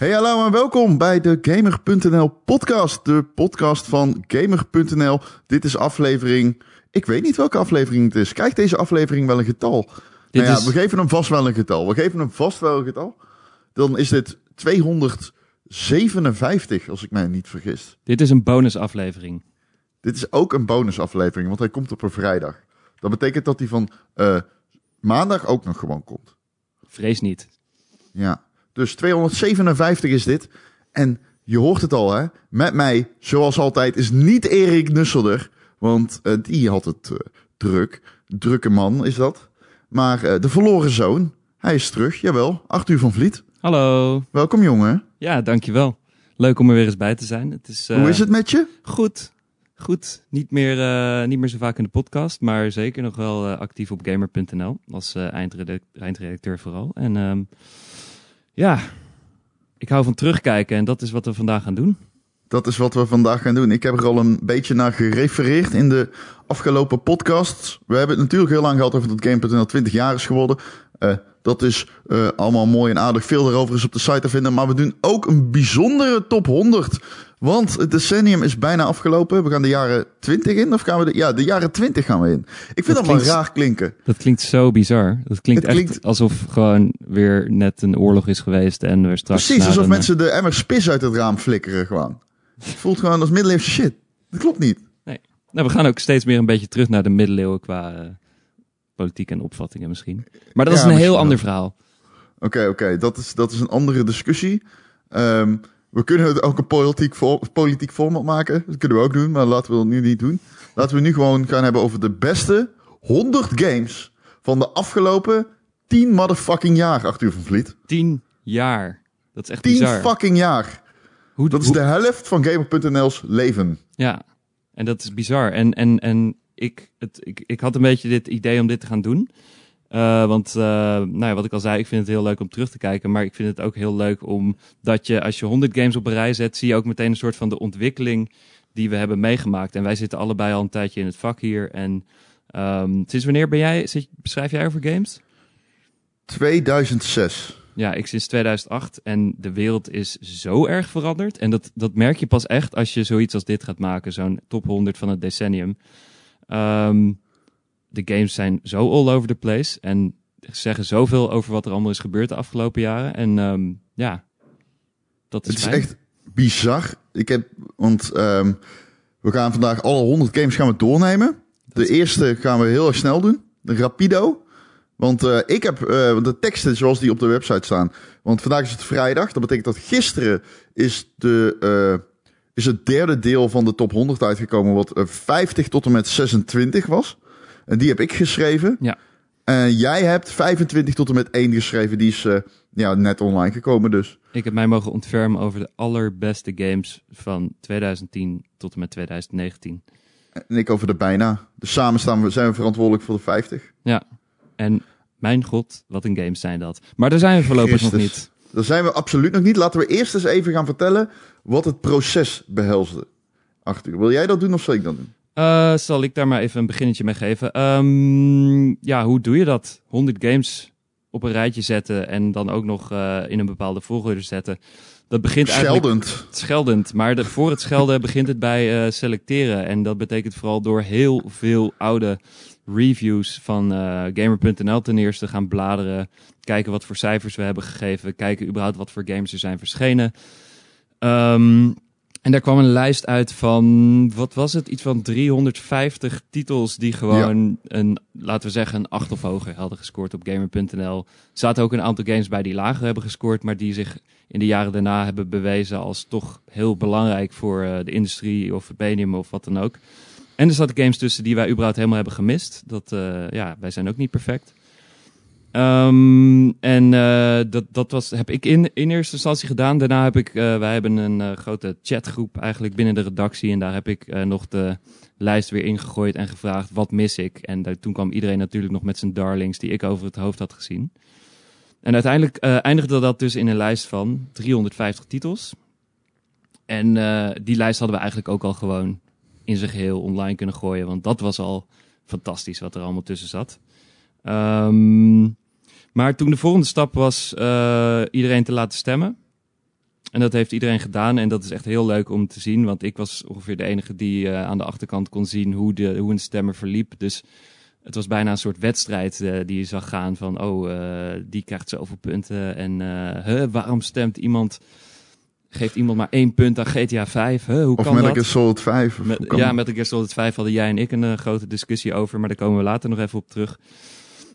Hey hallo en welkom bij de Gamer.nl podcast. De podcast van Gamer.nl. Dit is aflevering... Ik weet niet welke aflevering het is. Krijgt deze aflevering wel een getal? Dit nou ja, is- we geven hem vast wel een getal. We geven hem vast wel een getal. Dan is dit 257, als ik mij niet vergis. Dit is een bonusaflevering. Dit is ook een bonusaflevering, want hij komt op een vrijdag. Dat betekent dat hij van eh, maandag ook nog gewoon komt. Vrees niet. Ja, dus 257 is dit. En je hoort het al, hè? Met mij, zoals altijd, is niet Erik Nusselder. Want eh, die had het eh, druk. Drukke man is dat. Maar eh, de verloren zoon, hij is terug. Jawel, Arthur van Vliet. Hallo. Welkom, jongen. Ja, dankjewel. Leuk om er weer eens bij te zijn. Het is, Hoe is het met je? Goed. Goed. Niet meer, niet meer zo vaak in de podcast, maar zeker nog wel actief op gamer.nl. Als eindredacteur, eindredacteur vooral. En ehm, ja, ik hou van terugkijken en dat is wat we vandaag gaan doen. Dat is wat we vandaag gaan doen. Ik heb er al een beetje naar gerefereerd in de afgelopen podcasts. We hebben het natuurlijk heel lang gehad over dat Game.nl 20 jaar is geworden. Eh, dat is eh, allemaal mooi en aardig. Veel daarover is op de site te vinden. Maar we doen ook een bijzondere top 100. Want het decennium is bijna afgelopen. We gaan de jaren 20 in. Of gaan we de, ja, de jaren 20 gaan we in. Ik vind dat, Dat wel klinkt- raar klinken. Dat klinkt zo bizar. Dat klinkt, Het klinkt- echt alsof gewoon weer net een oorlog is geweest en we straks Precies, alsof een, mensen de emmer spis uit het raam flikkeren gewoon. Het voelt gewoon als middeleeuwse shit. Dat klopt niet. Nou, we gaan ook steeds meer een beetje terug naar de middeleeuwen qua eh, politiek en opvattingen misschien. Maar dat Ja, is een heel ander wel. verhaal. Oké, oké. Dat, is, dat is een andere discussie. Ehm, we kunnen het ook een politiek, voor, politiek format maken. Dat kunnen we ook doen, maar laten we dat nu niet doen. Laten we nu gewoon gaan hebben over de beste 100 games van de afgelopen 10 motherfucking jaar, Arthur van Vliet. Tien jaar. Dat is echt 10 bizar. fucking jaar. Hoe, Dat is de helft van Gamer.nl's leven. Ja, en dat is bizar. En, en, en ik, het, ik, ik had een beetje dit idee om dit te gaan doen. Eh, want, eh, nou ja, wat ik al zei, ik vind het heel leuk om terug te kijken. Maar ik vind het ook heel leuk om dat je, als je 100 games op een rij zet, zie je ook meteen een soort van de ontwikkeling die we hebben meegemaakt. En wij zitten allebei al een tijdje in het vak hier. En ehm, sinds wanneer ben jij, zit, beschrijf jij over games? 2006. Ja, ik sinds 2008 en de wereld is zo erg veranderd. En dat, dat merk je pas echt als je zoiets als dit gaat maken, zo'n top 100 van het decennium. Ehm, de games zijn zo all over the place en zeggen zoveel over wat er allemaal is gebeurd de afgelopen jaren. En ehm, ja, dat is, Het is fijn. echt bizar. Ik heb, want ehm, we gaan vandaag alle 100 games gaan we doornemen. De eerste gaan we heel erg snel doen. De Rapido. Want eh, ik heb eh, de teksten zoals die op de website staan. Want vandaag is het vrijdag. Dat betekent dat gisteren is, de, eh, is het derde deel van de top 100 uitgekomen. Wat eh, 50 tot en met 26 was. En die heb ik geschreven. Ja. En jij hebt 25 tot en met 1 geschreven. Die is eh, ja, net online gekomen dus. Ik heb mij mogen ontfermen over de allerbeste games van 2010 tot en met 2019. En ik over de bijna. Dus samen staan we, zijn we verantwoordelijk voor de 50. Ja, en mijn god, wat een games zijn dat. Maar daar zijn we voorlopig nog niet. Daar zijn we absoluut nog niet. Laten we eerst eens even gaan vertellen wat het proces behelsde. Arthur, wil jij dat doen of zal ik dat doen? Eh, zal ik daar maar even een beginnetje mee geven? Ehm, ja, hoe doe je dat? 100 games op een rijtje zetten en dan ook nog eh, in een bepaalde volgorde zetten. Dat begint eigenlijk Scheldend. scheldend, maar de, voor het schelden begint het bij eh, selecteren. En dat betekent vooral door heel veel oude reviews van eh, Gamer.nl ten eerste gaan bladeren. Kijken wat voor cijfers we hebben gegeven. Kijken überhaupt wat voor games er zijn verschenen. Ehm, en daar kwam een lijst uit van, wat was het? Iets van 350 titels die gewoon een, laten we zeggen, een 8 of hoger hadden gescoord op Gamer.nl. Er zaten ook een aantal games bij die lager hebben gescoord, maar die zich in de jaren daarna hebben bewezen als toch heel belangrijk voor eh, de industrie of Benium of wat dan ook. En er zaten games tussen die wij überhaupt helemaal hebben gemist. Dat, eh, ja, wij zijn ook niet perfect. Ehm, en eh, dat, dat was, heb ik in, in eerste instantie gedaan. Daarna heb ik, eh, wij hebben een eh, grote chatgroep eigenlijk binnen de redactie. En daar heb ik nog de lijst weer ingegooid en gevraagd, wat mis ik? En daar, toen kwam iedereen natuurlijk nog met zijn darlings die ik over het hoofd had gezien. En uiteindelijk eindigde dat dus in een lijst van 350 titels. En die lijst hadden we eigenlijk ook al gewoon in zijn geheel online kunnen gooien. Want dat was al fantastisch wat er allemaal tussen zat. Ehm, maar toen de volgende stap was eh, iedereen te laten stemmen. En dat heeft iedereen gedaan en dat is echt heel leuk om te zien. Want ik was ongeveer de enige die uh, aan de achterkant kon zien hoe, de, hoe een stemmer verliep. Dus het was bijna een soort wedstrijd uh, die je zag gaan van... oh, die krijgt zoveel punten en huh, waarom stemt iemand... Geeft iemand maar één punt aan GTA 5? Huh, hoe of kan met dat? Gear Solid 5. Of Met, ja, dat? met Gear Solid 5 hadden jij en ik een grote discussie over. Maar daar komen we later nog even op terug.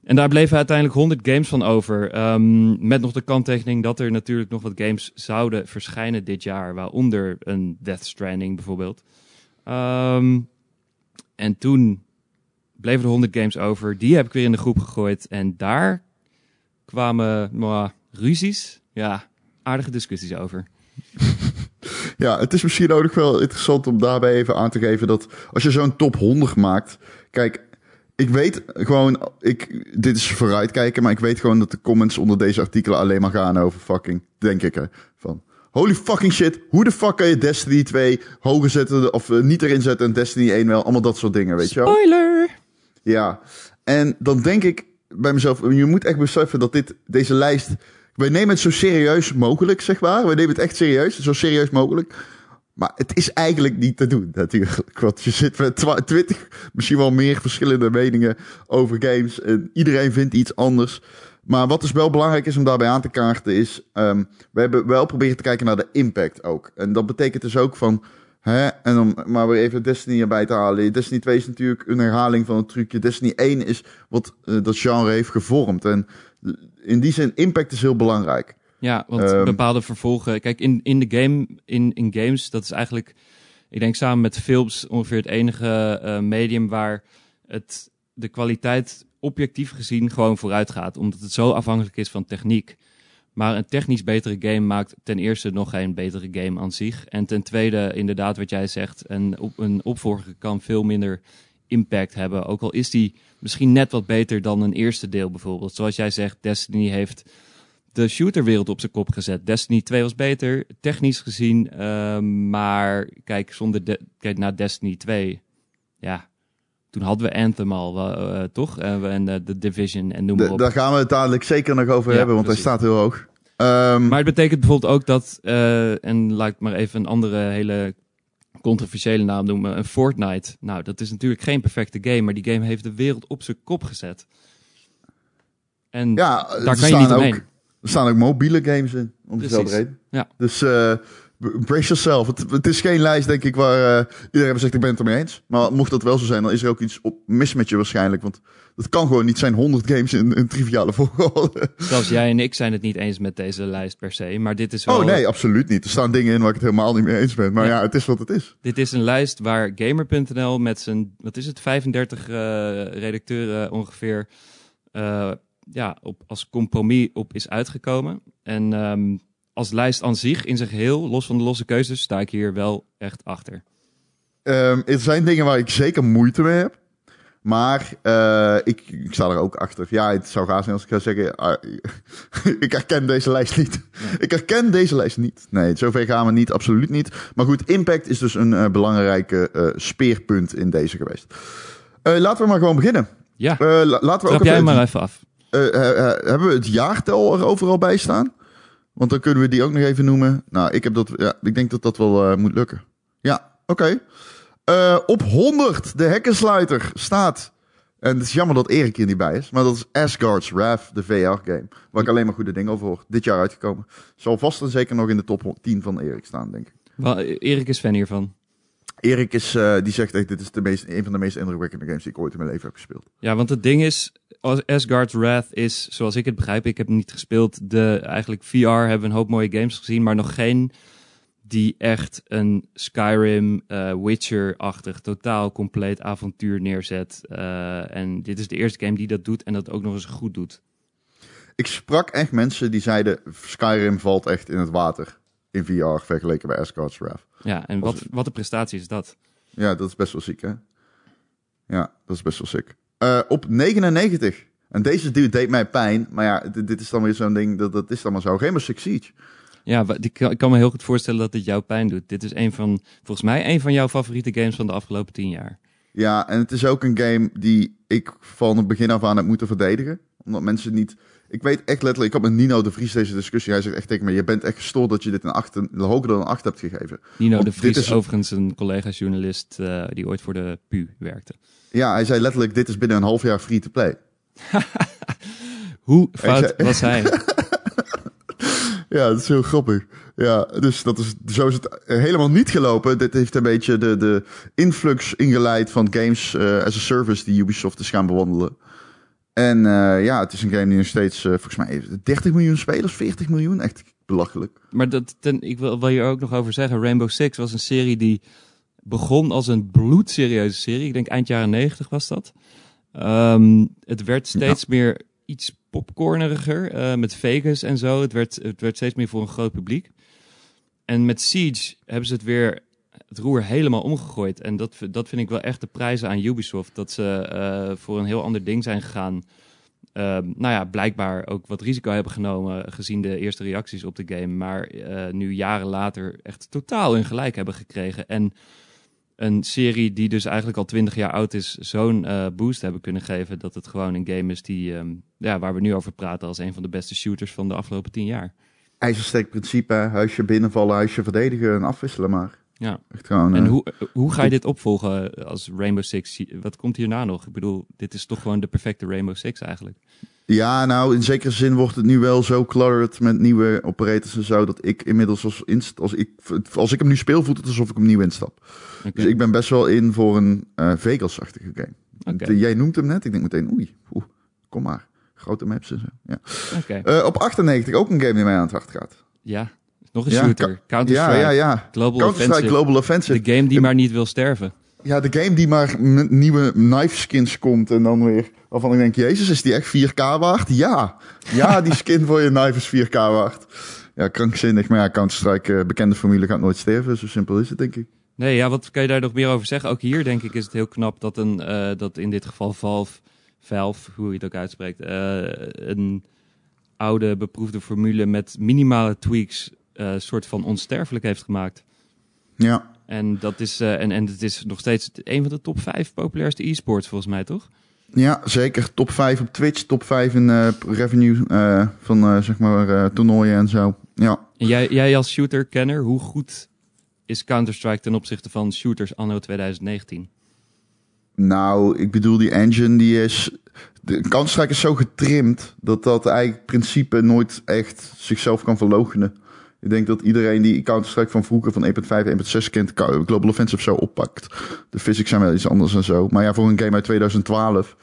En daar bleven uiteindelijk 100 games van over. Um, met nog de kanttekening dat er natuurlijk nog wat games zouden verschijnen dit jaar. Waaronder een Death Stranding bijvoorbeeld. Um, en toen bleven er 100 games over. Die heb ik weer in de groep gegooid. En daar kwamen maar, ruzies. Ja, aardige discussies over. Ja, het is misschien ook nog wel interessant om daarbij even aan te geven dat als je zo'n top 100 maakt. Kijk, ik weet gewoon, ik, dit is vooruitkijken, maar ik weet gewoon dat de comments onder deze artikelen alleen maar gaan over fucking, denk ik hè, van holy fucking shit, hoe de fuck kan je Destiny 2 hoger zetten of uh, niet erin zetten en Destiny 1 wel, allemaal dat soort dingen, weet je wel. Spoiler! Ja, en dan denk ik bij mezelf, je moet echt beseffen dat dit, deze lijst, wij nemen het zo serieus mogelijk, zeg maar. We nemen het echt serieus, zo serieus mogelijk. Maar het is eigenlijk niet te doen, natuurlijk. Want je zit met twintig, misschien wel meer verschillende meningen over games. En iedereen vindt iets anders. Maar wat dus wel belangrijk is om daarbij aan te kaarten is... Um, we hebben wel proberen te kijken naar de impact ook. En dat betekent dus ook van... Hè, en om maar weer even Destiny erbij te halen. Destiny 2 is natuurlijk een herhaling van het trucje. Destiny 1 is wat uh, dat genre heeft gevormd. En in die zin, impact is heel belangrijk. Ja, want um, bepaalde vervolgen. Kijk, in, in de game, in, in games, dat is eigenlijk, ik denk samen met films ongeveer het enige uh, medium waar het de kwaliteit objectief gezien gewoon vooruit gaat. Omdat het zo afhankelijk is van techniek. Maar een technisch betere game maakt ten eerste nog geen betere game aan zich. En ten tweede, inderdaad, wat jij zegt, een, op, een opvolger kan veel minder impact hebben. Ook al is die misschien net wat beter dan een eerste deel bijvoorbeeld. Zoals jij zegt, Destiny heeft de shooterwereld op zijn kop gezet. Destiny 2 was beter, technisch gezien. Uh, maar kijk, zonder de, kijk naar Destiny 2. Ja, toen hadden we Anthem al, uh, toch? Uh, en de uh, Division en noem maar op. Daar gaan we het dadelijk zeker nog over ja, hebben, want precies. hij staat heel hoog. Um, maar het betekent bijvoorbeeld ook dat, en laat ik maar even een andere hele controversiële naam noemen, een Fortnite. Nou, dat is natuurlijk geen perfecte game, maar die game heeft de wereld op zijn kop gezet. En ja, daar kan je niet omheen. Ook, er staan ook mobiele games in, om dezelfde reden. Ja. Dus uh, brace yourself. Het, het, is geen lijst, denk ik, waar uh, iedereen zegt, ik ben het ermee eens. Maar mocht dat wel zo zijn, dan is er ook iets op mis met je waarschijnlijk. Want het kan gewoon niet zijn 100 games in een triviale volgorde. Zelfs jij en ik zijn het niet eens met deze lijst per se. Maar dit is wel... Oh nee, absoluut niet. Er staan dingen in waar ik het helemaal niet mee eens ben. Maar ja, ja het is wat het is. Dit is een lijst waar Gamer.nl met zijn, wat is het, 35 uh, redacteuren ongeveer... Uh, ja, op, als compromis op is uitgekomen. En um, als lijst aan zich, in zijn geheel, los van de losse keuzes, sta ik hier wel echt achter. Um, er zijn dingen waar ik zeker moeite mee heb. Maar uh, ik, ik sta er ook achter. Ja, het zou raar zijn als ik ga zeggen... Uh, ik herken deze lijst niet. Nee. ik herken deze lijst niet. Nee, zover gaan we niet, absoluut niet. Maar goed, impact is dus een uh, belangrijke speerpunt in deze geweest. laten we maar gewoon beginnen. Ja, laten we Trap ook jij maar even af. Uh, uh, uh, hebben we het jaartal er overal bij staan? Want dan kunnen we die ook nog even noemen. Nou, ik heb dat. Ja, ik denk dat dat wel moet lukken. Ja, oké. Op 100 de hekkensluiter staat. En het is jammer dat Erik hier niet bij is. Maar dat is Asgard's Wrath, de VR-game. Waar ik alleen maar goede dingen over hoor. Dit jaar uitgekomen. Zal vast en zeker nog in de top 10 van Erik staan, denk ik. Erik is fan hiervan. Erik is, uh, die zegt echt, dit is de meest, een van de meest indrukwekkende games die ik ooit in mijn leven heb gespeeld. Ja, want het ding is, Asgard's Wrath is, zoals ik het begrijp, ik heb niet gespeeld, de, eigenlijk VR hebben we een hoop mooie games gezien, maar nog geen die echt een Skyrim, uh, Witcher-achtig, totaal compleet avontuur neerzet. Uh, en dit is de eerste game die dat doet en dat ook nog eens goed doet. Ik sprak echt mensen die zeiden, Skyrim valt echt in het water in VR vergeleken bij Asgard's Wrath. Ja, en wat, wat een prestatie is dat? Ja, dat is best wel ziek, hè? Ja, dat is best wel sick. Uh, op 99. En deze dude deed mij pijn. Maar ja, dit, dit is dan weer zo'n ding, dat, dat is dan maar zo. Geen Six Siege. Ja, ik kan me heel goed voorstellen dat dit jou pijn doet. Dit is een van, volgens mij, een van jouw favoriete games van de afgelopen tien jaar. Ja, en het is ook een game die ik van het begin af aan heb moeten verdedigen. Omdat mensen niet... Ik weet echt letterlijk, ik had met Nino de Vries deze discussie. Hij zegt echt tegen me, je bent echt gestoord dat je dit een 8, een hoger dan een 8 hebt gegeven. Nino Want de Vries, is- overigens een collega-journalist eh, die ooit voor de PU werkte. Ja, hij zei letterlijk, dit is binnen een half jaar free to play. Hoe fout zei- was hij? Ja, dat is heel grappig. Ja, dus dat is, zo is het helemaal niet gelopen. Dit heeft een beetje de, de influx ingeleid van games eh, as a service die Ubisoft is gaan bewandelen. En eh, ja, het is een game die nog steeds, eh, volgens mij, 30 miljoen spelers, 40 miljoen. Echt belachelijk. Maar dat, ten, ik wil, wil hier ook nog over zeggen. Rainbow Six was een serie die begon als een bloedserieuze serie. Ik denk eind jaren 90 was dat. Ehm, het werd steeds meer iets popcorneriger eh, met Vegas en zo. Het werd, het werd steeds meer voor een groot publiek. En met Siege hebben ze het weer het roer helemaal omgegooid. En dat, dat vind ik wel echt de prijzen aan Ubisoft. Dat ze eh, voor een heel ander ding zijn gegaan. Ehm, nou ja, blijkbaar ook wat risico hebben genomen gezien de eerste reacties op de game. Maar eh, nu jaren later echt totaal hun gelijk hebben gekregen. En een serie die dus eigenlijk al twintig jaar oud is, zo'n eh, boost hebben kunnen geven. Dat het gewoon een game is die, ehm, ja, waar we nu over praten als een van de beste shooters van de afgelopen tien jaar. IJzersteek principe, huisje binnenvallen, huisje verdedigen en afwisselen maar. Ja. Echt gewoon... En eh, hoe, hoe ga je dit opvolgen als Rainbow Six? Wat komt hierna nog? Ik bedoel, dit is toch gewoon de perfecte Rainbow Six eigenlijk. Ja, nou, in zekere zin wordt het nu wel zo cluttered met nieuwe operators en zo, dat ik inmiddels als, inst als, ik, als ik hem nu speel, voelt het alsof ik hem nieuw instap. Dus ik ben best wel in voor een eh Vegas-achtige game. De- jij noemt hem net, ik denk meteen, oei, oeh, kom maar. Grote maps en zo. Ja. Eh, op 98 ook een game die mij aan het hart gaat. Ja, nog een Ja, shooter. Ja, Counter-Strike. ja, ja. Global Counter-Strike Offensive. Global Offensive. De game die maar niet wil sterven. Ja, de game die maar met nieuwe knife skins komt en dan weer... Waarvan ik denk, jezus, is die echt 4K waard? Ja. Ja, die skin voor je knife is 4K waard. Ja, krankzinnig. Maar ja, Counter-Strike, eh, bekende formule gaat nooit sterven. Zo simpel is het, denk ik. Nee, ja, wat kan je daar nog meer over zeggen? Ook hier denk ik is het heel knap dat, een, eh, dat in dit geval Valve, Valve, hoe je het ook uitspreekt, eh, een oude beproefde formule met minimale tweaks eh soort van onsterfelijk heeft gemaakt. Ja. En dat is, eh, en, en het is nog steeds een van de top 5 populairste e-sports volgens mij, toch? Ja, zeker. Top 5 op Twitch, top 5 in eh, revenue van zeg maar toernooien en zo. Ja. En jij, jij als shooter-kenner, hoe goed is Counter-Strike ten opzichte van shooters anno 2019? Nou, ik bedoel, die engine die is. De Counter-Strike is zo getrimd dat dat eigenlijk principe nooit echt zichzelf kan verloochenen. Ik denk dat iedereen die Counter-Strike van vroeger van 1.5, 1.6 kent, Global Offensive zo oppakt. De physics zijn wel iets anders en zo. Maar ja, voor een game uit 2012,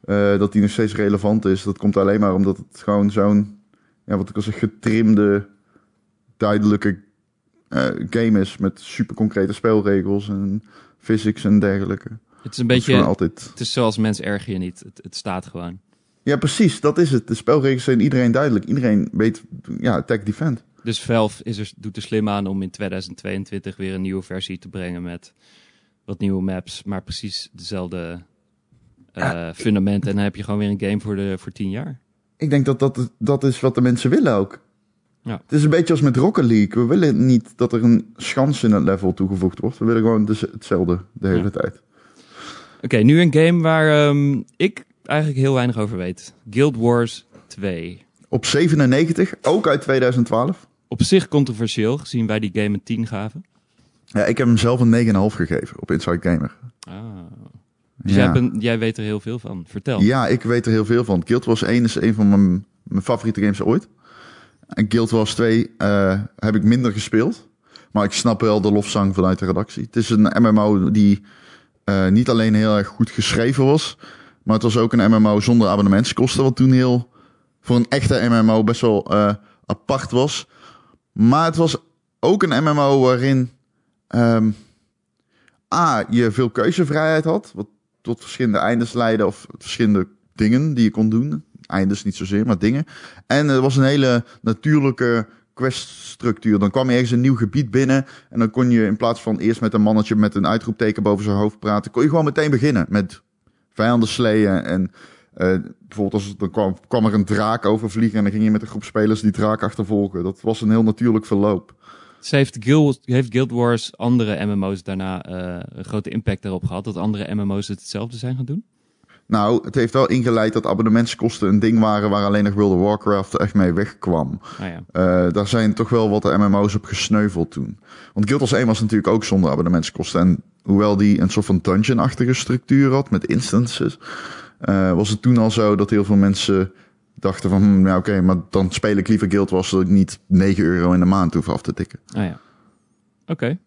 eh, dat die nog steeds relevant is, dat komt alleen maar omdat het gewoon zo'n, ja, wat ik al zeg, getrimde, duidelijke eh, game is met super concrete spelregels en physics en dergelijke. Het is een is beetje, altijd. het is zoals mens erger je niet. Het, het staat gewoon. Ja, precies, dat is het. De spelregels zijn iedereen duidelijk. Iedereen weet, ja, attack defend. Dus Valve is er, doet er slim aan om in 2022 weer een nieuwe versie te brengen met wat nieuwe maps, maar precies dezelfde eh, fundamenten. En dan heb je gewoon weer een game voor, de, voor 10 jaar. Ik denk dat dat, dat is wat de mensen willen ook. Ja. Het is een beetje als met Rocket League. We willen niet dat er een schans in het level toegevoegd wordt. We willen gewoon dus hetzelfde de hele Ja. tijd. Oké, nu een game waar ehm, ik eigenlijk heel weinig over weet. Guild Wars 2. Op 97, ook uit 2012. Op zich controversieel, gezien wij die game een 10 gaven. Ja, ik heb hem zelf een 9,5 gegeven op Inside Gamer. Ah. Dus Ja. jij, jij weet er heel veel van. Vertel. Ja, ik weet er heel veel van. Guild Wars 1 is een van mijn, mijn favoriete games ooit. En Guild Wars 2 eh, heb ik minder gespeeld. Maar ik snap wel de lofzang vanuit de redactie. Het is een MMO die eh, niet alleen heel erg goed geschreven was. Maar het was ook een MMO zonder abonnementskosten. Wat toen heel voor een echte MMO best wel eh, apart was. Maar het was ook een MMO waarin ehm, A, je veel keuzevrijheid had. Wat tot verschillende eindes leiden of verschillende dingen die je kon doen. Eindes niet zozeer, maar dingen. En er was een hele natuurlijke queststructuur. Dan kwam je ergens een nieuw gebied binnen en dan kon je in plaats van eerst met een mannetje met een uitroepteken boven zijn hoofd praten, kon je gewoon meteen beginnen met vijanden sleeën en eh, bijvoorbeeld als dan kwam, kwam er een draak overvliegen en dan ging je met een groep spelers die draak achtervolgen. Dat was een heel natuurlijk verloop. Ze heeft Guild, heeft Guild Wars andere MMO's daarna eh, een grote impact erop gehad? Dat andere MMO's het hetzelfde zijn gaan doen? Nou, het heeft wel ingeleid dat abonnementskosten een ding waren waar alleen nog World of Warcraft echt mee wegkwam. Ah ja. Eh, daar zijn toch wel wat de MMO's op gesneuveld toen. Want Guild Wars 1 was natuurlijk ook zonder abonnementskosten. En hoewel die een soort van dungeon-achtige structuur had met instances, eh, was het toen al zo dat heel veel mensen dachten van, hm, ja oké, maar dan speel ik liever Guild Wars dat ik niet 9 euro in de maand hoef af te tikken. Ah ja. Oké.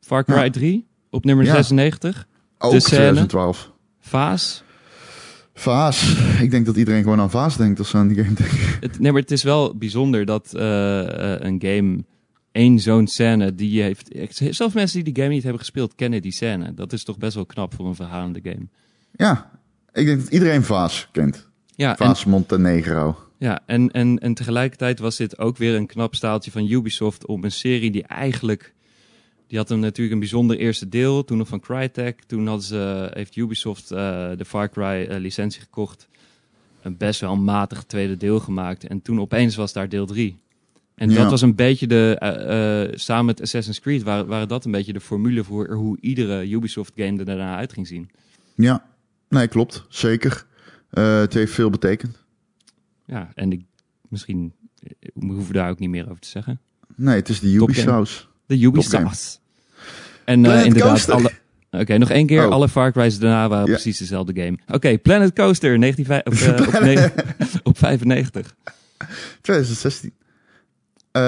Far Cry Ja. 3 op nummer Ja. 96. Ook De scène. 2012. Vaas. Vaas. Ik denk dat iedereen gewoon aan Vaas denkt als ze aan die game denken. Het, nee, maar het is wel bijzonder dat eh, eh, een game één zo'n scène die heeft... Zelfs mensen die die game niet hebben gespeeld kennen die scène. Dat is toch best wel knap voor een verhalende game. Ja, ik denk dat iedereen Vaas kent. Ja, en, Vaas Montenegro. ja en, en, en tegelijkertijd was dit ook weer een knap staaltje van Ubisoft om een serie die eigenlijk... Die had hem natuurlijk een bijzonder eerste deel, toen nog van Crytek. Toen hadden ze, heeft Ubisoft eh, de Far Cry eh, licentie gekocht. Een best wel matig tweede deel gemaakt. En toen opeens was daar deel 3. En Ja. dat was een beetje de, eh, samen met Assassin's Creed, waren, waren dat een beetje de formule voor hoe iedere Ubisoft game er daarna uit ging zien. Ja, nee, klopt. Zeker. Eh, het heeft veel betekend. Ja, en ik, misschien eh, we hoeven daar ook niet meer over te zeggen. Nee, het is de Ubisoft. De. Ubisoft. En eh, inderdaad, alle. Oké, nog één keer. Oh. Alle Far Cry's daarna waren Ja. precies dezelfde game. Oké, Planet Coaster, 19, op, op, negen- op 95. 2016. Eh,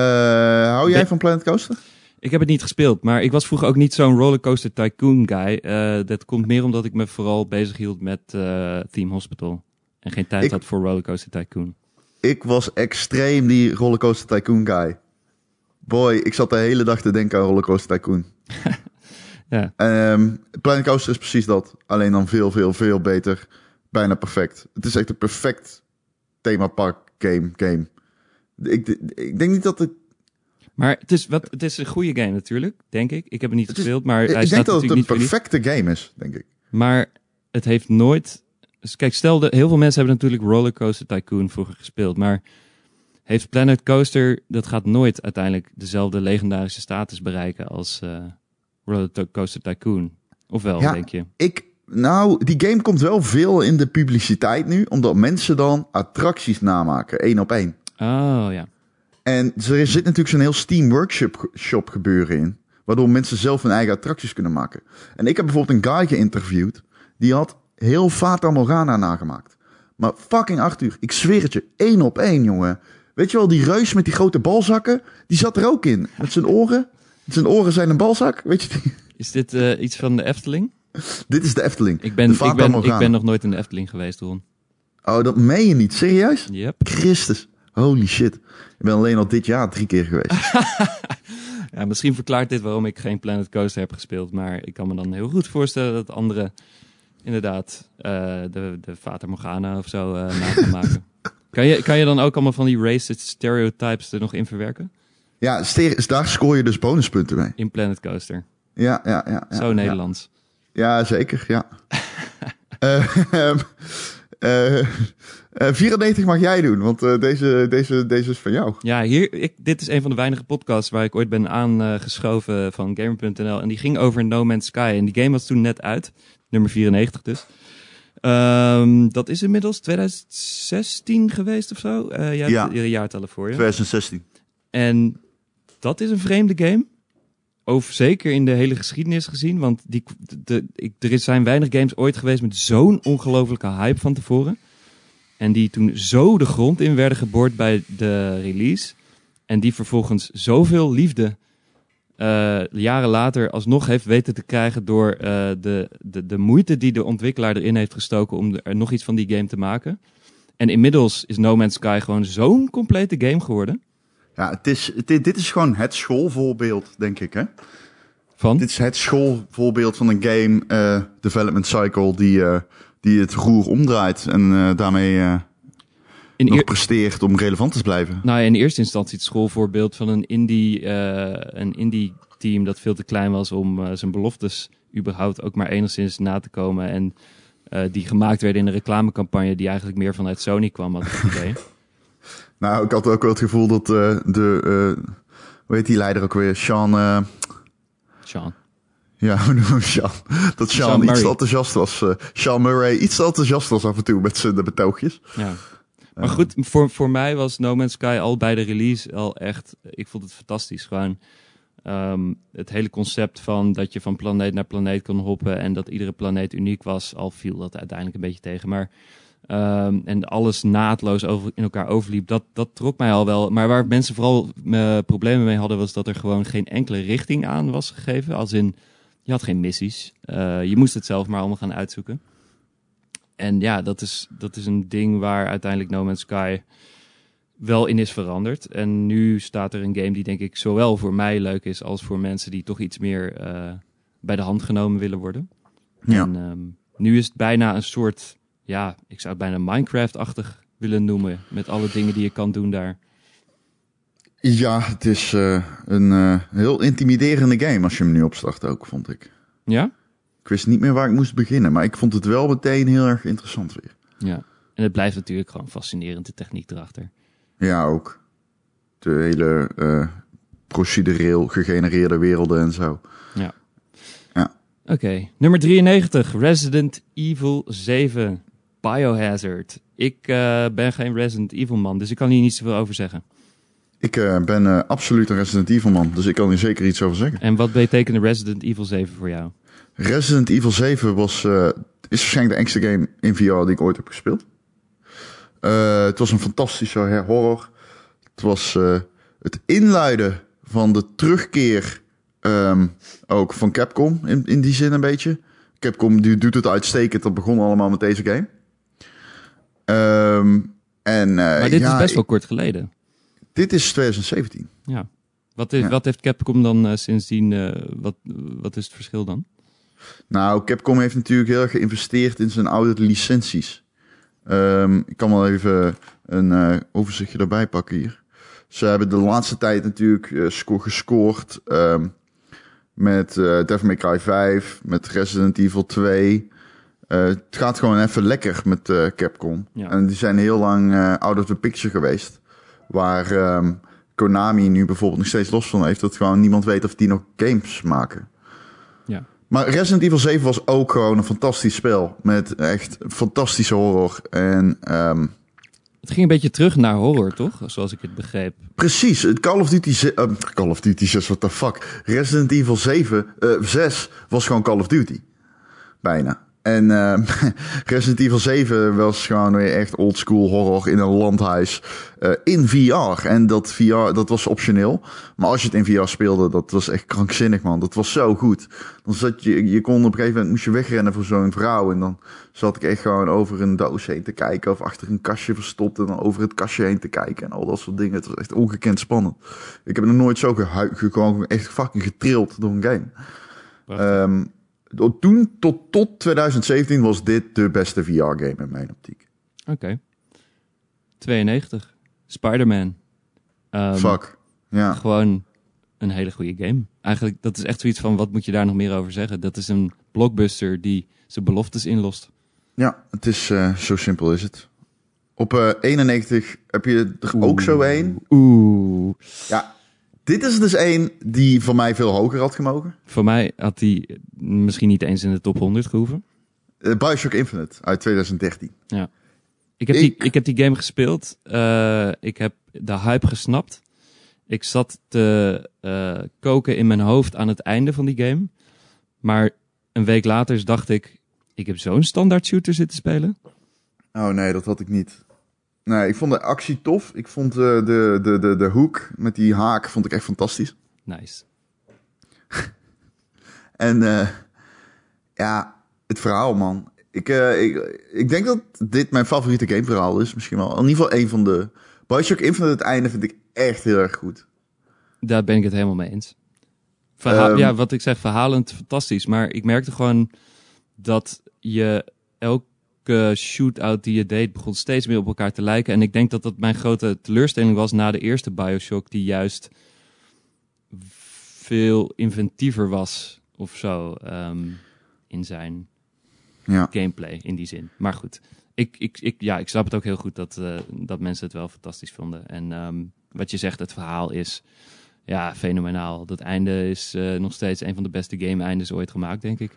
hou jij Ben- van Planet Coaster? Ik heb het niet gespeeld, maar ik was vroeger ook niet zo'n rollercoaster tycoon guy. Eh, dat komt meer omdat ik me vooral bezig hield met eh, Team Hospital. En geen tijd Ik- had voor rollercoaster tycoon. Ik was extreem die Rollercoaster Tycoon guy. Boy, ik zat de hele dag te denken aan Rollercoaster Tycoon. Ja. Ehm, Planet Coaster is precies dat. Alleen dan veel, veel, veel beter. Bijna perfect. Het is echt een perfect themapark game. game. Ik, ik denk niet dat het... Maar het is, wat, het is een goede game natuurlijk, denk ik. Ik heb het niet Het is- gespeeld, maar Ik hij denk staat dat het een perfecte game is, denk ik. Maar het heeft nooit. Dus kijk, stel de, heel veel mensen hebben natuurlijk Rollercoaster Tycoon vroeger gespeeld. Maar heeft Planet Coaster. Dat gaat nooit uiteindelijk dezelfde legendarische status bereiken als eh Rollercoaster Tycoon. Ofwel, Ja. denk je? Ik, nou, die game komt wel veel in de publiciteit nu, omdat mensen dan attracties namaken, één op één. Oh ja. En er zit natuurlijk zo'n heel Steam Workshop shop gebeuren in. Waardoor mensen zelf hun eigen attracties kunnen maken. En ik heb bijvoorbeeld een guy geïnterviewd. Die had heel Fata Morgana nagemaakt. Maar fucking Arthur, ik zweer het je, één op één, jongen. Weet je wel, die reus met die grote balzakken, die zat er ook in. Met zijn oren. Zijn oren zijn een balzak, weet je. die- Is dit eh, iets van de Efteling? Dit is de Efteling. Ik ben, ik, ben, ik ben nog nooit in de Efteling geweest, Ron. Oh, dat meen je niet. Serieus? Yep. Christus. Holy shit. Ik ben alleen al dit jaar drie keer geweest. Ja, misschien verklaart dit waarom ik geen Planet Coaster heb gespeeld. Maar ik kan me dan heel goed voorstellen dat anderen inderdaad eh, de, de Fata Morgana of zo eh na gaan maken. Kan je, kan je dan ook allemaal van die racist stereotypes er nog in verwerken? Ja, ster- daar scoor je dus bonuspunten mee. In Planet Coaster. Ja, ja, ja. ja zo ja. Nederlands. Ja, zeker, ja. Eh, ehm, eh, 94 mag jij doen, want eh, deze, deze, deze is van jou. Ja, hier, ik, dit is een van de weinige podcasts waar ik ooit ben aangeschoven van Gamer.nl. En die ging over No Man's Sky. En die game was toen net uit. Nummer 94 dus. Ehm, dat is inmiddels 2016 geweest of zo. Eh jij Ja. hebt de jaartallen voor je. 2016. En dat is een vreemde game. Over, zeker in de hele geschiedenis gezien. Want die, de, ik, er zijn weinig games ooit geweest met zo'n ongelofelijke hype van tevoren. En die toen zo de grond in werden geboord bij de release. En die vervolgens zoveel liefde eh, jaren later alsnog heeft weten te krijgen door eh, de, de, de moeite die de ontwikkelaar erin heeft gestoken om er nog iets van die game te maken. En inmiddels is No Man's Sky gewoon zo'n complete game geworden. Ja, het is, dit, dit is gewoon het schoolvoorbeeld, denk ik, hè? Van? Dit is het schoolvoorbeeld van een game eh, development cycle die, die het roer omdraait en eh, daarmee eh, in nog eer- presteert om relevant te blijven. Nou, in eerste instantie het schoolvoorbeeld van een indie, eh, een indie team dat veel te klein was om zijn beloftes überhaupt ook maar enigszins na te komen. En die gemaakt werden in een reclamecampagne die eigenlijk meer vanuit Sony kwam, had ik het idee. Nou, ik had ook wel het gevoel dat de, hoe heet die leider ook weer? Sean... Sean. Ja, hoe? Sean? Dat Sean, Sean iets Murray. te enthousiast was. eh, Sean Murray iets te enthousiast was af en toe met zijn de betoogjes. Ja. Maar goed, voor, voor mij was No Man's Sky al bij de release al echt... Ik vond het fantastisch. Gewoon ehm, het hele concept van dat je van planeet naar planeet kon hoppen... en dat iedere planeet uniek was. Al viel dat uiteindelijk een beetje tegen. Maar, ehm, en alles naadloos over, in elkaar overliep. Dat, dat trok mij al wel. Maar waar mensen vooral eh, problemen mee hadden... was dat er gewoon geen enkele richting aan was gegeven. Als in, je had geen missies. Eh, je moest het zelf maar allemaal gaan uitzoeken. En ja, dat is, dat is een ding waar uiteindelijk No Man's Sky wel in is veranderd. En nu staat er een game die denk ik zowel voor mij leuk is als voor mensen die toch iets meer eh, bij de hand genomen willen worden. Ja. En ehm, nu is het bijna een soort, ja, ik zou het bijna Minecraft-achtig willen noemen. Met alle dingen die je kan doen daar. Ja, het is eh, een eh, heel intimiderende game als je hem nu opstart ook, vond ik. Ja? Ik wist niet meer waar ik moest beginnen, maar ik vond het wel meteen heel erg interessant weer. Ja. En het blijft natuurlijk gewoon fascinerend, de techniek erachter. Ja, ook. De hele eh, procedureel gegenereerde werelden en zo. Ja. Ja. Oké, nummer 93, Resident Evil 7, Biohazard. Ik ben geen Resident Evil man, dus ik kan hier niet zoveel over zeggen. Ik eh, ben eh, absoluut een Resident Evil man, dus ik kan hier zeker iets over zeggen. En wat betekende Resident Evil 7 voor jou? Resident Evil 7 was, eh, is waarschijnlijk de engste game in VR die ik ooit heb gespeeld. Het was een fantastische horror. Het was het inluiden van de terugkeer ehm, ook van Capcom in, in die zin een beetje. Capcom die doet het uitstekend. Dat begon allemaal met deze game. Ehm, en, Maar dit ja, is best wel kort geleden. Dit is 2017. Ja. Wat, is, Ja. wat heeft Capcom dan eh, sindsdien, eh, wat, wat is het verschil dan? Nou, Capcom heeft natuurlijk heel erg geïnvesteerd in zijn oude licenties. Ehm, ik kan wel even een eh, overzichtje erbij pakken hier. Ze hebben de laatste tijd natuurlijk sco- gescoord ehm, met Devil May Cry 5, met Resident Evil 2. Eh, het gaat gewoon even lekker met Capcom. Ja. En die zijn heel lang out of the picture geweest. Waar ehm, Konami nu bijvoorbeeld nog steeds los van heeft. Dat gewoon niemand weet of die nog games maken. Ja. Maar Resident Evil 7 was ook gewoon een fantastisch spel. Met echt fantastische horror. En ehm, Het ging een beetje terug naar horror, toch? Zoals ik het begreep. precies, Call of Duty... ze- eh, Call of Duty 6, what the fuck. Resident Evil 7, eh 6 was gewoon Call of Duty. Bijna. En ehm, Resident Evil 7 was gewoon weer echt oldschool horror in een landhuis. eh, in VR. En dat VR, dat was optioneel. Maar als je het in VR speelde, dat was echt krankzinnig, man. Dat was zo goed. Dan zat je, je kon op een gegeven moment, moest je wegrennen voor zo'n vrouw. En dan zat ik echt gewoon over een doos heen te kijken. Of achter een kastje verstopt en dan over het kastje heen te kijken. En al dat soort dingen. Het was echt ongekend spannend. Ik heb nog nooit zo gehu- ge- gewoon echt fucking getrild door een game. Toen, tot, tot 2017 was dit de beste VR-game in mijn optiek. Oké. 92. Spider-Man. Ehm, Fuck. Ja. Gewoon een hele goede game. Eigenlijk, dat is echt zoiets van, wat moet je daar nog meer over zeggen? Dat is een blockbuster die zijn beloftes inlost. ja, het is eh, zo simpel is het. Op eh 91 heb je er ook zo één. Oeh. Ja, dit is dus één die voor mij veel hoger had gemogen. Voor mij had die misschien niet eens in de top 100 gehoeven. Eh, Bioshock Infinite uit 2013. Ik heb, Die, Ik- ik heb die game gespeeld. Eh, ik heb de hype gesnapt. Ik zat te eh, koken in mijn hoofd aan het einde van die game. Maar een week later dacht ik, ik heb zo'n standaard shooter zitten spelen. Oh nee, dat had ik niet. Nee, ik vond de actie tof. Ik vond eh, de, de, de, de hoek met die haak vond ik echt fantastisch. Nice. En eh, ja, het verhaal, man. Ik, eh, ik, ik denk dat dit mijn favoriete gameverhaal is. Misschien wel. In ieder geval een van de... Bioshock Infinite, het einde vind ik echt heel erg goed. Daar ben ik het helemaal mee eens. Verha- Ehm. ja, wat ik zeg, verhalend fantastisch. Maar ik merkte gewoon dat je elke shootout die je deed begon steeds meer op elkaar te lijken. En ik denk dat dat mijn grote teleurstelling was na de eerste Bioshock, die juist veel inventiever was of zo ehm, in zijn Ja. gameplay in die zin. Maar goed, ik, ik, ik, ja, ik snap het ook heel goed dat, eh, dat mensen het wel fantastisch vonden. En ehm, wat je zegt, het verhaal is Ja, fenomenaal. Dat einde is eh, nog steeds een van de beste game-eindes ooit gemaakt, denk ik.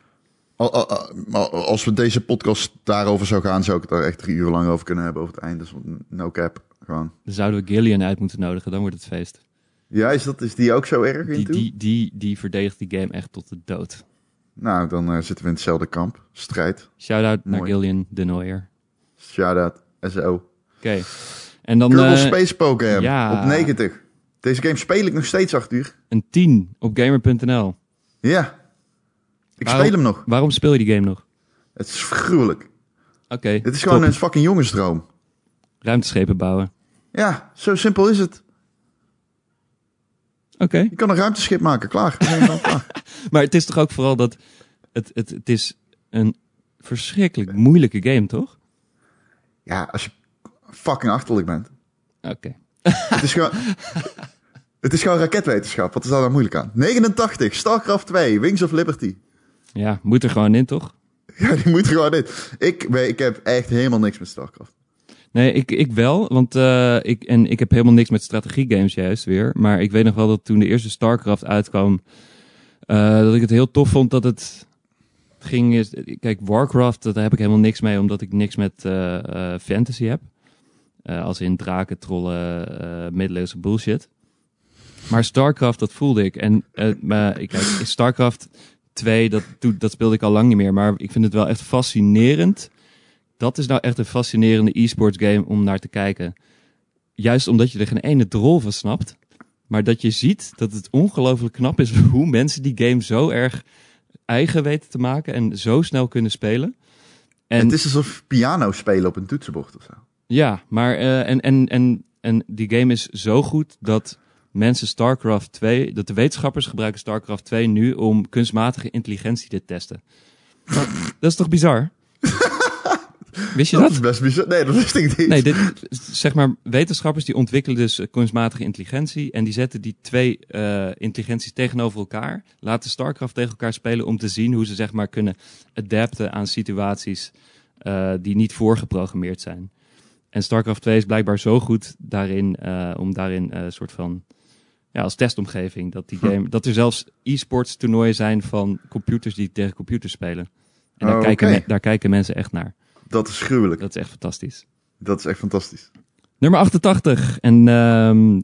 Als we deze podcast daarover zou gaan, zou ik het daar echt drie uur lang over kunnen hebben. Over het einde. Dus no cap. Gewoon. Dan zouden we Gillian uit moeten nodigen, dan wordt het feest. Ja, is, dat, is die ook zo erg in Die, die, die, die verdedigt die game echt tot de dood. Nou, dan eh, zitten we in hetzelfde kamp. Strijd. Shout-out naar. Gillian de Nooier. Shout-out. SO. Oké. En dan Kerbal eh, Space Program. ja. Op 90. Deze game speel ik nog steeds, Arthur. een 10 op gamer.nl. Ja. Ik Waarom- speel hem nog. Waarom speel je die game nog? Het is gruwelijk. Oké. Het is gewoon een fucking jongensdroom. Ruimteschepen bouwen. Ja, zo simpel is het. Oké. Je kan een ruimteschip maken. Klaar. Maar het is toch ook vooral dat het, het, het is een verschrikkelijk moeilijke game, toch? Ja, als je fucking achterlijk bent. Oké. Het is gewoon... Het is gewoon raketwetenschap. Wat is daar nou moeilijk aan? 89, StarCraft 2, Wings of Liberty. Ja, moet er gewoon in, toch? Ja, die moet er gewoon in. Ik, ik heb echt helemaal niks met StarCraft. Nee, ik, ik wel, want eh, ik, en ik heb helemaal niks met strategiegames juist weer. Maar ik weet nog wel dat toen de eerste StarCraft uitkwam, eh, dat ik het heel tof vond dat het ging... Is, kijk, Warcraft, daar heb ik helemaal niks mee, omdat ik niks met eh, fantasy heb. Als in draken, trollen, middeleeuwse bullshit. Maar StarCraft, dat voelde ik. En maar, ik- kijk, StarCraft 2, dat, dat speelde ik al lang niet meer. Maar ik vind het wel echt fascinerend. Dat is nou echt een fascinerende e-sports game om naar te kijken. Juist omdat je er geen ene drol van snapt. Maar dat je ziet dat het ongelooflijk knap is hoe mensen die game zo erg eigen weten te maken. En zo snel kunnen spelen. En Het is alsof piano spelen op een toetsenbord of zo. ja, maar eh, en, en, en, en die game is zo goed dat mensen StarCraft 2, dat de wetenschappers gebruiken StarCraft 2 nu om kunstmatige intelligentie te testen. dat is toch bizar? Wist je Dat dat? is best bizar. Nee, dat wist ik niet. Nee, dit, zeg maar, wetenschappers die ontwikkelen dus eh, kunstmatige intelligentie en die zetten die twee eh, intelligenties tegenover elkaar, laten StarCraft tegen elkaar spelen om te zien hoe ze zeg maar kunnen adapten aan situaties eh, die niet voorgeprogrammeerd zijn. En StarCraft 2 is blijkbaar zo goed daarin, om daarin een soort van, ja, als testomgeving, dat die Hm. game, dat er zelfs e-sports toernooien zijn van computers die tegen computers spelen. En daar, Oh, kijken, daar kijken mensen echt naar. Dat is gruwelijk. Dat is echt fantastisch. Dat is echt fantastisch. Nummer 88. En ehm,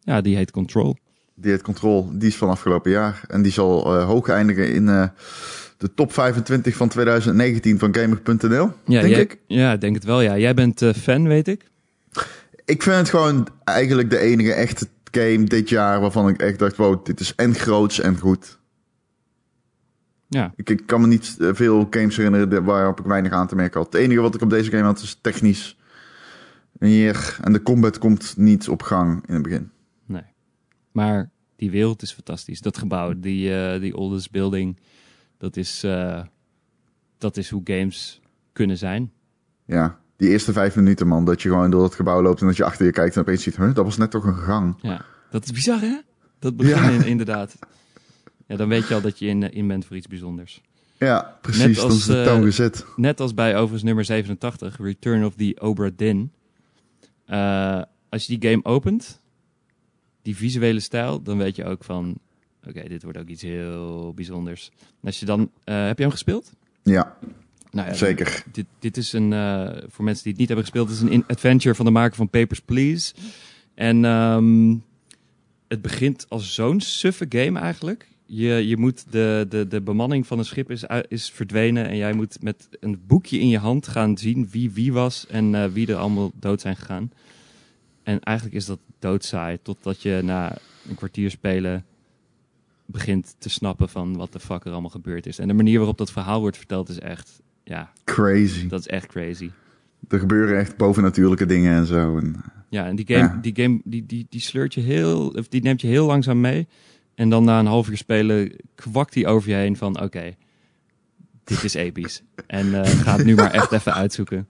ja, die heet Control. Die heeft Control, die is van afgelopen jaar. En die zal eh, hoog eindigen in eh, de top 25 van 2019 van Gamer.nl, Ja, denk jij- ik. Ja, denk het wel. Ja, jij bent eh, fan, weet ik. Ik vind het gewoon eigenlijk de enige echte game dit jaar waarvan ik echt dacht, wow, dit is en groots en goed. Ja, Ik, ik kan me niet eh, veel games herinneren waarop ik weinig aan te merken had. Het enige wat ik op deze game had is technisch. En hier, en de combat komt niet op gang in het begin. nee. Maar die wereld is fantastisch. Dat gebouw, die, eh, die oldest building, dat is, eh, dat is hoe games kunnen zijn. Ja, die eerste vijf minuten man, dat je gewoon door het gebouw loopt en dat je achter je kijkt en opeens ziet, huh, dat was net toch een gang. Ja, dat is bizar, hè? Dat begin Ja. in- inderdaad. Ja, dan weet je al dat je in, eh, in bent voor iets bijzonders. Ja, precies, Net als, is de eh, toon gezet. Net als bij overigens nummer 87, Return of the Obra Dinn. Eh, als je die game opent, die visuele stijl, dan weet je ook van... Oké, dit wordt ook iets heel bijzonders. En als je dan... heb je hem gespeeld? Ja, Nou ja, zeker. Dit, dit is een... eh, voor mensen die het niet hebben gespeeld, dit is een adventure van de maker van Papers, Please. En ehm, het begint als zo'n suffe game eigenlijk. Je, je moet de, de, de bemanning van een schip is, ui- is verdwenen. En jij moet met een boekje in je hand gaan zien wie wie was en eh, wie er allemaal dood zijn gegaan. En eigenlijk is dat doodsaai. Totdat je na een kwartier spelen begint te snappen van wat de fuck er allemaal gebeurd is. En de manier waarop dat verhaal wordt verteld is echt, ja, Crazy. dat is echt crazy. Er gebeuren echt bovennatuurlijke dingen en zo. En, Ja, en die game, Ja. die, game die, die, die sleurt je heel, of die neemt je heel langzaam mee. En dan na een half uur spelen kwakt hij over je heen van, oké, dit is episch. En eh, ga het nu maar echt even uitzoeken.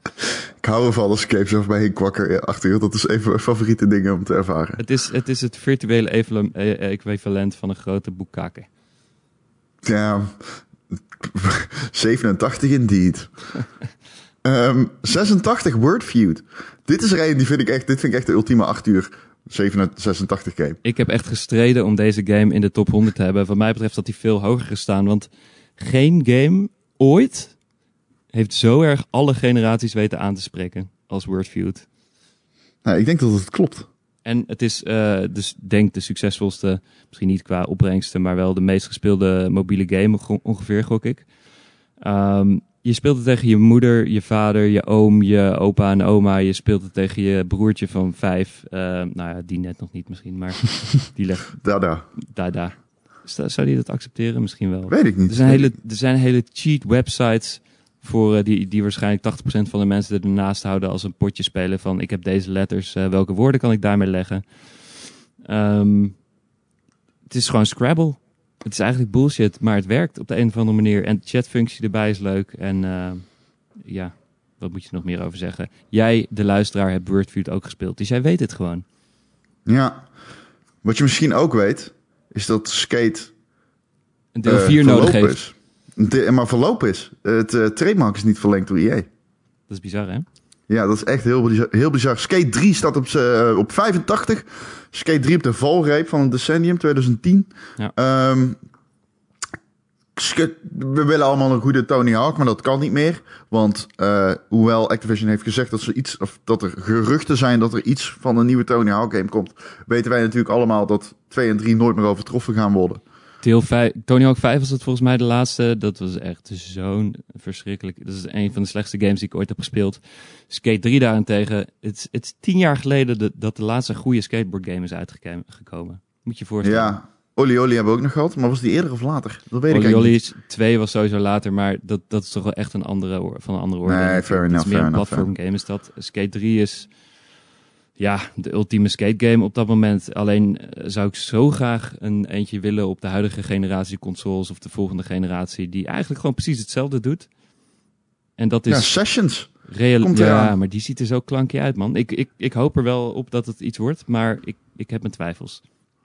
ik hou games over mij heen kwakken ja, achter je. Dat is een van mijn favoriete dingen om te ervaren. Het is het, is het virtuele equivalent, eh, equivalent van een grote boekkaken. Ja, 87 indeed. Ehm 86 Wordfeud. Dit is er een die vind ik echt, dit vind ik echt de ultieme 8 uur 87 game. Ik heb echt gestreden om deze game in de top 100 te hebben. Wat mij betreft had hij veel hoger gestaan. Want geen game ooit heeft zo erg alle generaties weten aan te spreken als Wordfeud. Nou, ik denk dat het klopt. En het is, eh, dus denk de succesvolste, misschien niet qua opbrengsten, maar wel de meest gespeelde mobiele game onge- ongeveer, gok ik. Ehm, je speelt het tegen je moeder, je vader, je oom, je opa en oma. Je speelt het tegen je broertje van vijf. Eh, nou ja, die net nog niet misschien, maar die legt daar. Zou zou die dat accepteren? Misschien wel. Weet ik niet. Er zijn hele, er zijn hele cheat websites voor eh, die, die waarschijnlijk 80% van de mensen ernaast houden als een potje spelen van ik heb deze letters, eh, welke woorden kan ik daarmee leggen? Ehm, het is gewoon Scrabble. Het is eigenlijk bullshit, maar het werkt op de een of andere manier. En de chatfunctie erbij is leuk. En eh, ja, wat moet je nog meer over zeggen? Jij, de luisteraar, hebt Wordfeud ook gespeeld. Dus jij weet het gewoon. Ja. Wat je misschien ook weet, is dat Skate Een deel eh, 4 nodig heeft. De- maar verlopen is. Het eh, trademark is niet verlengd door EA. Dat is bizar, hè? Ja, dat is echt heel bizar. Heel bizar. Skate 3 staat op, eh, op 85. Skate 3 op de valreep van het decennium 2010. Ja. Ehm, we willen allemaal een goede Tony Hawk, maar dat kan niet meer. Want eh, hoewel Activision heeft gezegd dat, ze iets, of dat er geruchten zijn dat er iets van een nieuwe Tony Hawk game komt, weten wij natuurlijk allemaal dat 2 en 3 nooit meer overtroffen gaan worden. Deel 5, Tony Hawk 5 was het volgens mij de laatste. Dat was echt zo'n verschrikkelijk. Dat is een van de slechtste games die ik ooit heb gespeeld. Skate 3 daarentegen. Het is- tien jaar geleden de- dat de laatste goede skateboard game is uitgekomen. Moet je je voorstellen. Ja, Oli Oli hebben we ook nog gehad, maar was die eerder of later? Dat weet ik Oli Oli's 2 was sowieso later, maar dat, dat is toch wel echt een andere, van een andere orde. Nee, fair enough, meer fair een enough, platform game is dat. Skate 3 is ja, de ultieme skate game op dat moment. Alleen eh, zou ik zo graag een eentje willen op de huidige generatie consoles of de volgende generatie die eigenlijk gewoon precies hetzelfde doet. En dat niet. Ja, is Sessions. real. komt Ja, maar die ziet er zo klankje uit, man. Ik, ik, ik hoop er wel op dat het iets wordt, maar ik, ik heb mijn twijfels.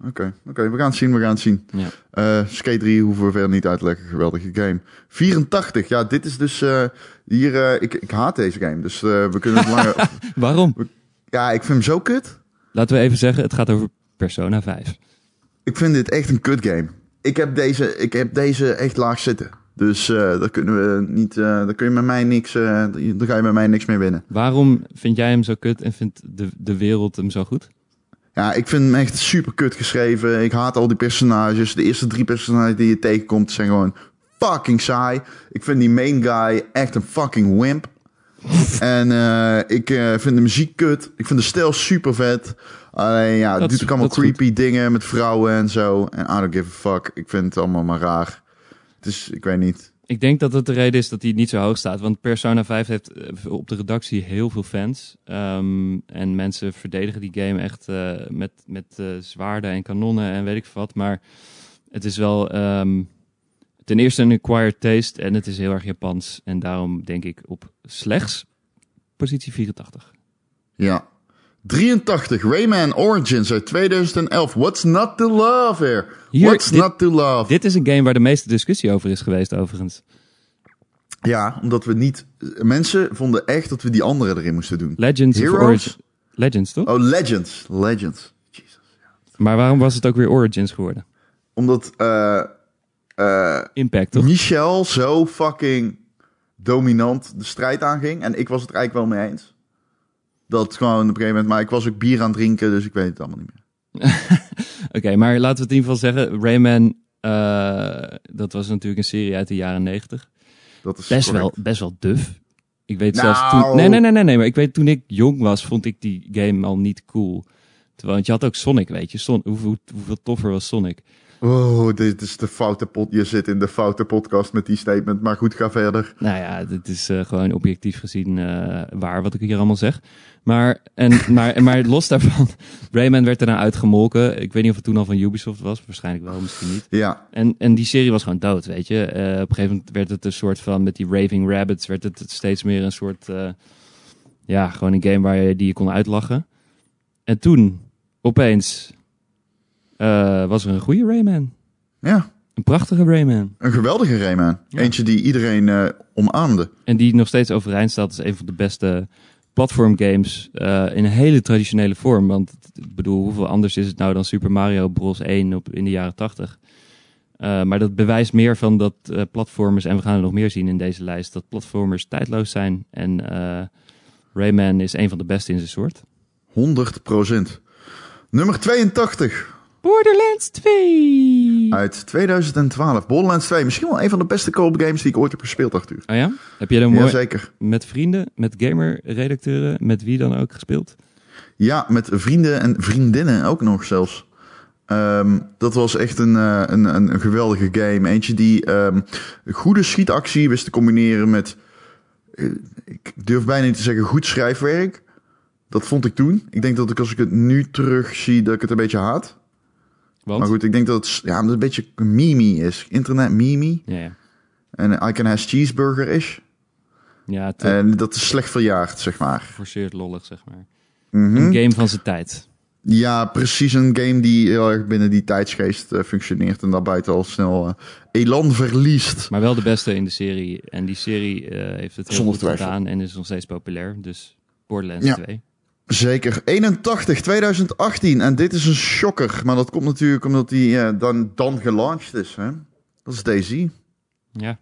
Oké, oké, we gaan het zien, we gaan het zien. Ja. Eh, Skate 3 hoeven we verder niet uit te leggen. Geweldige game. 84, ja, dit is dus eh, hier. ik, ik haat deze game, dus we kunnen het langer. Waarom? Ja, ik vind hem zo kut. Laten we even zeggen, het gaat over Persona 5. Ik vind dit echt een kut game. Ik heb deze, ik heb deze echt laag zitten. Dus eh daar kunnen we niet. eh daar kun je met mij niks. eh daar ga je met mij niks mee winnen. Waarom vind jij hem zo kut en vindt de, de wereld hem zo goed? Ja, ik vind hem echt super kut geschreven. Ik haat al die personages. De eerste drie personages die je tegenkomt zijn gewoon fucking saai. Ik vind die main guy echt een fucking wimp. en eh, ik eh, vind de muziek kut. Ik vind de stijl super vet. Alleen ja, het doet ook allemaal goed. creepy dingen met vrouwen en zo. En I don't give a fuck. Ik vind het allemaal maar raar. Dus ik weet niet. Ik denk dat het de reden is dat hij niet zo hoog staat. Want Persona 5 heeft eh, op de redactie heel veel fans. Ehm, en mensen verdedigen die game echt met, met zwaarden en kanonnen en weet ik wat. Maar het is wel ehm, ten eerste een acquired taste en het is heel erg Japans. En daarom denk ik op slechts positie 84. Ja. 83, Rayman Origins uit 2011. What's not to love here? Hier, What's dit- not to love? Dit is een game waar de meeste discussie over is geweest overigens. Ja, omdat we niet... Mensen vonden echt dat we die andere erin moesten doen. Legends of Heroes? Origins. Legends toch? Oh, Legends. Legends. Jesus. Maar waarom was het ook weer Origins geworden? Omdat eh eh Impact toch? Michel zo fucking dominant de strijd aanging. En ik was het eigenlijk wel mee eens. Dat gewoon op een gegeven moment... Maar ik was ook bier aan het drinken, dus ik weet het allemaal niet meer. Oké, maar laten we het in ieder geval zeggen. Rayman, eh, dat was natuurlijk een serie uit de jaren 90. Dat is Best wel, best wel duf. Ik weet Nou. zelfs toen... Nee, nee, nee, nee, nee, maar ik weet toen ik jong was, vond ik die game al niet cool. Terwijl, want je had ook Sonic, weet je. Son, hoeveel, hoeveel toffer was Sonic? Oh, dit is de foute pot. Je zit in de foute podcast met die statement. Maar goed, ga verder. Nou ja, dit is eh, gewoon objectief gezien eh, waar wat ik hier allemaal zeg. Maar, en, maar, maar los daarvan, Rayman werd daarna uitgemolken. Ik weet niet of het toen al van Ubisoft was. Waarschijnlijk wel, misschien niet. Ja, En, en die serie was gewoon dood, weet je. Eh, op een gegeven moment werd het een soort van, met die Raving Rabbits, werd het steeds meer een soort, ja, gewoon een game waar je, die je kon uitlachen. En toen, opeens, eh, was er een goede Rayman. ja. Een prachtige Rayman. Een geweldige Rayman. Ja. Eentje die iedereen eh omarmde. En die nog steeds overeind staat als een van de beste platformgames eh, in een hele traditionele vorm. Want ik bedoel, hoeveel anders is het nou dan Super Mario Bros. 1 op, in de jaren 80? Uh, maar dat bewijst meer van dat uh, platformers, en we gaan er nog meer zien in deze lijst, dat platformers tijdloos zijn. En uh, Rayman is een van de beste in zijn soort. 100%. Nummer 82. Borderlands 2. Uit 2012. Borderlands 2. Misschien wel een van de beste co-op games die ik ooit heb gespeeld, Arthur. Oh ja? Heb je dan mooi zeker. met vrienden, met gamer-redacteuren, met wie dan ook gespeeld? Ja, met vrienden en vriendinnen ook nog zelfs. Um, dat was echt een, uh, een, een, een, geweldige game. Eentje die um, goede schietactie wist te combineren met... Uh, ik durf bijna niet te zeggen goed schrijfwerk. Dat vond ik toen. Ik denk dat ik als ik het nu terug zie, dat ik het een beetje haat. Want? Maar goed, ik denk dat het ja, dat het een beetje mimi is. Internet mimi. Ja, ja. En Icon has cheeseburger is. Ja, te En dat is slecht verjaard, zeg maar. geforceerd lollig, zeg maar. Mhm. Een game van zijn tijd. Ja, precies een game die heel erg binnen die tijdsgeest uh, functioneert en daarbuiten al snel uh, elan verliest. Maar wel de beste in de serie. En die serie uh, heeft het heel Zonder goed twijfel. gedaan en is nog steeds populair. Dus Borderlands Ja. 2. Zeker. 81, 2018. En dit is een shocker. Maar dat komt natuurlijk omdat die uh, dan, dan gelaunched is. Hè? Dat is Daisy. Ja.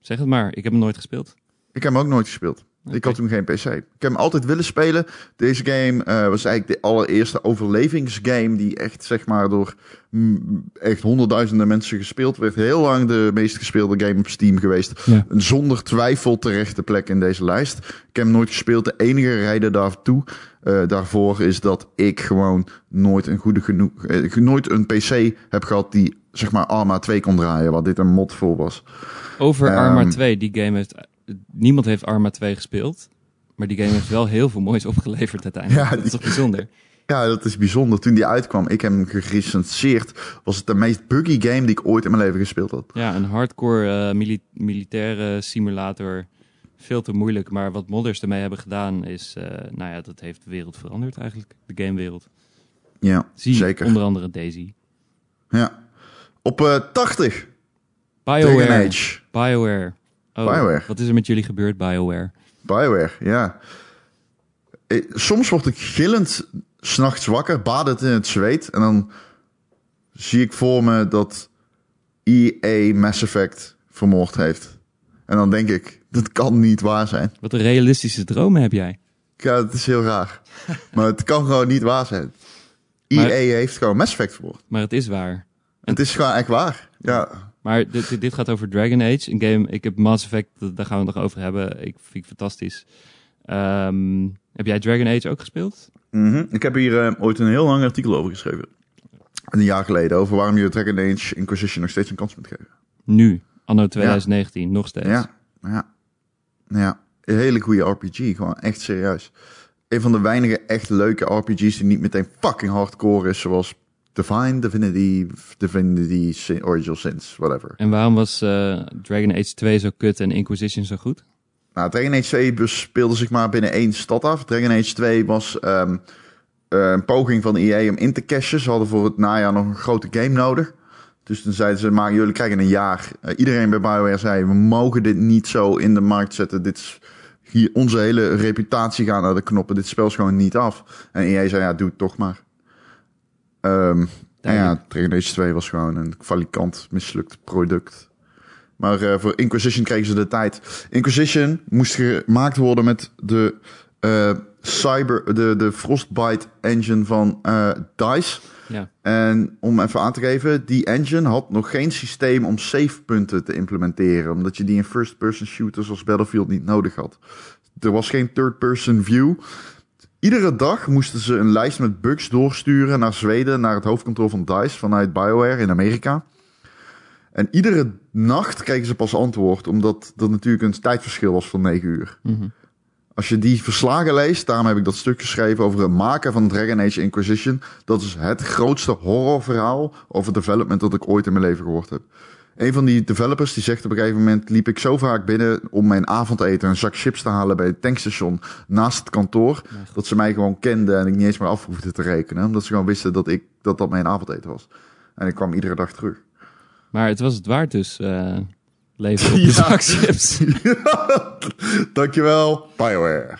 Zeg het maar. Ik heb hem nooit gespeeld. Ik heb hem ook nooit gespeeld. Ik had toen geen PC. Ik heb hem altijd willen spelen. Deze game uh, was eigenlijk de allereerste overlevingsgame die echt, zeg maar, door mm, echt honderdduizenden mensen gespeeld werd. Heel lang de meest gespeelde game op Steam geweest. Ja. Zonder twijfel terechte plek in deze lijst. Ik heb hem nooit gespeeld. De enige reden daartoe, uh, daarvoor is dat ik gewoon nooit een goede genoeg, uh, nooit een PC heb gehad die, zeg maar, Arma 2 kon draaien, wat dit een mod voor was. Over Ehm, Arma 2, die game heeft... Niemand heeft Arma 2 gespeeld. Maar die game heeft wel heel veel moois opgeleverd uiteindelijk. Ja, dat is toch bijzonder? Ja, dat is bijzonder. Toen die uitkwam, ik heb hem gerecenseerd, was het de meest buggy game die ik ooit in mijn leven gespeeld had. Ja, een hardcore uh, mili militaire simulator. Veel te moeilijk. Maar wat modders ermee hebben gedaan is... Uh, nou ja, dat heeft de wereld veranderd eigenlijk. De gamewereld. Ja, Zie zeker. onder andere Daisy. Ja. Op uh, 80. BioWare. BioWare. Oh, BioWare. Wat is er met jullie gebeurd, BioWare? BioWare, ja. Eh, Soms word ik gillend s'nachts wakker, badend in het zweet. En dan zie ik voor me dat EA Mass Effect vermoord heeft. En dan denk ik, dat kan niet waar zijn. Wat een realistische dromen heb jij. Ja, dat is heel raar. maar het kan gewoon niet waar zijn. EA Maar- heeft gewoon Mass Effect vermoord. Maar het is waar. Het is gewoon echt waar. Ja. Maar dit, dit- gaat over Dragon Age. Een game, ik heb Mass Effect, daar gaan we het nog over hebben. Ik vind het fantastisch. Ehm, heb jij Dragon Age ook gespeeld? Mhm. Ik heb hier eh, ooit een heel lang artikel over geschreven. Een jaar geleden. Over waarom je Dragon Age Inquisition nog steeds een kans moet geven. Nu, anno 2019, nog steeds. Ja, ja, ja. Een hele goede RPG, gewoon echt serieus. Een van de weinige echt leuke RPG's die niet meteen fucking hardcore is, zoals Divine, Divinity, Divinity, Sin- Original Sins, whatever. En waarom was eh, Dragon Age 2 zo kut en Inquisition zo goed? Nou, Dragon Age 2 bes- speelde zich maar binnen één stad af. Dragon Age 2 was ehm, eh, een poging van EA om in te cashen. Ze hadden voor het najaar nog een grote game nodig. Dus toen zeiden ze, maar jullie krijgen een jaar. Eh, iedereen bij BioWare zei, we mogen dit niet zo in de markt zetten. Dit is, hier, onze hele reputatie gaat naar de knoppen. Dit spel is gewoon niet af. En EA zei, ja, doe het toch maar. Ehm, en ja. Dragon Age 2 was gewoon een falikant mislukt product. Maar eh, voor Inquisition kregen ze de tijd. Inquisition moest gemaakt worden met de eh, cyber, de, de Frostbite engine van eh, DICE. Ja. En om even aan te geven, die engine had nog geen systeem om savepunten te implementeren. Omdat je die in first-person shooters als Battlefield niet nodig had. Er was geen third-person view. Iedere dag moesten ze een lijst met bugs doorsturen naar Zweden, naar het hoofdkantoor van DICE vanuit BioWare in Amerika. En iedere nacht kregen ze pas antwoord, omdat er natuurlijk een tijdverschil was van 9 uur. Mhm. Als je die verslagen leest, daarom heb ik dat stuk geschreven over het maken van Dragon Age Inquisition. Dat is het grootste horrorverhaal over development dat ik ooit in mijn leven gehoord heb. Een van die developers die zegt op een gegeven moment liep ik zo vaak binnen om mijn avondeten een zak chips te halen bij het tankstation naast het kantoor. Dat ze mij gewoon kenden en ik niet eens meer af hoefde te rekenen. Omdat ze gewoon wisten dat ik, dat, dat mijn avondeten was. En ik kwam iedere dag terug. Maar het was het waard dus, eh leven op de Ja. zakchips. Dankjewel, Bioware.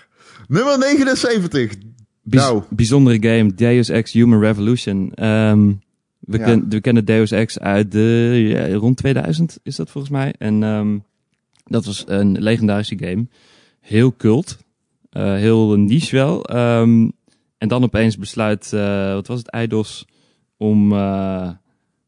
Nummer 79. Bijz- Nou. Bijzondere game, Deus Ex Human Revolution. Ehm, we, Ja. ken- we kennen Deus Ex uit de, ja, rond 2000 is dat volgens mij. En ehm, dat was een legendarische game. Heel cult. Eh, heel niche wel. Ehm, en dan opeens besluit, eh, wat was het, Eidos, om eh,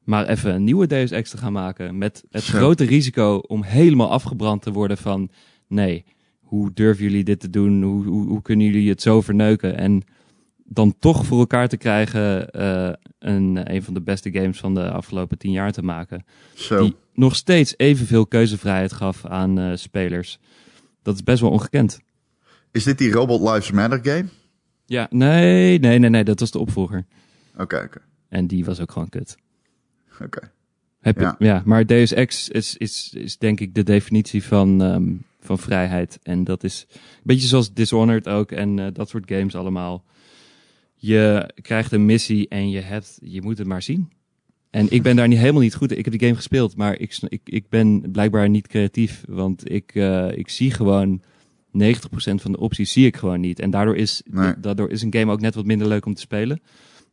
maar even een nieuwe Deus Ex te gaan maken. Met het grote risico om helemaal afgebrand te worden van... Nee, hoe durven jullie dit te doen? Hoe, hoe, hoe kunnen jullie het zo verneuken? En dan toch voor elkaar te krijgen eh, een, een van de beste games van de afgelopen tien jaar te maken. Zo. Die nog steeds evenveel keuzevrijheid gaf aan eh, spelers. Dat is best wel ongekend. Is dit die Robot Lives Matter game? Ja, nee, nee, nee, nee, dat was de opvolger. Oké, oké. En die was ook gewoon kut. Oké. Heb je, Ja. ja. maar Deus Ex is, is, is denk ik de definitie van, ehm, van vrijheid. En dat is een beetje zoals Dishonored ook en eh, dat soort games allemaal. Je krijgt een missie en je, hebt, je moet het maar zien. En ik ben daar niet, helemaal niet goed in. Ik heb die game gespeeld, maar ik, ik, ik ben blijkbaar niet creatief. Want ik, eh, ik zie gewoon 90% van de opties zie ik gewoon niet. En daardoor is, Nee. daardoor is een game ook net wat minder leuk om te spelen.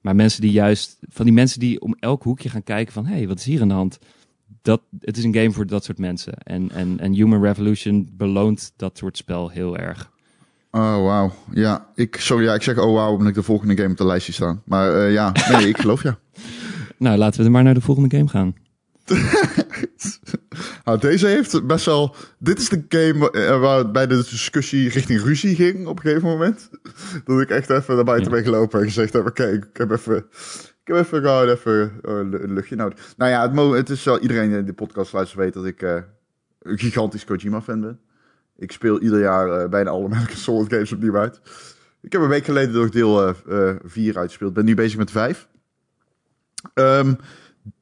Maar mensen die juist, van die mensen die om elk hoekje gaan kijken van, hé, hey, wat is hier aan de hand? Dat, het is een game voor dat soort mensen. En, en, en Human Revolution beloont dat soort spel heel erg. Oh, wauw. Ja, ik, sorry, ja, ik zeg oh, wauw, omdat ik de volgende game op de lijst zie staan. Maar eh, ja, nee, ik geloof ja. Nou, laten we er maar naar de volgende game gaan. Nou, deze heeft best wel... Dit is de game eh, waar bij de discussie richting ruzie ging op een gegeven moment. Dat ik echt even naar buiten Ja. ben gelopen en gezegd heb... Oké, ik heb even... Ik heb even gewoon even eh, een luchtje nodig. Nou ja, het, het is wel... Iedereen die de podcast luistert weet dat ik een gigantisch Kojima-fan ben. Ik speel ieder jaar eh, bijna alle Metal Gear Solid games opnieuw uit. Ik heb een week geleden door deel 4 uitgespeeld. ben nu bezig met 5. Ehm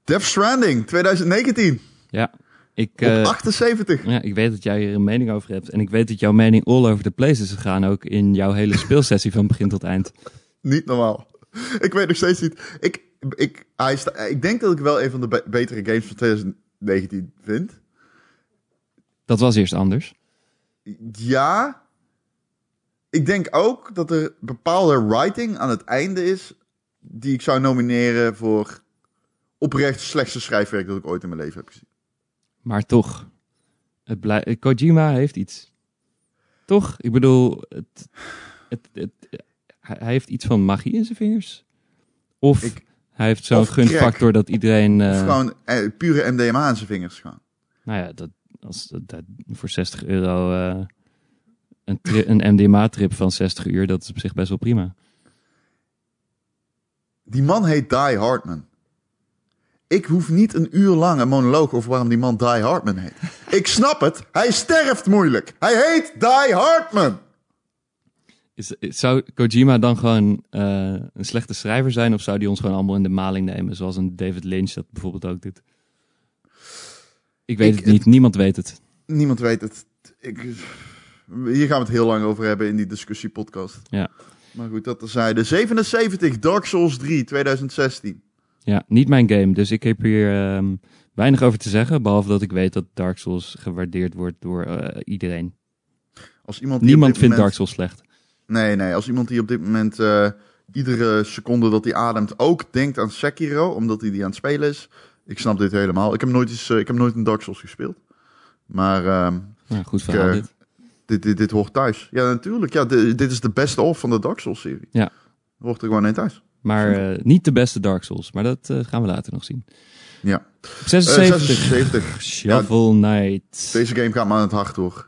Death Stranding 2019 Ja, ik, op eh, 78. ja, ik weet dat jij hier een mening over hebt. En ik weet dat jouw mening all over the place is gegaan. Ook in jouw hele speelsessie van begin tot eind. Niet normaal. Ik weet nog steeds niet. Ik, ik, hij sta, ik denk dat ik wel een van de be- betere games van 2019 vind. Dat was eerst anders. Ja. Ik denk ook dat er bepaalde writing aan het einde is. die ik zou nomineren voor oprecht slechtste schrijfwerk dat ik ooit in mijn leven heb gezien. Maar toch, het blij- Kojima heeft iets. Toch? Ik bedoel, het, het, het, hij heeft iets van magie in zijn vingers. Of Ik- hij heeft zo'n gunfactor dat iedereen... Of eh, gewoon eh, pure MDMA aan zijn vingers gaan. nou ja, dat, als, dat, voor 60 euro eh, een, een MDMA-trip van 60 uur, dat is op zich best wel prima. Die man heet Die Hardman. Ik hoef niet een uur lang een monoloog over waarom die man Die Hardman heet. Ik snap het. Hij sterft moeilijk. Hij heet Die Hardman. Is, is- zou Kojima dan gewoon eh, een slechte schrijver zijn? Of zou die ons gewoon allemaal in de maling nemen? Zoals een David Lynch dat bijvoorbeeld ook doet. Ik weet Ik- het niet. Niemand weet het. Niemand weet het. Ik, hier gaan we het heel lang over hebben in die discussiepodcast. Ja. Maar goed, dat terzijde. 77, Dark Souls 3, 2016. Ja, niet mijn game. Dus ik heb hier ehm, weinig over te zeggen. Behalve dat ik weet dat Dark Souls gewaardeerd wordt door eh, iedereen. Als iemand Niemand vindt moment- Dark Souls slecht. Nee, nee. Als iemand die op dit moment eh, iedere seconde dat hij ademt ook denkt aan Sekiro, omdat hij die aan het spelen is. Ik snap dit helemaal. Ik heb nooit, eens, eh, ik heb nooit een Dark Souls gespeeld. Maar ehm, Nou, goed verhaal eh, dit. dit, dit, dit hoort thuis. Ja, natuurlijk. Ja, di- dit is de beste of van de Dark Souls serie. Ja. Hoort er gewoon in thuis. Maar eh, niet de beste Dark Souls. Maar dat gaan we later nog zien. Ja. Op Eh, 76. 76. Shovel Knight. Deze game gaat me aan het hart hoor.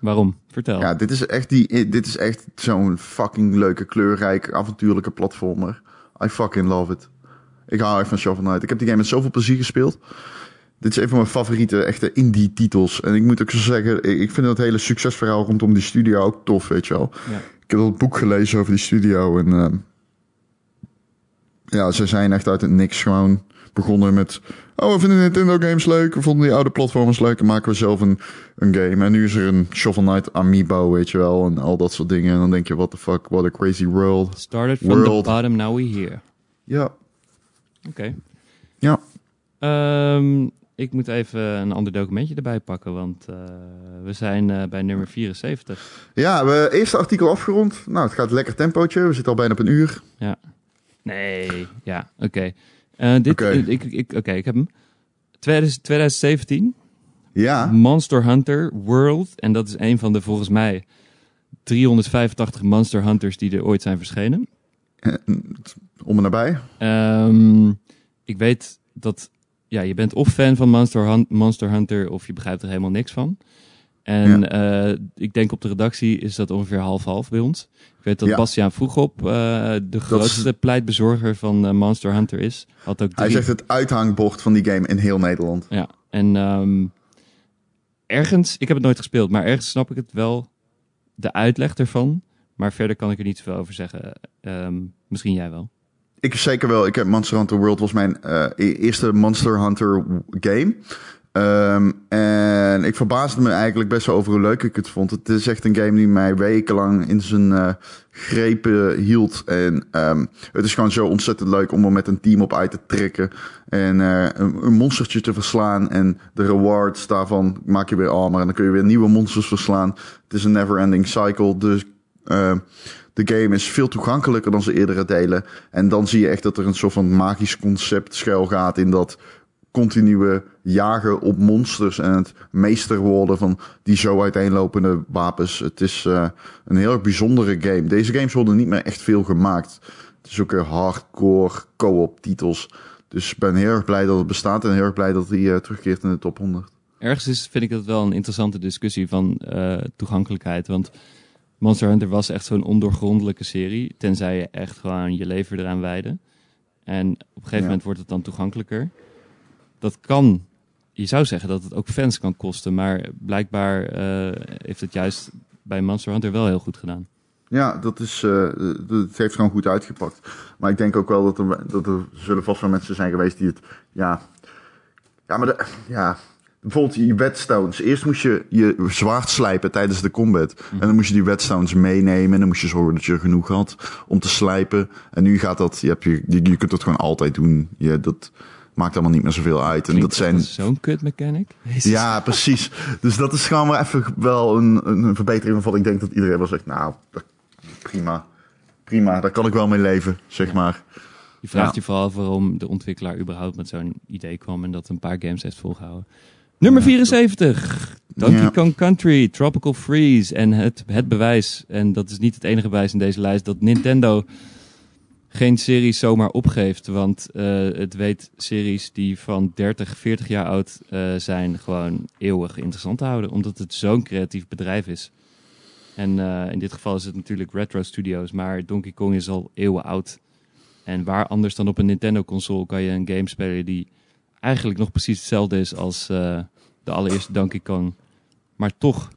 Waarom? Vertel. Ja, dit is echt, die, dit is echt zo'n fucking leuke, kleurrijke, avontuurlijke platformer. I fucking love it. Ik hou echt van Shovel Knight. Ik heb die game met zoveel plezier gespeeld. Dit is een van mijn favoriete echte indie titels. En ik moet ook zo zeggen, ik vind het hele succesverhaal rondom die studio ook tof, weet je wel. Ja. Ik heb al het boek gelezen over die studio en ehm, ja, ze zijn echt uit het niks gewoon begonnen met... Oh, we vinden Nintendo games leuk. We vonden die oude platformers leuk. En maken we zelf een, een game. En nu is er een Shovel Knight amiibo, weet je wel. En al dat soort dingen. En dan denk je, what the fuck, what a crazy world. Started from World. the bottom, now we here. Ja, Oké. ja. Ehm, ik moet even een ander documentje erbij pakken, want eh, we zijn eh, bij nummer 74. Ja, we eerste artikel afgerond. Nou, het gaat lekker tempootje. We zitten al bijna op een uur. Nee, ja, oké. Eh, dit, Oké. ik, ik, oké, ik heb hem. 2000 2017, Ja, Monster Hunter World. En dat is een van de, volgens mij, 385 Monster Hunters die er ooit zijn verschenen. Om en nabij. Ehm, ik weet dat ja, je bent of fan van Monster, Hun- Monster Hunter of je begrijpt er helemaal niks van. En eh, ik denk op de redactie is dat ongeveer half-half bij ons. Ik weet dat Ja. Bastiaan Vroegop eh, de grootste pleitbezorger van eh, Monster Hunter is. Had ook Hij drie- zegt het uithangbord van die game in heel Nederland. Ja, en ehm, ergens, ik heb het nooit gespeeld, maar ergens snap ik het wel, de uitleg ervan. Maar verder kan ik er niet zoveel over zeggen. Ehm, misschien jij wel. Ik zeker wel. Ik heb Monster Hunter World was mijn eh, e- eerste Monster Hunter game. Ehm, en ik verbaasde me eigenlijk best wel over hoe leuk ik het vond. Het is echt een game die mij wekenlang in zijn eh, grepen hield. En ehm, het is gewoon zo ontzettend leuk om er met een team op uit te trekken. En eh, een, monstertje te verslaan. En de rewards daarvan maak je weer armor. En dan kun je weer nieuwe monsters verslaan. Het is een never-ending cycle. Dus eh, de game is veel toegankelijker dan zijn eerdere delen. En dan zie je echt dat er een soort van magisch concept schuil gaat in dat continue jagen op monsters en het meester worden van die zo uiteenlopende wapens. Het is eh, een heel bijzondere game. Deze games worden niet meer echt veel gemaakt. Het is ook een hardcore co-op titels. Dus ik ben heel erg blij dat het bestaat en heel erg blij dat hij eh, terugkeert in de top 100. Ergens is, vind ik dat wel een interessante discussie van eh, toegankelijkheid. Want Monster Hunter was echt zo'n ondoorgrondelijke serie. Tenzij je echt gewoon je leven eraan wijde. En op een gegeven Ja. moment wordt het dan toegankelijker. Dat kan, je zou zeggen dat het ook fans kan kosten. Maar blijkbaar eh, heeft het juist bij Monster Hunter wel heel goed gedaan. Ja, dat is, eh, het heeft gewoon goed uitgepakt. Maar ik denk ook wel dat er, dat er zullen vast wel mensen zijn geweest die het, ja, ja, maar de, ja, bijvoorbeeld je whetstones. Eerst moest je je zwaard slijpen tijdens de combat. En dan moest je die whetstones meenemen. En dan moest je zorgen dat je er genoeg had om te slijpen. En nu gaat dat, je, hebt je, je, kunt het gewoon altijd doen. Je, dat maakt allemaal niet meer zoveel uit. En dat zijn, zo'n kut mechanic. Ja, precies. Dus dat is gewoon wel even wel een, een verbetering waarvan ik denk dat iedereen wel zegt, nou, dat- prima. Prima, daar kan ik wel mee leven, zeg maar. Je vraagt Ja. je vooral waarom de ontwikkelaar überhaupt met zo'n idee kwam en dat een paar games heeft volgehouden. Nummer 74. Donkey Ja. Kong Country, Tropical Freeze en het, het bewijs. En dat is niet het enige bewijs in deze lijst dat Nintendo geen series zomaar opgeeft. Want eh, het weet series die van 30, 40 jaar oud eh, zijn gewoon eeuwig interessant te houden. Omdat het zo'n creatief bedrijf is. En eh, in dit geval is het natuurlijk Retro Studios, maar Donkey Kong is al eeuwen oud. En waar anders dan op een Nintendo-console kan je een game spelen die eigenlijk nog precies hetzelfde is als eh, de allereerste Donkey Kong. Maar toch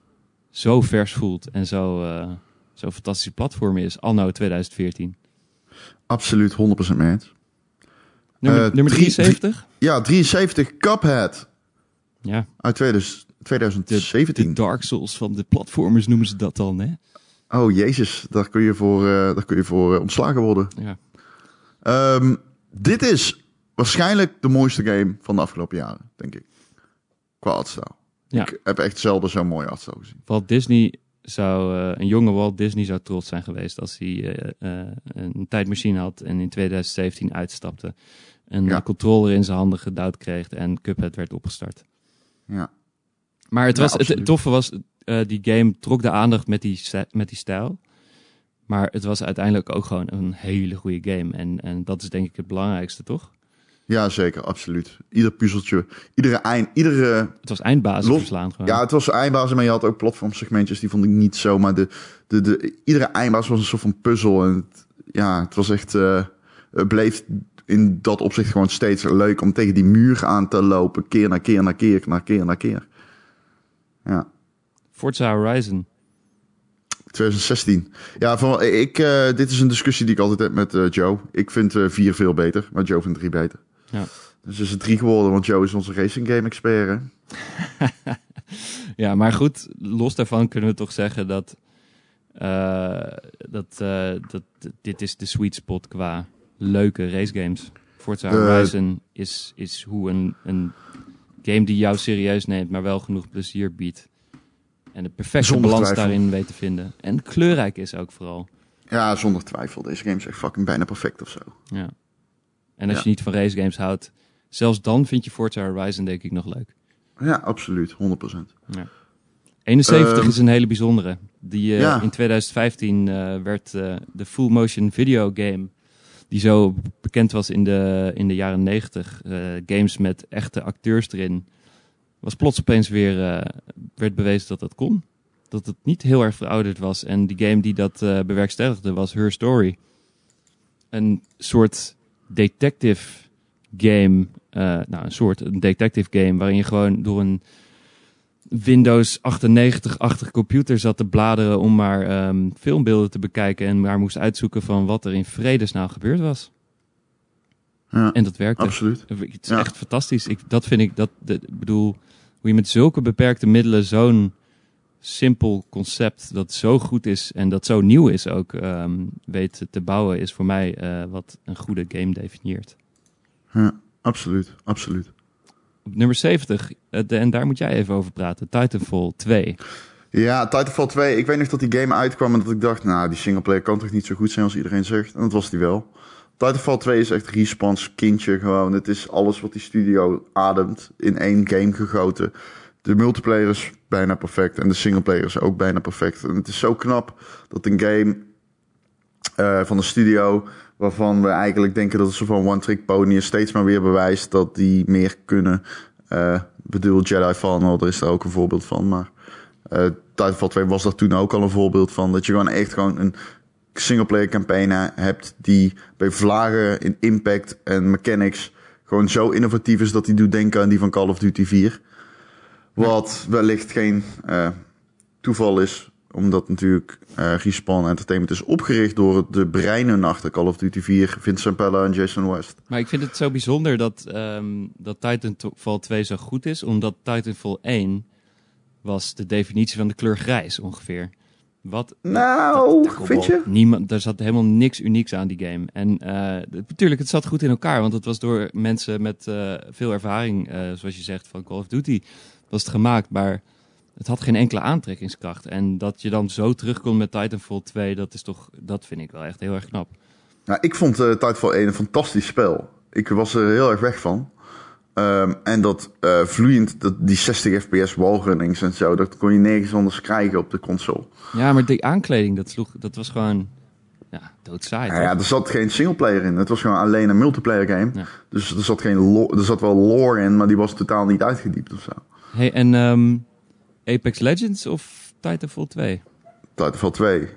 zo vers voelt en zo, eh zo fantastische platform is, anno 2014. Absoluut 100% mee eens. Nummer, Eh, nummer drie- 73? Ja, 73 Cuphead Ja, uit 2000 de, 2017. de Dark Souls van de platformers noemen ze dat dan, hè? Oh jezus, daar kun je voor, daar kun je voor ontslagen worden. Ja. Ehm, dit is waarschijnlijk de mooiste game van de afgelopen jaren, denk ik. Qua artstyle. Ja. Ik heb echt zelden zo'n mooie artstyle gezien. Walt Disney zou, eh, een jonge Walt Disney zou trots zijn geweest als hij eh, eh, een tijdmachine had en in 2017 uitstapte. Een Ja. eh, controller in zijn handen gedouwd kreeg en Cuphead werd opgestart. Ja. Maar het, Ja, was, het, het toffe was, die game trok de aandacht met die, met die stijl. Maar het was uiteindelijk ook gewoon een hele goede game. En, en dat is denk ik het belangrijkste, toch? Ja, zeker, absoluut. Ieder puzzeltje, iedere eind, iedere... Het was eindbasis Los- verslaan gewoon. Ja, het was eindbazen, maar je had ook platformsegmentjes, die vond ik niet zo. Maar de, de, de, iedere eindbaas was een soort van puzzel. En het, ja, het was echt... eh, het bleef in dat opzicht gewoon steeds leuk om tegen die muur aan te lopen. Keer na keer na keer na keer na keer. Ja. Forza Horizon. 2016. Ja, van, ik, eh, dit is een discussie die ik altijd heb met eh, Joe. Ik vind eh 4 veel beter, maar Joe vindt 3 beter. Ja. Dus is het 3 geworden, want Joe is onze racing game expert. Hè? Ja, maar goed, los daarvan kunnen we toch zeggen dat, eh, dat, eh, dat dit is de sweet spot qua leuke racegames. Forza Eh, Horizon is, is hoe een, een game die jou serieus neemt, maar wel genoeg plezier biedt. En de perfecte Zonder balans twijfel. daarin weet te vinden. En kleurrijk is ook vooral. Ja, zonder twijfel. Deze game is echt fucking bijna perfect of zo. Ja. En als Ja. je niet van race games houdt, zelfs dan vind je Forza Horizon denk ik nog leuk. Ja, absoluut. 100%. 71 Ehm, is een hele bijzondere. Die eh, Ja. in 2015 eh, werd eh, de full motion video game, die zo bekend was in de, in de jaren 90, eh, games met echte acteurs erin, was plots opeens weer, werd bewezen dat dat kon. Dat het niet heel erg verouderd was. En die game die dat bewerkstelligde was Her Story. Een soort detective game, eh, nou een soort een detective game waarin je gewoon door een Windows 98-achtig computer zat te bladeren om maar ehm, filmbeelden te bekijken en maar moest uitzoeken van wat er in vredesnaam gebeurd was. Ja, En dat werkte. absoluut. Het is Ja. echt fantastisch. Ik, dat vind ik, dat, de- ik bedoel, hoe je met zulke beperkte middelen zo'n simpel concept dat zo goed is en dat zo nieuw is ook ehm, weet te bouwen, is voor mij eh, wat een goede game definieert. Ja, absoluut. Absoluut. Op nummer 70, eh, de- en daar moet jij even over praten, Titanfall 2. Ja, Titanfall 2. Ik weet nog dat die game uitkwam en dat ik dacht, nou, die singleplayer kan toch niet zo goed zijn als iedereen zegt. En dat was die wel. Titanfall 2 is echt Respawn's kindje gewoon. Het is alles wat die studio ademt in één game gegoten. De multiplayer is bijna perfect en de singleplayer is ook bijna perfect. En het is zo knap dat een game eh, van een studio waarvan we eigenlijk denken dat zo van one trick pony steeds maar weer bewijst dat die meer kunnen. Eh, Ik bedoel, Jedi Fallen Order is daar ook een voorbeeld van, maar eh Titanfall 2 was daar toen ook al een voorbeeld van. Dat je gewoon echt gewoon een singleplayer campaign hebt die bij vlagen in impact en mechanics gewoon zo innovatief is dat die doet denken aan die van Call of Duty 4. Wat wellicht geen eh, toeval is, omdat natuurlijk eh Respawn Entertainment is opgericht door de breinen achter Call of Duty 4, Vincent Pella en Jason West. Maar ik vind het zo bijzonder dat, ehm, dat Titanfall 2 zo goed is, omdat Titanfall 1 was de definitie van de kleur grijs ongeveer. Wat Nou, vind je? Niemand, er zat helemaal niks unieks aan die game. En eh, het- natuurlijk, het zat goed in elkaar, want het was door mensen met veel ervaring, zoals je zegt, van Call of Duty, was het gemaakt. Maar het had geen enkele aantrekkingskracht. En dat je dan zo terugkomt met Titanfall 2, dat is toch, dat vind ik wel echt heel erg knap. Nou, ik vond eh Titanfall 1 een fantastisch spel. Ik was er heel erg weg van. Ehm, en dat eh, vloeiend, dat, die 60 fps wallrunnings en zo, dat kon je nergens anders krijgen op de console. Ja, maar die aankleding, dat, sloeg, dat was gewoon ja, doodsaai. Ja, er zat geen singleplayer in. Het was gewoon alleen een multiplayer game. Ja. Dus er zat, geen er zat wel lore in, maar die was totaal niet uitgediept of zo. Hey, en ehm, Apex Legends of Titanfall 2? Titanfall 2,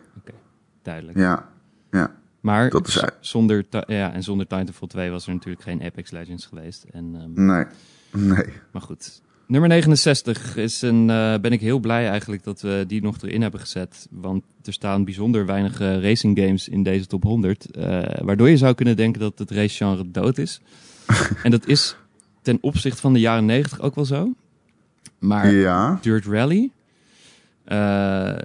Duidelijk. ja. ja. Maar Dat is zonder, ja, en zonder Titanfall 2 was er natuurlijk geen Apex Legends geweest. En, ehm, Nee, nee. Maar goed. Nummer 69 is een, eh, ben ik heel blij eigenlijk dat we die nog erin hebben gezet. Want er staan bijzonder weinig eh, racing games in deze top 100. eh, waardoor je zou kunnen denken dat het racegenre dood is. en dat is ten opzichte van de jaren 90 ook wel zo. Maar Ja, Dirt Rally. Eh,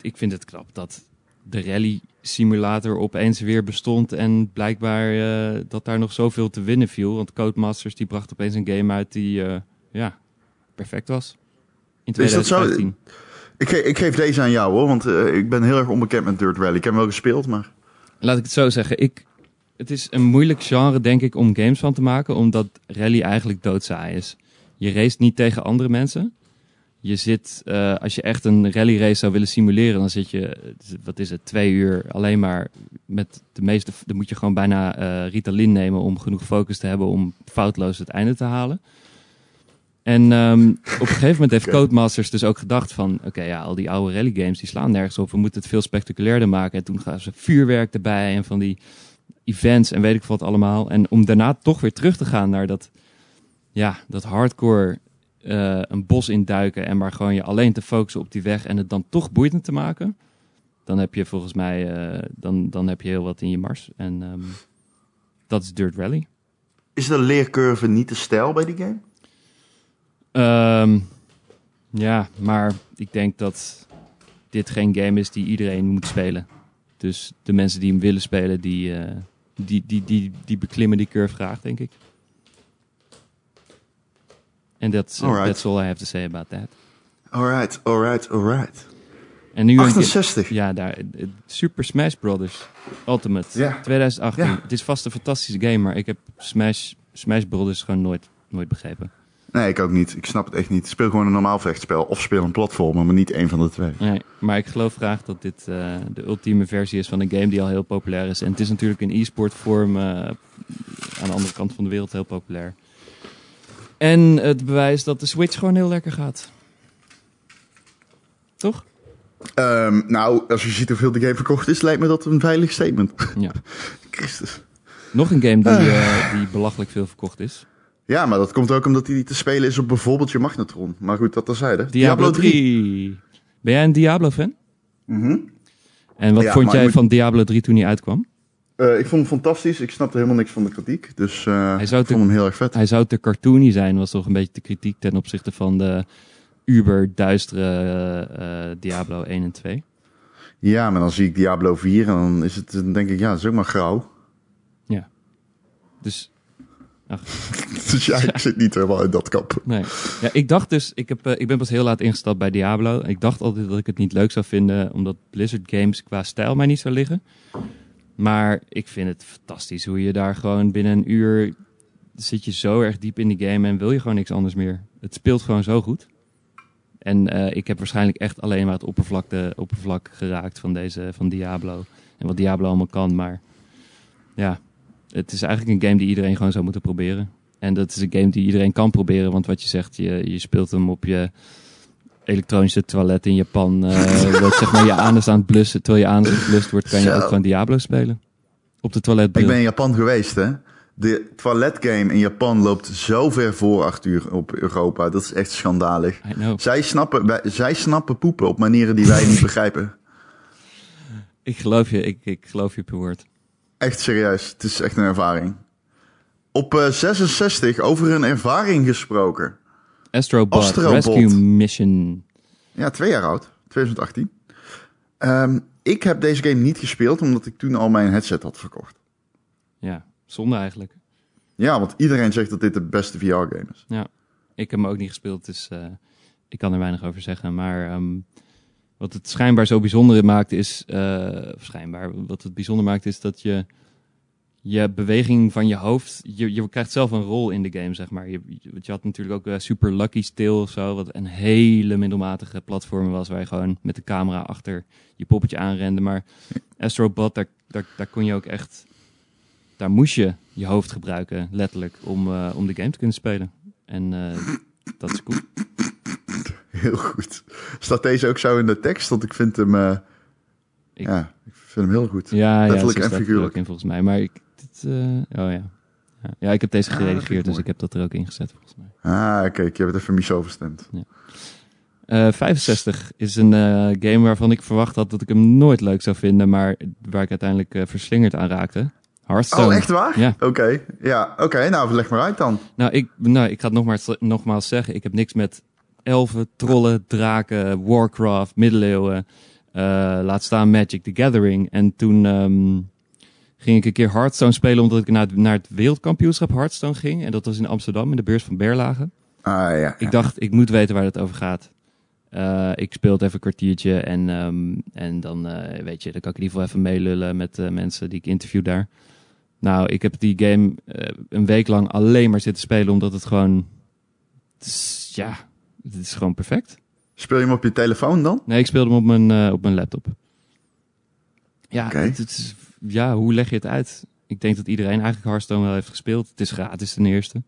ik vind het knap dat de rally simulator opeens weer bestond en blijkbaar eh, dat daar nog zoveel te winnen viel. Want Codemasters die bracht opeens een game uit die eh, ja, perfect was. In Is dat zo? 2015. ik, ge- ik geef deze aan jou hoor, want ik ben heel erg onbekend met Dirt Rally. Ik heb hem wel gespeeld, maar... Laat ik het zo zeggen. Ik, het is een moeilijk genre, denk ik, om games van te maken, omdat rally eigenlijk doodsaai is. Je race niet tegen andere mensen. Je zit, eh, als je echt een rally race zou willen simuleren, dan zit je, wat is het, twee uur alleen maar met de meeste, dan moet je gewoon bijna eh Ritalin nemen om genoeg focus te hebben om foutloos het einde te halen. En ehm, op een gegeven moment heeft. Codemasters dus ook gedacht van... oké, ja, al die oude rally games die slaan nergens op. We moeten het veel spectaculairder maken. En toen gaan ze vuurwerk erbij en van die events en weet ik wat allemaal. En om daarna toch weer terug te gaan naar dat, ja, dat hardcore eh, een bos induiken... en maar gewoon je alleen te focussen op die weg en het dan toch boeiend te maken... dan heb je volgens mij eh, dan, dan heb je heel wat in je mars. En ehm, dat is Dirt Rally. Is de leercurve niet te stijl bij die game? Ehm, ja, maar ik denk dat dit geen game is die iedereen moet spelen. Dus de mensen die hem willen spelen, die, eh, die, die, die, die beklimmen die curve graag, denk ik. En that's, uh, Alright. that's all I have to say about that. Alright, alright, alright. En nu een 68. Ja, daar. eh, Super Smash Brothers Ultimate Ja. 2018. Ja. Het is vast een fantastische game, maar ik heb Smash, Smash Brothers gewoon nooit, nooit begrepen. Nee, ik ook niet. Ik snap het echt niet. Speel gewoon een normaal vechtspel of speel een platformer, maar niet één van de twee. Nee, maar ik geloof graag dat dit eh, de ultieme versie is van een game die al heel populair is. En het is natuurlijk in e-sport vorm eh, aan de andere kant van de wereld heel populair. En het bewijs dat de Switch gewoon heel lekker gaat. Toch? Ehm, nou, als je ziet hoeveel de game verkocht is, lijkt me dat een veilig statement. Ja. Christus. Nog een game die, eh, die belachelijk veel verkocht is. Ja, maar dat komt ook omdat hij te spelen is op bijvoorbeeld je magnetron. Maar goed, dat terzijde. Diablo 3. Ben jij een Diablo-fan? Mhm. En wat Ja, vond jij moet- van Diablo 3 toen hij uitkwam? Eh, ik vond hem fantastisch. Ik snapte helemaal niks van de kritiek. Dus eh, Hij zou ik te- vond hem heel erg vet. Hij zou te cartoony zijn, was toch een beetje de kritiek ten opzichte van de uber duistere eh, Diablo 1 en 2. Ja, maar dan zie ik Diablo 4 en dan, is het, dan denk ik, ja, dat is ook maar grauw. Dus Dus ja, ik zit niet helemaal in dat kamp. nee. Ja, ik dacht dus, ik, heb, ik ben pas heel laat ingestapt bij Diablo. Ik dacht altijd dat ik het niet leuk zou vinden, omdat Blizzard Games qua stijl mij niet zou liggen. Maar ik vind het fantastisch hoe je daar gewoon binnen een uur zit je zo erg diep in die game en wil je gewoon niks anders meer. Het speelt gewoon zo goed. En eh, ik heb waarschijnlijk echt alleen maar het oppervlak, de, oppervlak geraakt van deze van Diablo. En wat Diablo allemaal kan. Maar ja, het is eigenlijk een game die iedereen gewoon zou moeten proberen. En dat is een game die iedereen kan proberen. Want wat je zegt, je, je speelt hem op je elektronische toilet in Japan. eh dat zeg maar je anus aan het blussen. Terwijl je anus geblust wordt, kan je Zo. ook gewoon Diablo spelen. Op de toiletbril. Ik ben in Japan geweest, hè. De toiletgame in Japan loopt zo ver voor, Arthur, op Europa. Dat is echt schandalig. Zij snappen, wij- zij snappen poepen op manieren die wij niet begrijpen. Ik geloof je, ik, ik geloof je per woord. Echt serieus, het is echt een ervaring. Op eh, 66, over een ervaring gesproken. Astrobot, Astrobot. Rescue Mission. Ja, twee jaar oud, 2018. Ehm, ik heb deze game niet gespeeld, omdat ik toen al mijn headset had verkocht. Ja, zonde eigenlijk. Ja, want iedereen zegt dat dit de beste VR-game is. Ik heb hem ook niet gespeeld, dus eh, ik kan er weinig over zeggen. Maar ehm, wat het schijnbaar zo bijzonder maakt is... eh, schijnbaar, wat het bijzonder maakt is dat je... Je beweging van je hoofd... Je, je krijgt zelf een rol in de game, zeg maar. Je, had natuurlijk ook eh, Super Lucky Stil of zo... wat een hele middelmatige platform was... waar je gewoon met de camera achter je poppetje aanrende. Maar Astrobot, daar, daar, daar kon je ook echt... Daar moest je je hoofd gebruiken, letterlijk... om, eh, om de game te kunnen spelen. En eh, dat is cool. Heel goed. Staat deze ook zo in de tekst? Want ik vind hem, Ik- ja, ik vind hem heel goed. Ja, Letterlijk en figuurlijk. ook in volgens mij. Maar ik, eh, oh ja. ja. Ja, ik heb deze Ah, geredigeerd, dus ik heb dat er ook in gezet volgens mij. Ah, kijk, je hebt het even Michel verstemd. Eh 65 is een eh, game waarvan ik verwacht had dat ik hem nooit leuk zou vinden, maar waar ik uiteindelijk eh, verslingerd aan raakte. Hearthstone. Oh, echt waar? Ja. Oké, ja, oké. nou, leg maar uit dan. Nou, ik, nou, ik ga het nogmaals, nogmaals zeggen. Ik heb niks met elfen, trollen, draken, Warcraft, middeleeuwen. eh, laat staan Magic the Gathering. En toen ehm, ging ik een keer Hearthstone spelen omdat ik naar het, naar het wereldkampioenschap Hearthstone ging. En dat was in Amsterdam, in de beurs van Berlage. Ah, ja. Ik dacht, ik moet weten waar het over gaat. Eh, ik speel het even een kwartiertje en, ehm, en dan, eh, weet je, dan kan ik in ieder geval even meelullen met de mensen die ik interview daar. Nou, ik heb die game eh, een week lang alleen maar zitten spelen, omdat het gewoon, het is, ja, het is gewoon perfect. Speel je hem op je telefoon dan? Nee, ik speelde hem op mijn, eh, op mijn laptop. Ja, het is, ja, hoe leg je het uit? Ik denk dat iedereen eigenlijk Hearthstone wel heeft gespeeld. Het is gratis ten eerste.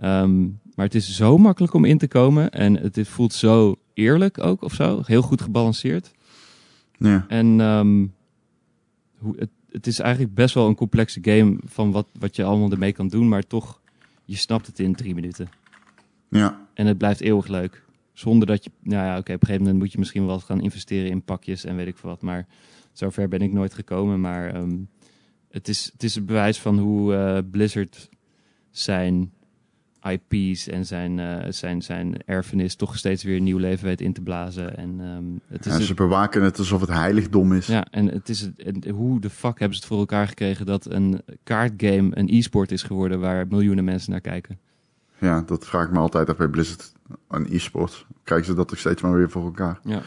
Ehm, maar het is zo makkelijk om in te komen. En het voelt zo eerlijk ook of zo. Heel goed gebalanceerd. Ja. En ehm, hoe, het, het is eigenlijk best wel een complexe game van wat, wat je allemaal ermee kan doen. Maar toch, je snapt het in drie minuten. Ja. En het blijft eeuwig leuk. Zonder dat je, nou ja, oké, op een gegeven moment moet je misschien wel gaan investeren in pakjes en weet ik veel wat. Maar zover ben ik nooit gekomen. Maar ehm, het, is, het is een bewijs van hoe eh, Blizzard zijn IP's en zijn, eh, zijn, zijn erfenis toch steeds weer een nieuw leven weet in te blazen. En ehm, het is Ja, een- ze bewaken het alsof het heiligdom is. ja, en het is het, en hoe de fuck hebben ze het voor elkaar gekregen dat een kaartgame een e-sport is geworden waar miljoenen mensen naar kijken? Ja, dat vraag ik me altijd af bij Blizzard en e-sports. Krijgen ze dat toch steeds maar weer voor elkaar? Ja.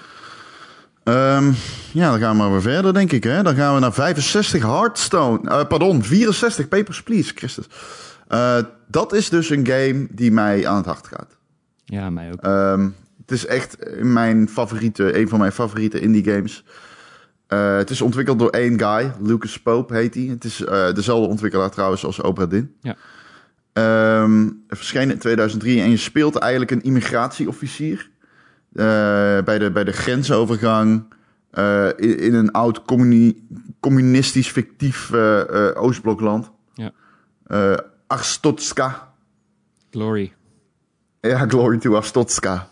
Ehm, ja, dan gaan we maar weer verder, denk ik. Hè? Dan gaan we naar 65 Hearthstone. Eh, pardon, 64 Papers, Please, Christus. Eh, dat is dus een game die mij aan het hart gaat. Ja, mij ook. Ehm, het is echt mijn favoriete, een van mijn favoriete indie games. Eh, het is ontwikkeld door één guy, Lucas Pope heet hij. Het is dezelfde ontwikkelaar trouwens als Obra Dinn. Ja. Ehm, verscheen in 2003 en je speelt eigenlijk een immigratieofficier. Eh, bij, de, bij de grensovergang eh, in, in een oud communi- communistisch fictief eh, Oostblokland. Ja. Arstotska. Glory. Ja, glory to Arstotska.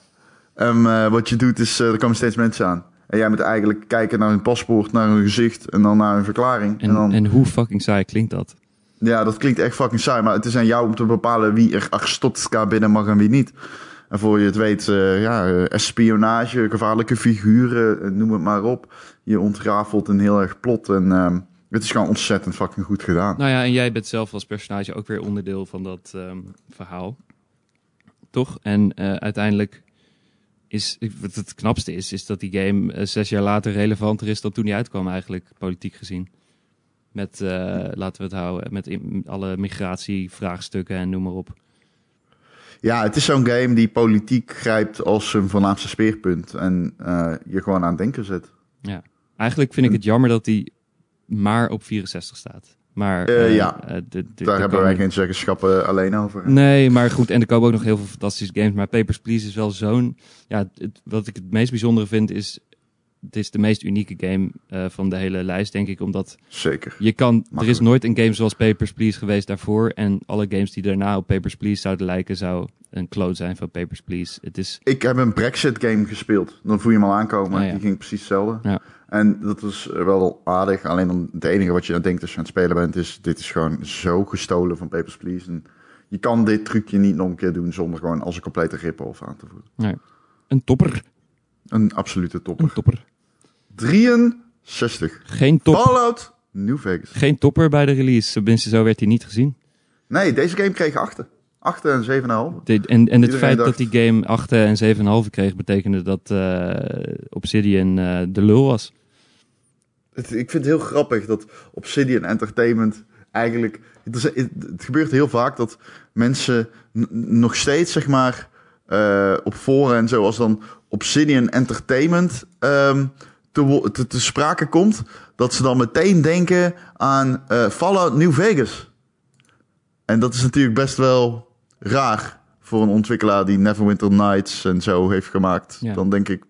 Eh, wat je doet is, er komen steeds mensen aan. En jij moet eigenlijk kijken naar hun paspoort, naar hun gezicht en dan naar hun verklaring. En, En, dan, en hoe fucking saai klinkt dat? ja, dat klinkt echt fucking saai, maar het is aan jou om te bepalen wie er Arstotska binnen mag en wie niet. En voor je het weet, eh, ja, eh, espionage, gevaarlijke figuren, eh, noem het maar op. Je ontrafelt een heel erg plot en ehm, het is gewoon ontzettend fucking goed gedaan. Nou ja, en jij bent zelf als personage ook weer onderdeel van dat ehm, verhaal. Toch? En uiteindelijk is, het knapste is, is dat die game zes jaar later relevanter is dan toen die uitkwam eigenlijk, politiek gezien. Met, laten we het houden, met alle migratievraagstukken en noem maar op. Ja, het is zo'n game die politiek grijpt als zijn voornaamste speerpunt en eh, je gewoon aan het denken zet. Ja. Eigenlijk vind ik het jammer dat die maar op 64 staat. Maar Eh, eh, ja. de- de- Daar hebben wij geen zeggenschappen alleen over. Nee, maar goed, en er komen ook nog heel veel fantastische games. Maar Papers, Please is wel zo'n... Ja, het, wat ik het meest bijzondere vind is... Het is de meest unieke game eh, van de hele lijst, denk ik. Omdat Zeker. je kan... Er is nooit een game zoals Papers, Please geweest daarvoor. En alle games die daarna op Papers, Please zouden lijken... zou een clone zijn van Papers, Please. Het is... Ik heb een Brexit-game gespeeld. Dan voel je hem al aankomen. Ah, ja. Die ging precies hetzelfde. Ja. En dat was wel aardig. Alleen dan het enige wat je aan denkt als je aan het spelen bent... is dit is gewoon zo gestolen van Papers, Please. En je kan dit trucje niet nog een keer doen... zonder gewoon als een complete rip-off aan te voeren. Nee, een topper. Een absolute topper. Een topper. 63. Geen, top, Fallout New Vegas. geen topper bij de release. Tenminste, zo werd hij niet gezien. Nee, deze game kreeg 8. 8 en 7,5. De- en, en het Iedereen feit dacht- dat die game 8 en 7,5 kreeg, betekende dat eh, Obsidian eh, de lul was. Het, ik vind het heel grappig dat Obsidian Entertainment eigenlijk... Het, is- het, het gebeurt heel vaak dat mensen nog steeds, zeg maar, eh, op foren en zo, als dan Obsidian Entertainment ehm, te, te, te sprake komt, dat ze dan meteen denken aan eh, Fallout New Vegas. En dat is natuurlijk best wel raar voor een ontwikkelaar die Neverwinter Nights en zo heeft gemaakt. Ja. Dan denk ik,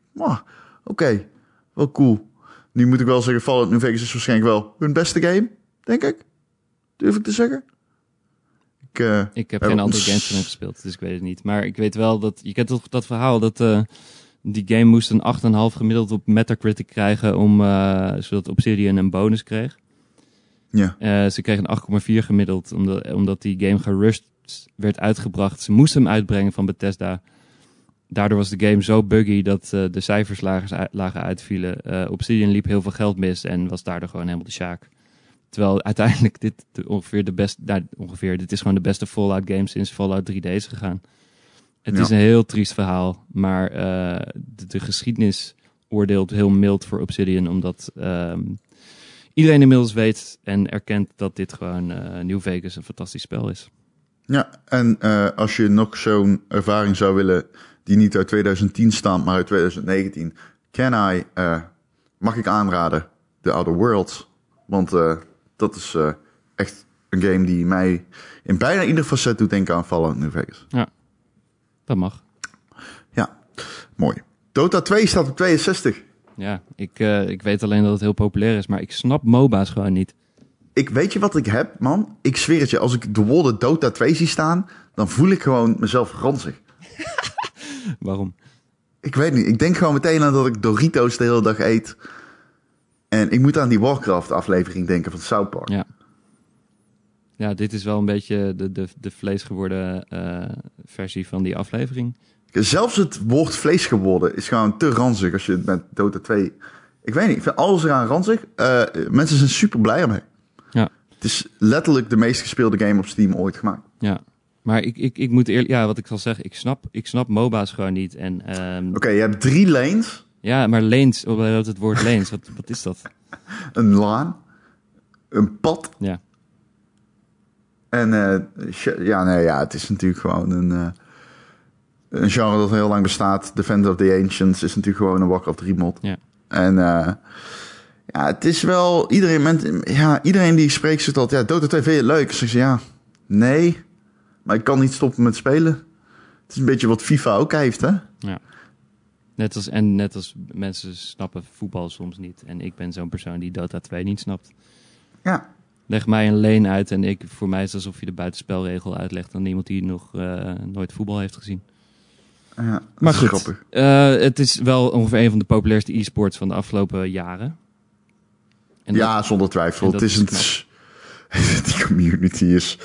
oké, wel cool. Nu moet ik wel zeggen, Fallout New Vegas is waarschijnlijk wel hun beste game, denk ik. Durf ik te zeggen. Ik, eh, Ik heb geen andere games van hem gespeeld, dus ik weet het niet. Maar ik weet wel dat... Je kent toch dat verhaal dat eh, die game moest een 8,5 gemiddeld op Metacritic krijgen... Om, eh, zodat Obsidian een bonus kreeg. ja, ze kregen een 8,4 gemiddeld, omdat, omdat die game gerushed werd uitgebracht. Ze moesten hem uitbrengen van Bethesda. Daardoor was de game zo buggy dat de cijfers lagen, lagen uitvielen. Obsidian liep heel veel geld mis en was daardoor gewoon helemaal de sjaak. Terwijl uiteindelijk dit ongeveer de beste, nou, ongeveer, dit is gewoon de beste Fallout game sinds Fallout 3D is gegaan. Het Ja. is een heel triest verhaal, maar eh, de, de geschiedenis oordeelt heel mild voor Obsidian, omdat ehm, iedereen inmiddels weet en erkent dat dit gewoon eh New Vegas een fantastisch spel is. ja. En eh, als je nog zo'n ervaring zou willen die niet uit 2010 stamt, maar uit 2019, can I, mag ik aanraden The Outer Worlds. Want dat is eh, echt een game die mij in bijna ieder facet doet denken aan Fallout New Vegas. Dat mag. Ja, mooi. Dota 2 staat op 62. Ja, ik, eh, ik weet alleen dat het heel populair is, maar ik snap MOBA's gewoon niet. Ik weet je wat ik heb, man? Ik zweer het je, als ik de woorden Dota 2 zie staan, dan voel ik gewoon mezelf ranzig. Waarom? Ik weet niet. Ik denk gewoon meteen aan dat ik Doritos de hele dag eet. En ik moet aan die Warcraft-aflevering denken van South Park. Ja. Ja, dit is wel een beetje de, de, de vlees geworden eh, versie van die aflevering. Zelfs het woord vlees geworden is gewoon te ranzig als je het met Dota 2... Ik weet niet, ik vind alles eraan ranzig. Eh, mensen zijn super blij ermee. Ja. Het is letterlijk de meest gespeelde game op Steam ooit gemaakt. Ja. Maar ik, ik, ik moet eerlijk, ja, wat ik zal zeggen, ik snap, ik snap MOBA's gewoon niet. En, ehm, Oké, je hebt drie lanes. Ja, maar lanes, oh, wat het woord lanes, wat, wat is dat? Een laan. Een pad. Ja. En eh, ja, nee, ja, het is natuurlijk gewoon een, eh, een genre dat heel lang bestaat. Defender of the Ancients is natuurlijk gewoon een Warcraft 3 mod. Ja. En eh, ja, het is wel... Iedereen, men, ja, iedereen die spreekt zegt altijd... Ja, Dota 2 vind je leuk? Ik zeg, ja, nee. Maar ik kan niet stoppen met spelen. Het is een beetje wat FIFA ook heeft, hè? Net als, en net als mensen snappen voetbal soms niet. En ik ben zo'n persoon die Dota 2 niet snapt. Ja. Leg mij een lane uit en ik, voor mij is het alsof je de buitenspelregel uitlegt aan iemand die nog eh, nooit voetbal heeft gezien. ja Maar is goed. Eh, het is wel ongeveer een van de populairste e-sports van de afgelopen jaren. En ja, dat- zonder twijfel. Het is is een... Die community is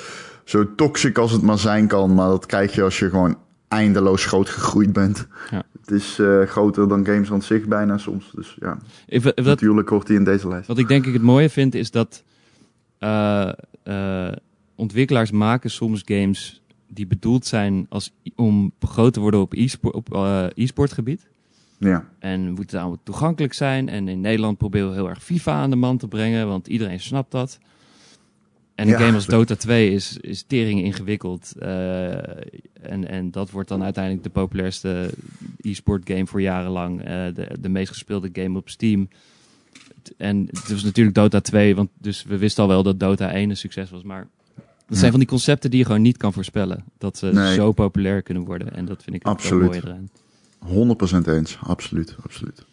zo toxic als het maar zijn kan. Maar dat krijg je als je gewoon eindeloos groot gegroeid bent. Ja. Het is eh, groter dan games aan zich bijna soms. Dus ja, ik- natuurlijk hoort hij in deze lijst. wat ik denk ik het mooie vind is dat eh, eh, ontwikkelaars maken soms games die bedoeld zijn als, om groot te worden op e-sport, op, eh, e-sportgebied. Ja, En moet het toegankelijk zijn. En in Nederland proberen we heel erg FIFA aan de man te brengen, want iedereen snapt dat. En een Ja. game als Dota 2 is, is tering ingewikkeld. Eh, en, en dat wordt dan uiteindelijk de populairste e-sport game voor jarenlang. Eh, de, de meest gespeelde game op Steam. En het was natuurlijk Dota 2, want dus we wisten al wel dat Dota 1 een succes was. Maar dat zijn van die concepten die je gewoon niet kan voorspellen. Dat ze Nee. zo populair kunnen worden. En dat vind ik Absoluut. mooi eraan. 100% eens. Absoluut, absoluut.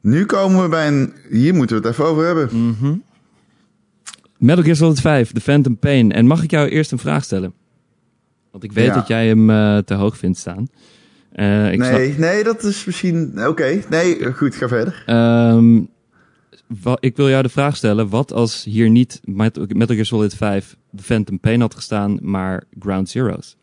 Nu komen we bij een... Hier moeten we het even over hebben. Mhm. Metal Gear Solid 5, The Phantom Pain. En mag ik jou eerst een vraag stellen? Want ik weet Ja. dat jij hem eh, te hoog vindt staan. Eh, ik snap- nee, nee, dat is misschien... Oké, nee, goed, ga verder. Ehm, ik wil jou de vraag stellen. Wat als hier niet Metal Gear Solid 5 The Phantom Pain had gestaan, maar Ground Zeroes?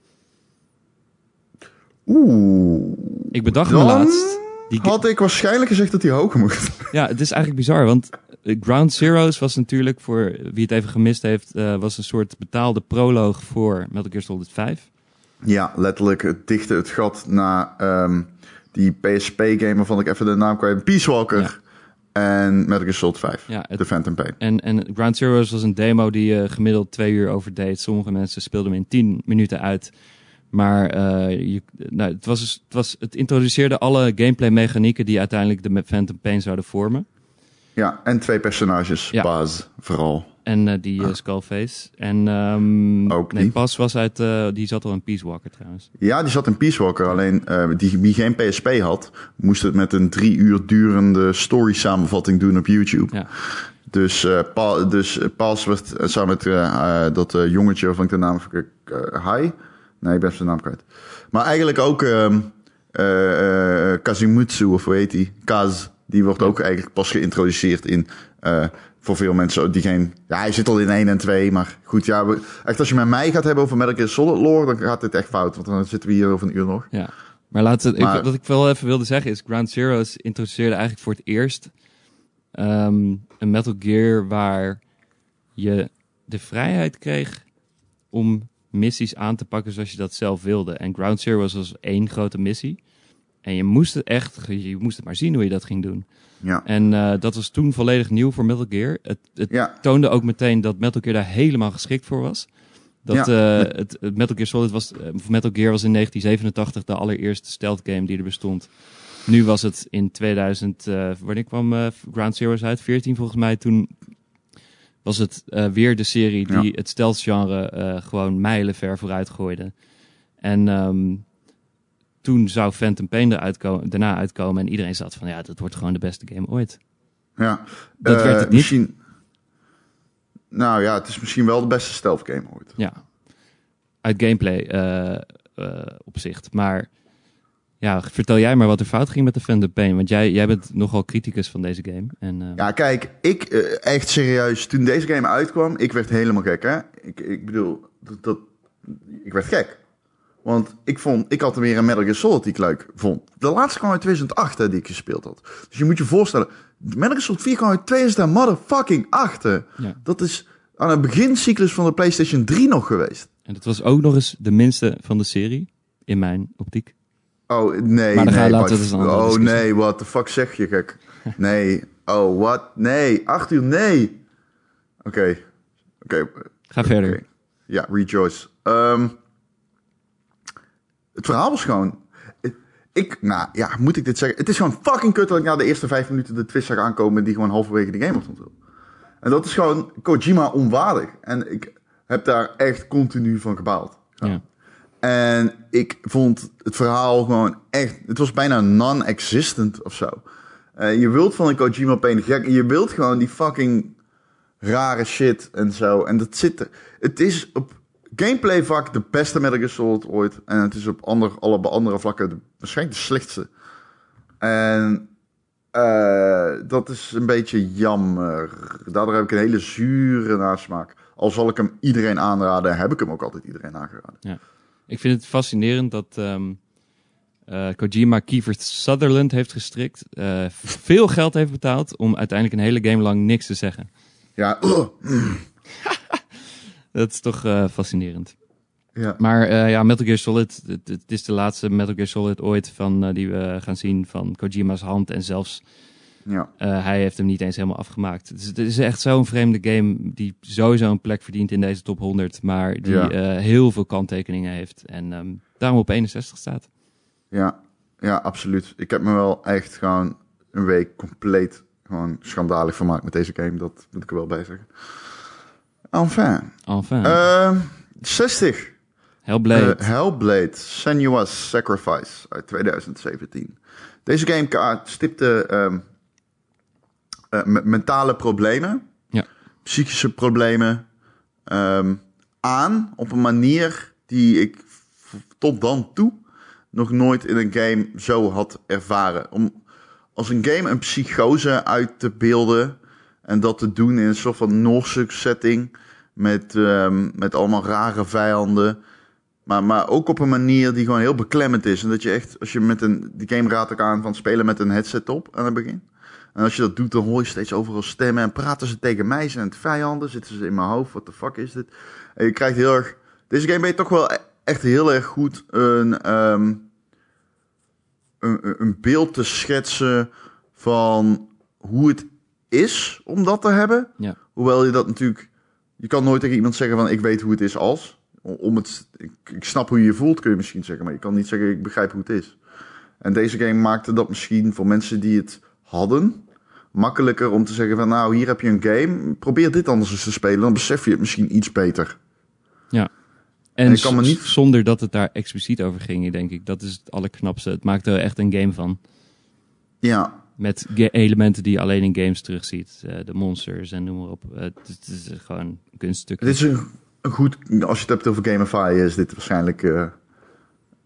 Oeh. Ik bedacht me laatst. Die had ik waarschijnlijk gezegd dat hij hoger moest. Ja, het is eigenlijk bizar, want Ground Zeroes was natuurlijk, voor wie het even gemist heeft, eh, was een soort betaalde proloog voor Metal Gear Solid 5. Ja, letterlijk het dichte het gat naar ehm, die PSP-game waarvan ik even de naam kwijt Peace Walker en Metal Gear Solid 5. Ja, het- The Phantom Pain. En, en Ground Zeroes was een demo die je gemiddeld twee uur overdeed. Sommige mensen speelden hem in tien minuten uit. Maar eh, je, nou, het, was, dus- het, was, het introduceerde alle gameplay mechanieken die uiteindelijk de Phantom Pain zouden vormen. Ja, en twee personages. Ja. Baz, vooral. En eh, die eh, Skullface. En ehm, Ook nee, die. Pas was uit, eh, die zat al in Peace Walker trouwens. Ja, die zat in Peace Walker. Alleen die, wie geen PSP had, moest het met een drie uur durende story samenvatting doen op YouTube. Ja. Dus, eh pa, dus Pas werd samen met dat jongetje waarvan ik de naam eh, Hai? Nee, ik ben zijn naam kwijt. Maar eigenlijk ook ehm eh, eh, Kazimutsu, of hoe heet die? Kaz. Die wordt ook eigenlijk pas geïntroduceerd in... eh, voor veel mensen die geen... Ja, hij zit al in 1 en 2, maar goed. Ja, we- echt als je met mij gaat hebben over Metal Gear Solid lore, dan gaat dit echt fout. Want dan zitten we hier over een uur nog. Ja. Maar, laten, Maar- ik, wat ik wel even wilde zeggen is, Ground Zeroes introduceerde eigenlijk voor het eerst ehm, een Metal Gear waar je de vrijheid kreeg om missies aan te pakken zoals je dat zelf wilde. En Ground Zeroes was één grote missie. En je moest het echt, je moest het maar zien hoe je dat ging doen. Ja. En eh, dat was toen volledig nieuw voor Metal Gear. Het, het Ja, toonde ook meteen dat Metal Gear daar helemaal geschikt voor was. Dat Ja. eh, het, het Metal Gear Solid was, eh, Metal Gear was in 1987 de allereerste stealth game die er bestond. Nu was het in 2000, eh, wanneer kwam eh, Ground Zeroes uit? 14 volgens mij. Toen was het weer de serie die het stealth genre gewoon mijlenver vooruit gooide. En ehm, toen zou Phantom Pain eruit komen, daarna uitkomen en iedereen zat van ja, dat wordt gewoon de beste game ooit. ja. Dat Eh, werd het niet. Misschien... Nou ja, het is misschien wel de beste stealth game ooit. Ja, uit gameplay eh, eh, opzicht. Maar ja, vertel jij maar wat er fout ging met de Phantom Pain. Want jij, jij bent nogal criticus van deze game. En, eh, Ja, kijk, ik eh, echt serieus, toen deze game uitkwam, ik werd helemaal gek, hè. Ik, ik bedoel, dat, dat, ik werd gek. Want ik vond, ik had er weer een Metal Gear Solid die ik leuk vond. De laatste kwam uit 2008, hè, die ik gespeeld had. Dus je moet je voorstellen, Metal Gear Solid 4 kwam uit 2008. hè. Ja. Dat is aan het begincyclus van de PlayStation 3 nog geweest. En het was ook nog eens de minste van de serie, in mijn optiek. Oh, nee. Maar dan nee, laten we dus Oh, discussie. nee, what the fuck zeg je, gek? Nee. Oh, wat? Nee. Acht uur, nee. Oké. Oké. Ga verder. Ja, rejoice. Ehm, het verhaal was gewoon... Ik, nou ja, moet ik dit zeggen? Het is gewoon fucking kut dat ik na de eerste vijf minuten de twist zag aankomen die gewoon halverwege de game was ontwikkeld. En dat is gewoon Kojima onwaardig. En ik heb daar echt continu van gebaald. Ja. En ik vond het verhaal gewoon echt... Het was bijna non-existent of zo. Eh, je wilt van een Kojima op een gek... Je wilt gewoon die fucking rare shit en zo. En dat zit er... Het is op gameplay vlak de beste Metal Gear Solid ooit. En het is op ander, alle andere vlakken de, waarschijnlijk de slechtste. En eh, dat is een beetje jammer. Daardoor heb ik een hele zure nasmaak. Al zal ik hem iedereen aanraden, heb ik hem ook altijd iedereen aangeraden. Ik vind het fascinerend dat ehm, eh, Kojima Kiefer Sutherland heeft gestrikt. eh, veel geld heeft betaald om uiteindelijk een hele game lang niks te zeggen. Ja, Dat is toch eh, fascinerend. ja. Maar eh, ja, Metal Gear Solid, het, het is de laatste Metal Gear Solid ooit van, eh, die we gaan zien van Kojima's hand. En zelfs ja. hij heeft hem niet eens helemaal afgemaakt. Het is, het is echt zo'n vreemde game die sowieso een plek verdient in deze top 100. Maar die Ja. heel veel kanttekeningen heeft. En ehm, daarom op 61 staat. Ja, ja, absoluut. Ik heb me wel echt gewoon een week compleet gewoon schandalig vermaakt met deze game. Dat moet ik er wel bij zeggen. Enfin. Enfin, Ehm 60. Hellblade. Eh, Hellblade Senua's Sacrifice uit 2017. Deze game stipte ehm, eh, me- mentale problemen, Ja. psychische problemen ehm, aan op een manier die ik tot dan toe nog nooit in een game zo had ervaren. Om als een game een psychose uit te beelden en dat te doen in een soort van Noorse setting met, ehm, met allemaal rare vijanden. Maar, maar ook op een manier die gewoon heel beklemmend is. En dat je echt, als je met een, die game raadt ook aan van spelen met een headset op aan het begin. En als je dat doet, dan hoor je steeds overal stemmen. En praten ze tegen mij, zijn het vijanden? Zitten ze in mijn hoofd? What the fuck is dit? En je krijgt heel erg... Deze game ben je toch wel e- echt heel erg goed een, ehm, een, een- een beeld te schetsen van hoe het is om dat te hebben. Ja. Hoewel je dat natuurlijk... Je kan nooit tegen iemand zeggen van ik weet hoe het is als. Om het, ik, ik snap hoe je je voelt, kun je misschien zeggen. Maar je kan niet zeggen ik begrijp hoe het is. En deze game maakte dat misschien voor mensen die het hadden... makkelijker om te zeggen van nou hier heb je een game. Probeer dit anders eens te spelen. Dan besef je het misschien iets beter. En, en ik kan me niet- zonder dat het daar expliciet over ging, denk ik. Dat is het allerknapste. Het maakt er echt een game van. Ja, Met elementen die je alleen in games terugziet. Eh, de monsters en noem maar op. Eh, het, het is gewoon een kunststuk. dit is een, een goed... Als je het hebt over Gamify is dit waarschijnlijk eh,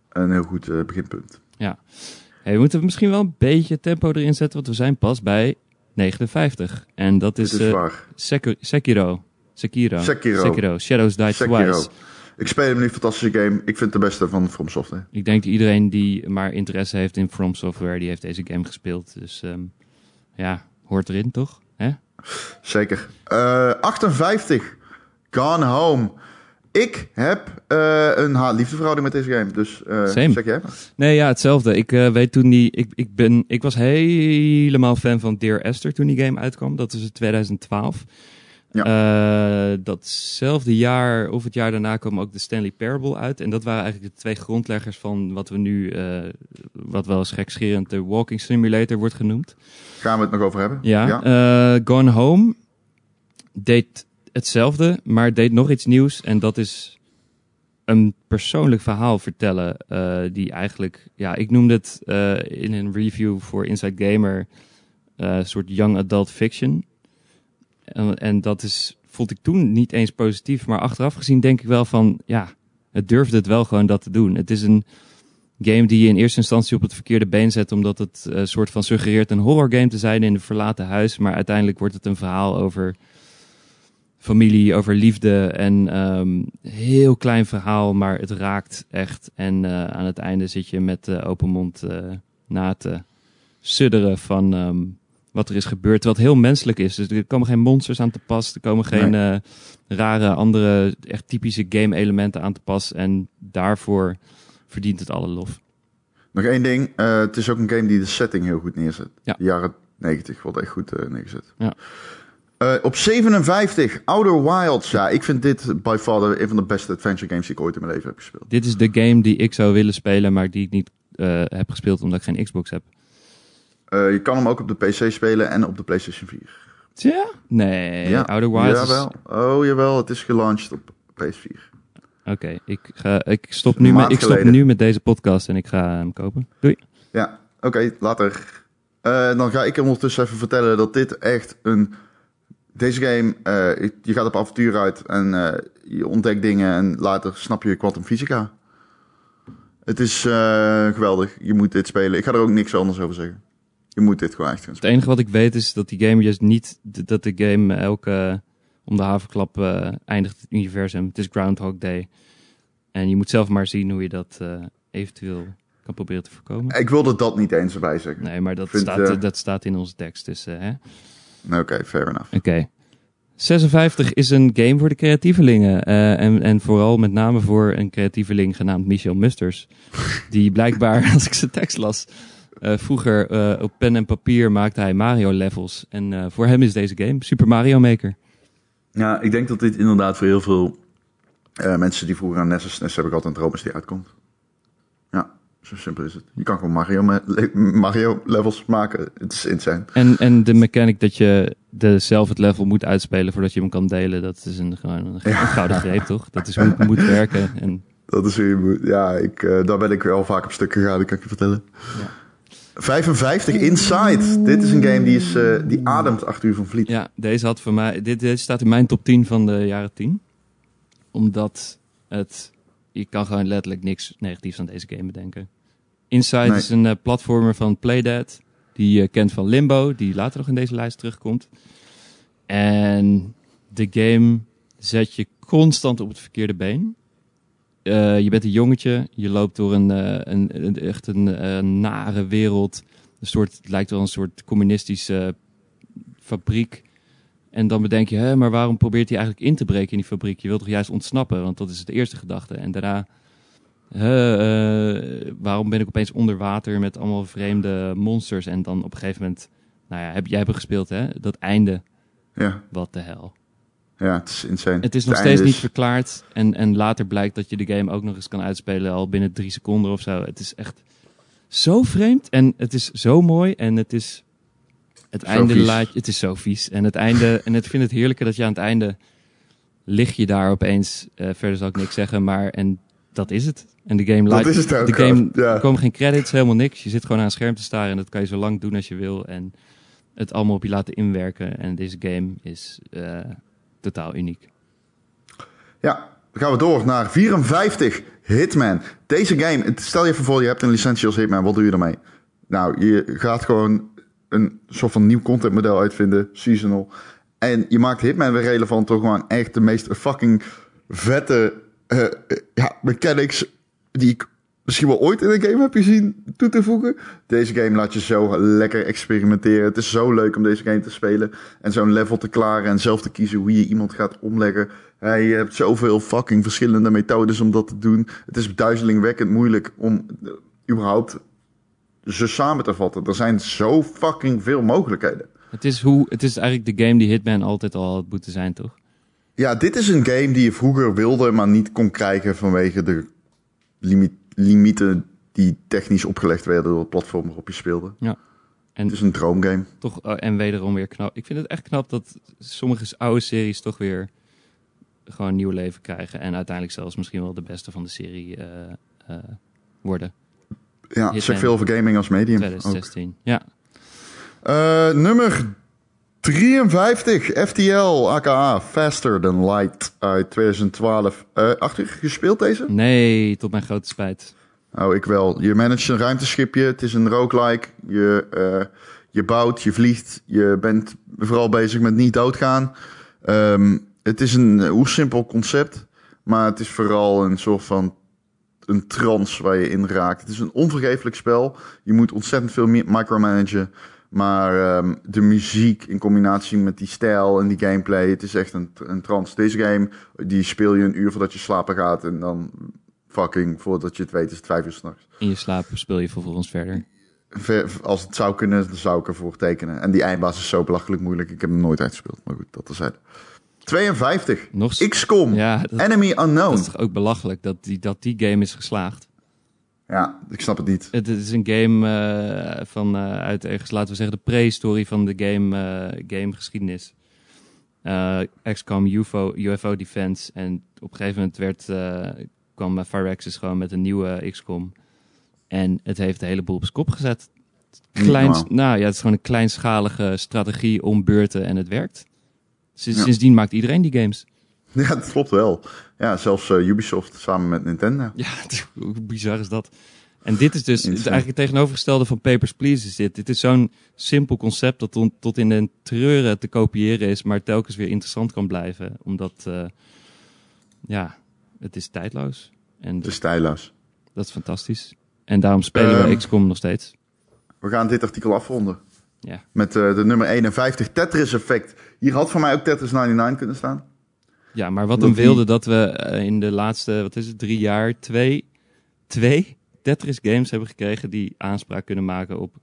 een heel goed beginpunt. Hey, we moeten misschien wel een beetje tempo erin zetten, want we zijn pas bij 59. En dat is, is. Seku- Sekiro. Sekiro. Sekiro. Shadows Die Sekiro. Twice. Ik speel hem nu, fantastische game. Ik vind het de beste van From Software. Ik denk dat iedereen die maar interesse heeft in From Software, die heeft deze game gespeeld. Dus ehm, ja, hoort erin toch? Hè? Zeker. Eh 58. Gone Home. Ik heb eh, een haat-liefdeverhouding met deze game. Dus eh, Same. zeg jij maar. Nee, ja, hetzelfde. Ik eh, weet toen die. Ik, ik, ben, ik was helemaal fan van Dear Esther toen die game uitkwam. Dat is in 2012. Ja. datzelfde jaar of het jaar daarna kwam ook de Stanley Parable uit. En dat waren eigenlijk de twee grondleggers van wat we nu, eh, wat wel eens gekscherend de Walking Simulator wordt genoemd. Gaan we het nog over hebben? Ja, eh, Gone Home deed hetzelfde, maar deed nog iets nieuws. En dat is een persoonlijk verhaal vertellen. eh, die eigenlijk, ja, ik noemde het eh, in een review voor Inside Gamer eh, een soort young adult fiction. En, en dat is, vond ik toen niet eens positief. Maar achteraf gezien denk ik wel van, ja, het durfde het wel gewoon dat te doen. Het is een game die je in eerste instantie op het verkeerde been zet, omdat het een soort van suggereert een horror game te zijn in een verlaten huis. Maar uiteindelijk wordt het een verhaal over familie, over liefde en ehm, heel klein verhaal, maar het raakt echt. En eh, aan het einde zit je met eh, open mond eh, na te sudderen van ehm, wat er is gebeurd. Het heel menselijk is. Dus er komen geen monsters aan te pas. Er komen geen eh, rare andere, echt typische game elementen aan te pas. En daarvoor verdient het alle lof. Nog één ding. eh, het is ook een game die de setting heel goed neerzet. Ja. De jaren 90 wordt echt goed eh, neergezet. Ja. Op 57, Outer Wilds. Ja, ik vind dit by far een van de beste adventure games die ik ooit in mijn leven heb gespeeld. Dit is de game die ik zou willen spelen, maar die ik niet heb gespeeld omdat ik geen Xbox heb. Eh, je kan hem ook op de PC spelen en op de PlayStation 4. Tja? Nee, ja, Outer Wilds Jawel. Oh, jawel. Het is gelaunched op PS4. Oké, ik, ga, ik, stop nu met, ik stop nu met deze podcast en ik ga hem kopen. Doei. Ja, oké, later. Eh, dan ga ik ondertussen even vertellen dat dit echt een... Deze game, eh, je gaat op avontuur uit en je ontdekt dingen en later snap je quantum fysica. Het is geweldig. Je moet dit spelen. Ik ga er ook niks anders over zeggen. Je moet dit gewoon echt gaan Het enige wat ik weet is dat die game juist niet, dat de game elke om de havenklap eh, eindigt het universum. Het is Groundhog Day. En je moet zelf maar zien hoe je dat eh, eventueel kan proberen te voorkomen. Ik wilde dat niet eens erbij zeggen. Nee, maar dat, Vind, staat, eh, dat staat in onze tekst. Dus, hè? Oké, fair enough. Oké. 56 is een game voor de creatievelingen. en, en vooral met name voor een creatieveling genaamd Michel Musters. Die blijkbaar, als ik zijn tekst las, eh, vroeger eh, op pen en papier maakte hij Mario levels. En eh, voor hem is deze game Super Mario Maker. Ja, ik denk dat dit inderdaad voor heel veel mensen die vroeger aan NES en SNES hebben gehad een droom is die uitkomt. Ja, zo simpel is het. Je kan gewoon Mario, le- Mario levels maken. Het is insane. En, en de mechanic dat je de, zelf het level moet uitspelen voordat je hem kan delen, dat is een, gewoon een, Ja. gouden greep, toch? Dat is hoe het moet werken. En Dat is hoe je moet. Ja, ik, daar ben ik wel vaak op stuk gegaan, dat kan ik je vertellen. 55 Inside. Dit is een game die, is, eh, die ademt acht uur van Vliet. Ja, deze had voor mij. Dit, staat in mijn top 10 van de jaren 10. Omdat het. Je kan gewoon letterlijk niks negatiefs aan deze game bedenken. Inside Nee. is een eh, platformer van Playdead. Die je kent van Limbo, die later nog in deze lijst terugkomt. En de game zet je constant op het verkeerde been. Eh, je bent een jongetje, je loopt door een, eh, een, een- echt een eh, nare wereld. Een soort, het lijkt wel een soort communistische fabriek. En dan bedenk je, hè, maar waarom probeert hij eigenlijk in te breken in die fabriek? Je wilt toch juist ontsnappen, want dat is de eerste gedachte. En daarna, hè, waarom ben ik opeens onder water met allemaal vreemde monsters? En dan op een gegeven moment, nou ja, heb, jij hebt gespeeld, hè? Dat einde, Ja, wat de hel. Ja, het is insane. Het is nog steeds niet verklaard. En, en later blijkt dat je de game ook nog eens kan uitspelen al binnen drie seconden of zo. Het is echt zo vreemd en het is zo mooi en het is het Zo einde vies. laat je, het is zo vies en het einde en het vind het heerlijke dat je aan het einde lig je daar opeens eh, verder zal ik niks zeggen maar en dat is het en de game laat Dat is het ook. de game ja. er komen geen credits helemaal niks je zit gewoon aan een scherm te staren en dat kan je zo lang doen als je wil en het allemaal op je laten inwerken en deze game is eh, totaal uniek Ja, dan gaan we door naar 54 Hitman. Deze game, stel je voor, je hebt een licentie als Hitman, wat doe je ermee? Nou, je gaat gewoon een soort van nieuw contentmodel uitvinden, seasonal. En je maakt Hitman weer relevant door gewoon echt de meest fucking vette eh, eh, ja, mechanics die ik misschien wel ooit in een game heb gezien toe te voegen. Deze game laat je zo lekker experimenteren. Het is zo leuk om deze game te spelen en zo'n level te klaren en zelf te kiezen hoe je iemand gaat omleggen. Hey, je hebt zoveel fucking verschillende methodes om dat te doen. Het is duizelingwekkend moeilijk om eh, überhaupt ze samen te vatten. Er zijn zo fucking veel mogelijkheden. Het is, hoe, het is eigenlijk de game die Hitman altijd al had moeten zijn, toch? Ja, dit is een game die je vroeger wilde, maar niet kon krijgen vanwege de limi- limieten die technisch opgelegd werden door het platform waarop je speelde. Ja. En Het is een droomgame. toch, oh, en wederom weer knap. Ik vind het echt knap dat sommige oude series toch weer gewoon nieuw leven krijgen. En uiteindelijk zelfs misschien wel de beste van de serie eh, eh, worden. Ja, Hitman. zeg veel over gaming als medium. ook. 2016. Ja. Eh, nummer 53, FTL, aka Faster Than Light uit 2012. Eh Arthur, gespeeld deze? Nee, tot mijn grote spijt. Oh, ik wel. Je managt een ruimteschipje. Het is een roguelike. Je, eh, je bouwt, je vliegt. Je bent vooral bezig met niet doodgaan. Ehm, het is een hoe simpel concept. Maar het is vooral een soort van een trance waar je in raakt. Het is een onvergeeflijk spel. Je moet ontzettend veel mi- micromanagen. Maar ehm, de muziek in combinatie met die stijl en die gameplay, het is echt een, een trance. Deze game, die speel je een uur voordat je slapen gaat en dan fucking, voordat je het weet, is het vijf uur s'nachts. In je slaap speel je vervolgens verder. Ver- Als het zou kunnen, dan zou ik ervoor tekenen. En die eindbaas is zo belachelijk moeilijk. Ik heb hem nooit uitgespeeld. Maar goed, dat terzijde. 52. Nog XCOM. Ja, dat, Enemy dat Unknown. is toch ook belachelijk dat die, dat die game is geslaagd. Ja, ik snap het niet. Het, is een game eh, van eh, uit ergens, laten we zeggen, de prehistorie van de game, eh gamegeschiedenis. XCOM UFO, UFO Defense. En op een gegeven moment werd, kwam Firaxis gewoon met een nieuwe XCOM. En het heeft de hele boel op zijn kop gezet. Klein, nou ja, het is gewoon een kleinschalige strategie om beurten en het werkt. Sinds, Ja. Sindsdien maakt iedereen die games. Ja, dat klopt wel. Ja, zelfs eh, Ubisoft samen met Nintendo. Ja, hoe bizar is dat? En dit is dus het, eigenlijk het tegenovergestelde van Papers, Please is dit. Dit is zo'n simpel concept dat tot, tot in de treuren te kopiëren is, maar telkens weer interessant kan blijven. Omdat, eh, ja, het is tijdloos. En Het is stijloos. dat is fantastisch. En daarom spelen we Ehm. XCOM nog steeds. We gaan dit artikel afronden. Ja. Met eh, de nummer 51, Tetris Effect. Hier had voor mij ook Tetris 99 kunnen staan. Ja, maar wat die- wilde dat we eh, in de laatste, wat is het, drie jaar, twee, twee Tetris games hebben gekregen die aanspraak kunnen maken op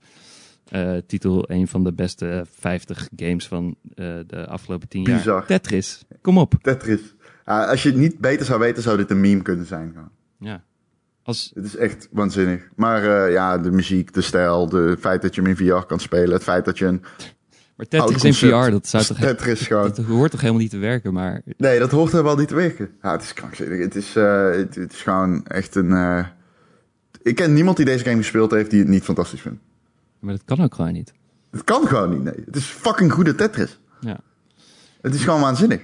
eh, titel een van de beste 50 games van eh, de afgelopen tien jaar. Bizar. Tetris, kom op. Tetris. Als je het niet beter zou weten, zou dit een meme kunnen zijn. Ja. Als, Het is echt waanzinnig. Maar ja, de muziek, de stijl, de het feit dat je hem in VR kan spelen. Het feit dat je een maar Tetris in VR, dat, zou toch, Tetris gewoon... dat hoort toch helemaal niet te werken, maar Nee, dat hoort helemaal niet te werken. Ja, het is krankzinnig. Het is, eh, het, het is gewoon echt een... eh, Ik ken niemand die deze game gespeeld heeft die het niet fantastisch vindt. Maar dat kan ook gewoon niet. Het kan gewoon niet, nee. Het is fucking goede Tetris. Ja. Het is gewoon waanzinnig.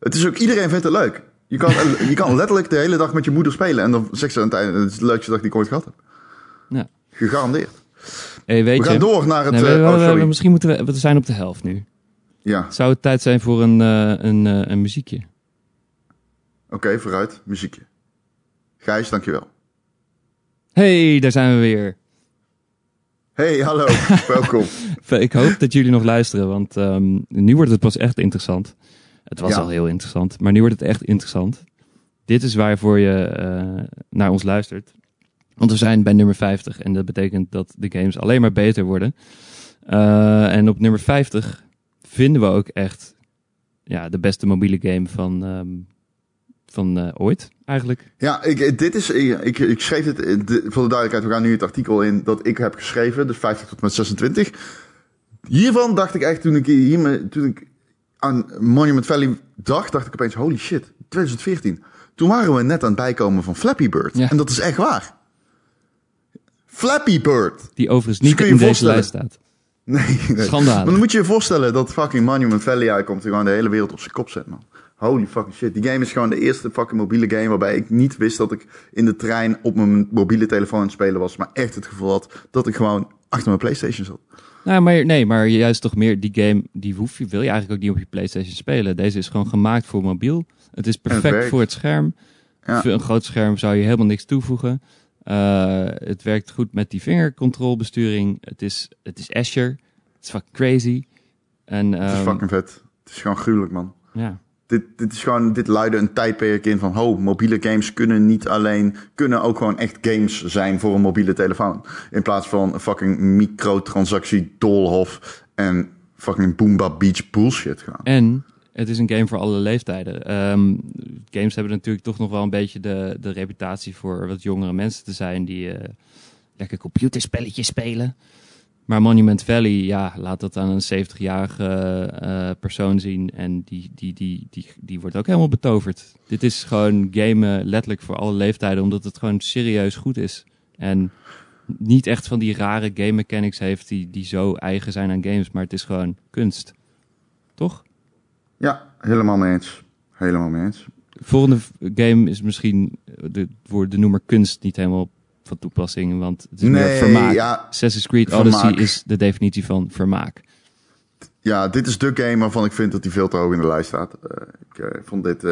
Het is ook, iedereen vindt het leuk. Je kan, je kan letterlijk de hele dag met je moeder spelen en dan zegt ze aan het einde, het is de leukste dag die ik ooit gehad heb. Ja. Gegarandeerd. Hey, weet We je, gaan door naar het... Nee, we- eh, we- oh, we- misschien moeten we, we zijn op de helft nu. Ja, Zou het tijd zijn voor een, eh, een, eh, een muziekje? oké, vooruit. Muziekje. Gijs, dankjewel. Hey, daar zijn we weer. Hey, hallo. Welkom. Ik hoop dat jullie nog luisteren, want ehm, nu wordt het pas echt interessant. Het was Ja. al heel interessant, maar nu wordt het echt interessant. Dit is waarvoor je naar ons luistert. Want we zijn bij nummer 50 en dat betekent dat de games alleen maar beter worden. Eh, en op nummer 50 vinden we ook echt ja, de beste mobiele game van, ehm, van eh, ooit, eigenlijk. Ja, ik, dit is, ik, ik schreef het, eh, de- voor de duidelijkheid, we gaan nu het artikel in dat ik heb geschreven, dus 50 tot en met 26. Hiervan dacht ik echt, toen ik, hier, toen ik aan Monument Valley dacht, dacht ik opeens, holy shit, 2014. Toen waren we net aan het bijkomen van Flappy Bird. Ja. En dat is echt waar. Flappy Bird. Die overigens Dus niet je in deze lijst staat. Nee, nee. Schandalig. Maar dan moet je je voorstellen dat fucking Monument Valley uitkomt en gewoon de hele wereld op zijn kop zet, man. Holy fucking shit. Die game is gewoon de eerste fucking mobiele game waarbij ik niet wist dat ik in de trein op mijn mobiele telefoon aan het spelen was, maar echt het gevoel had dat ik gewoon achter mijn Playstation zat. Nou, maar, nee, maar juist toch meer die game, die hoef je, wil je eigenlijk ook niet op je PlayStation spelen. Deze is gewoon gemaakt voor mobiel. Het is perfect voor het scherm. Ja. Voor een groot scherm zou je helemaal niks toevoegen. Eh, het werkt goed met die vingercontrolebesturing. Het is, het is Azure. Het is fucking crazy. En, Het is ehm, fucking vet. Het is gewoon gruwelijk, man. ja. Dit, dit is gewoon, dit luidde een tijdperk in van, ho, mobiele games kunnen niet alleen, kunnen ook gewoon echt games zijn voor een mobiele telefoon. In plaats van een fucking microtransactie doolhof en fucking Boomba Beach bullshit gaan. En het is een game voor alle leeftijden. Ehm, games hebben natuurlijk toch nog wel een beetje de, de reputatie voor wat jongere mensen te zijn die eh, lekker computerspelletjes spelen. Maar Monument Valley, ja, laat dat aan een 70-jarige eh, persoon zien. En die, die, die, die, die wordt ook helemaal betoverd. Dit is gewoon gamen letterlijk voor alle leeftijden, omdat het gewoon serieus goed is. En niet echt van die rare game mechanics heeft die, die zo eigen zijn aan games, maar het is gewoon kunst. Toch? Ja, helemaal mee eens. Helemaal mee eens. De volgende game is misschien eh, de, voor de noemer kunst niet helemaal van toepassing, want het is meer Nee, vermaak. ja, Assassin's Creed vermaak. Odyssey is de definitie van vermaak. ja, dit is de game waarvan ik vind dat hij veel te hoog in de lijst staat. Eh, ik eh, vond dit...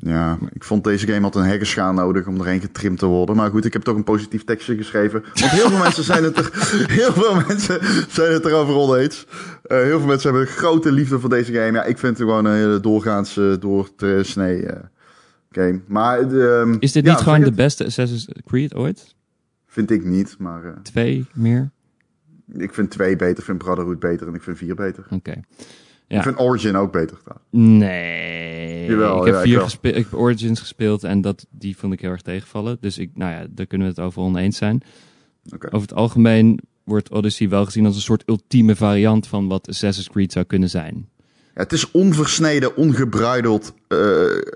eh, Ja, ik vond deze game had een heggenschaal nodig om erheen getrimd te worden. Maar goed, ik heb toch een positief tekstje geschreven. Want heel veel mensen zijn het er, heel veel mensen zijn het erover oneens. Uh, heel veel mensen hebben een grote liefde voor deze game. Ja, ik vind het gewoon een hele doorgaans uh, door te snee uh, game. Maar, um, Is dit ja, niet gewoon de beste Assassin's Creed ooit? Vind ik niet, maar uh, Twee meer? ik vind twee beter, ik vind Brotherhood beter en ik vind vier beter. Oké. Ja. Ik vind Origin ook beter. trouwens. Nee. Jawel, ik heb ja, vier ik heb Origins gespeeld en dat, die vond ik heel erg tegenvallen. Dus ik, nou ja, daar kunnen we het over oneens zijn. Over het algemeen wordt Odyssey wel gezien als een soort ultieme variant van wat Assassin's Creed zou kunnen zijn. Ja, het is onversneden, ongebruideld, eh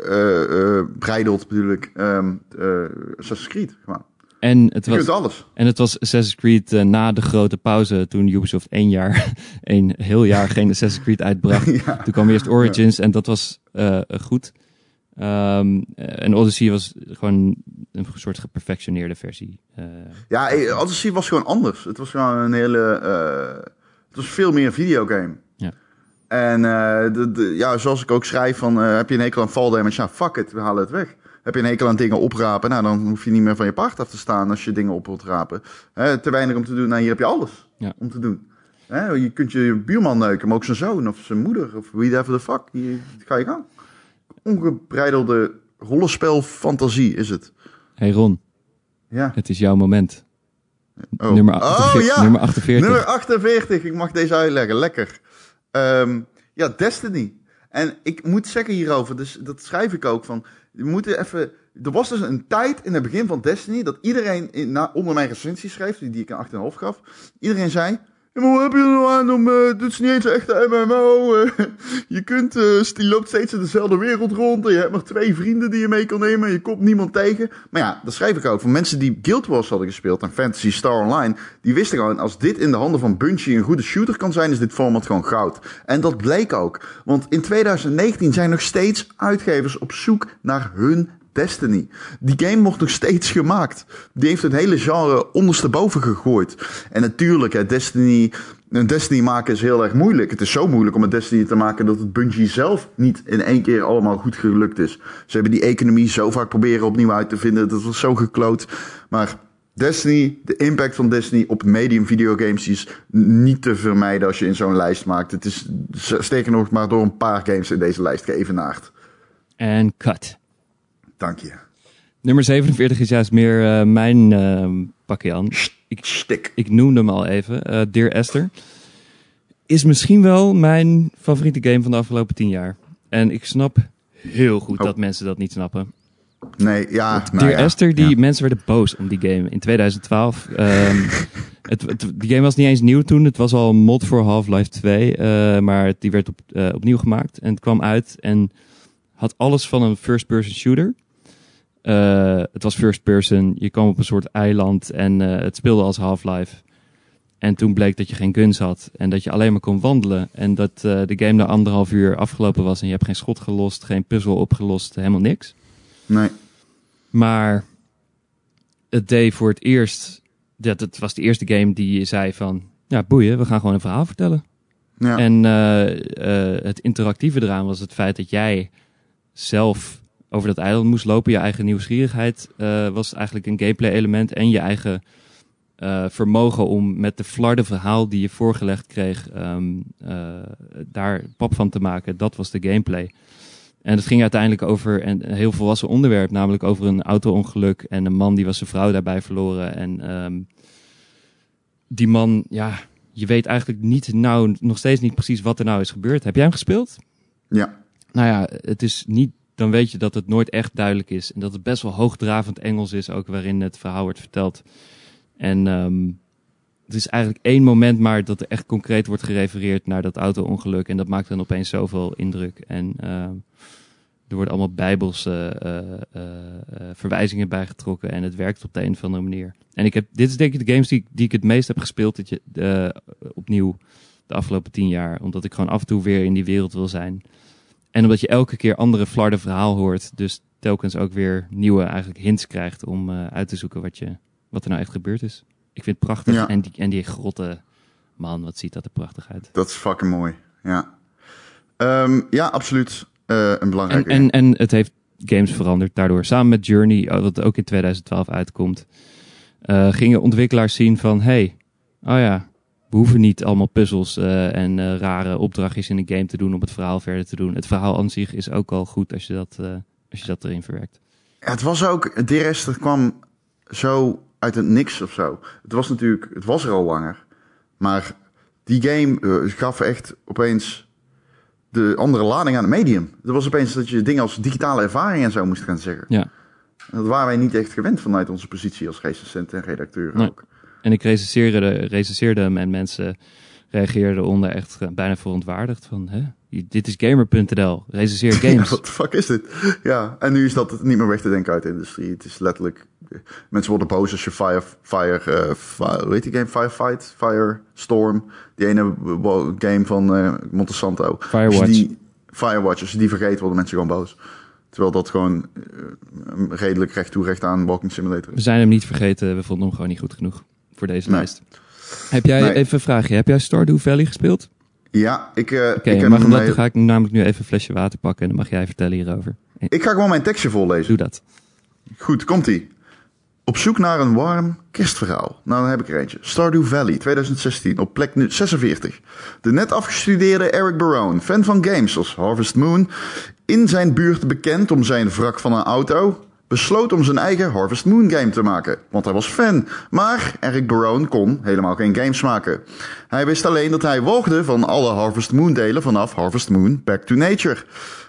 eh eh breideld bedoel ik, ehm eh Assassin's Creed. Gewoon. En het Je was, alles. en het was Assassin's Creed eh, na de grote pauze toen Ubisoft één jaar, een heel jaar geen Assassin's Creed uitbracht. ja. Toen kwam eerst Origins en dat was eh, goed. Ehm, en Odyssey was gewoon een soort geperfectioneerde versie. Eh, Ja, Odyssey was gewoon anders. Het was gewoon een hele... het was veel meer een videogame. Ja. En de, de, ja, zoals ik ook schrijf van... heb je een hekel aan fall damage? Ja, fuck it, we halen het weg. Heb je een hekel aan dingen oprapen? Nou, dan hoef je niet meer van je paard af te staan als je dingen op wilt rapen. Hè, te weinig om te doen. Nou, hier heb je alles Ja. om te doen. Hè, je kunt je buurman neuken, maar ook zijn zoon of zijn moeder of whatever the fuck. Hier ga je gang. Ongebreidelde rollenspelfantasie is het. hey Ron, Ja. het is jouw moment. Oh. Nummer, Oh, 48, ja. nummer 48. Nummer 48, ik mag deze uitleggen. Lekker. Ehm, ja, Destiny. En ik moet zeggen hierover, dus dat schrijf ik ook van. We moeten even. Er was dus een tijd in het begin van Destiny dat iedereen in, onder mijn recensie schreef, die, die ik een 8,5 gaf. Iedereen zei. Maar wat heb je er nou aan om. eh, is niet eens een echte MMO. eh. je kunt. je loopt steeds in dezelfde wereld rond. En je hebt maar twee vrienden die je mee kan nemen. Je komt niemand tegen. Maar ja, dat schrijf ik ook. Voor mensen die Guild Wars hadden gespeeld en Fantasy Star Online. Die wisten gewoon, als dit in de handen van Bungie een goede shooter kan zijn, is dit format gewoon goud. En dat bleek ook. Want in 2019 zijn nog steeds uitgevers op zoek naar hun Destiny. Die game wordt nog steeds gemaakt. Die heeft het hele genre ondersteboven gegooid. En natuurlijk, hè, Destiny, een Destiny maken is heel erg moeilijk. Het is zo moeilijk om een Destiny te maken dat het Bungie zelf niet in één keer allemaal goed gelukt is. Ze hebben die economie zo vaak proberen opnieuw uit te vinden. Dat was zo gekloot. Maar Destiny, de impact van Destiny op medium videogames is niet te vermijden als je in zo'n lijst maakt. Het is sterker nog maar door een paar games in deze lijst geëvenaard. En cut. Dank je. Nummer 47 is juist meer eh, mijn eh pakje aan. Ik, Stik. ik noemde hem al even. eh Dear Esther. Is misschien wel mijn favoriete game van de afgelopen tien jaar. En ik snap heel goed Oh. dat mensen dat niet snappen. Nee, ja. nou Dear ja, Esther, die ja. mensen werden boos om die game in 2012. Ehm, het, het, die game was niet eens nieuw toen. Het was al een mod voor Half-Life 2. eh, maar die werd op, eh, opnieuw gemaakt. En het kwam uit en had alles van een first-person shooter. Eh, het was first-person. Je kwam op een soort eiland en eh, het speelde als Half-Life. En toen bleek dat je geen guns had en dat je alleen maar kon wandelen. En dat eh, de game na anderhalf uur afgelopen was en je hebt geen schot gelost, geen puzzel opgelost, helemaal niks. Nee. Maar het deed voor het eerst. Dat het was de eerste game die je zei van. Ja, boeien, we gaan gewoon een verhaal vertellen. Ja. En het interactieve eraan was het feit dat jij zelf over dat eiland moest lopen. Je eigen nieuwsgierigheid eh, was eigenlijk een gameplay element. En je eigen eh, vermogen om met de flarde verhaal die je voorgelegd kreeg, ehm, eh, daar pap van te maken. Dat was de gameplay. En het ging uiteindelijk over een heel volwassen onderwerp, namelijk over een auto-ongeluk en een man die was zijn vrouw daarbij verloren. En ehm, die man, ja, je weet eigenlijk niet nou, nog steeds niet precies wat er nou is gebeurd. Heb jij hem gespeeld? ja. Nou ja, het is niet, dan weet je dat het nooit echt duidelijk is. En dat het best wel hoogdravend Engels is, ook waarin het verhaal wordt verteld. En ehm, het is eigenlijk één moment maar dat er echt concreet wordt gerefereerd naar dat auto-ongeluk. En dat maakt dan opeens zoveel indruk. En ehm, er worden allemaal bijbelse eh, eh, eh, verwijzingen bijgetrokken. En het werkt op de een of andere manier. En ik heb, dit is denk ik de games die, die ik het meest heb gespeeld dit, je- opnieuw de afgelopen tien jaar. Omdat ik gewoon af en toe weer in die wereld wil zijn. En omdat je elke keer andere flarden verhaal hoort. Dus telkens ook weer nieuwe eigenlijk hints krijgt om eh, uit te zoeken wat, je, wat er nou echt gebeurd is. Ik vind het prachtig. Ja. En, die, en die grotten, man, wat ziet dat er prachtig uit. Dat is fucking mooi. Ja. Ehm, ja, absoluut. Eh, een En, belangrijke. en, en het heeft games veranderd daardoor. Samen met Journey, oh, wat ook in 2012 uitkomt, eh, gingen ontwikkelaars zien van, hey, oh ja, we hoeven niet allemaal puzzels eh, en eh, rare opdrachtjes in een game te doen om het verhaal verder te doen. Het verhaal aan zich is ook al goed als je dat, eh, als je dat erin verwerkt. Ja, het was ook, de rest het kwam zo uit het niks of zo. Het was natuurlijk, het was er al langer. Maar die game gaf echt opeens de andere lading aan het medium. Het was opeens dat je dingen als digitale ervaring en zo moest gaan zeggen. Ja. Dat waren wij niet echt gewend vanuit onze positie als recensent en redacteur Nee. ook. En ik recenseerde, recenseerde hem en mensen reageerden onder echt eh, bijna verontwaardigd van, hè? Dit is gamer.nl, recenseer Ja, games. wat de fuck is dit? Ja, en nu is dat niet meer weg te denken uit de industrie. Het is letterlijk... Mensen worden boos als je Fire... fire, eh, fire hoe heet die game? Firefight? Firestorm? Die ene game van eh. Als je Firewatch. die, Firewatch, als je die vergeet, worden mensen gewoon boos. Terwijl dat gewoon eh, redelijk recht toe recht aan Walking Simulator We is. zijn hem niet vergeten, we vonden hem gewoon niet goed genoeg voor deze Nee. lijst. Heb jij, Nee. even een vraagje, heb jij Stardew Valley gespeeld? Ja, ik, Oké, ik, heb mag hem, dat, eh, dan ga ik namelijk nu even een flesje water pakken en dan mag jij vertellen hierover. ik ga gewoon mijn tekstje voorlezen. Doe dat. Goed, komt-ie. Op zoek naar een warm kerstverhaal. Nou, dan heb ik er eentje. Stardew Valley 2016 op plek nu 46. De net afgestudeerde Eric Barone, fan van games als Harvest Moon, in zijn buurt bekend om zijn wrak van een auto, besloot om zijn eigen Harvest Moon game te maken. Want hij was fan. Maar Eric Barone kon helemaal geen games maken. Hij wist alleen dat hij walgde van alle Harvest Moon delen vanaf Harvest Moon Back to Nature.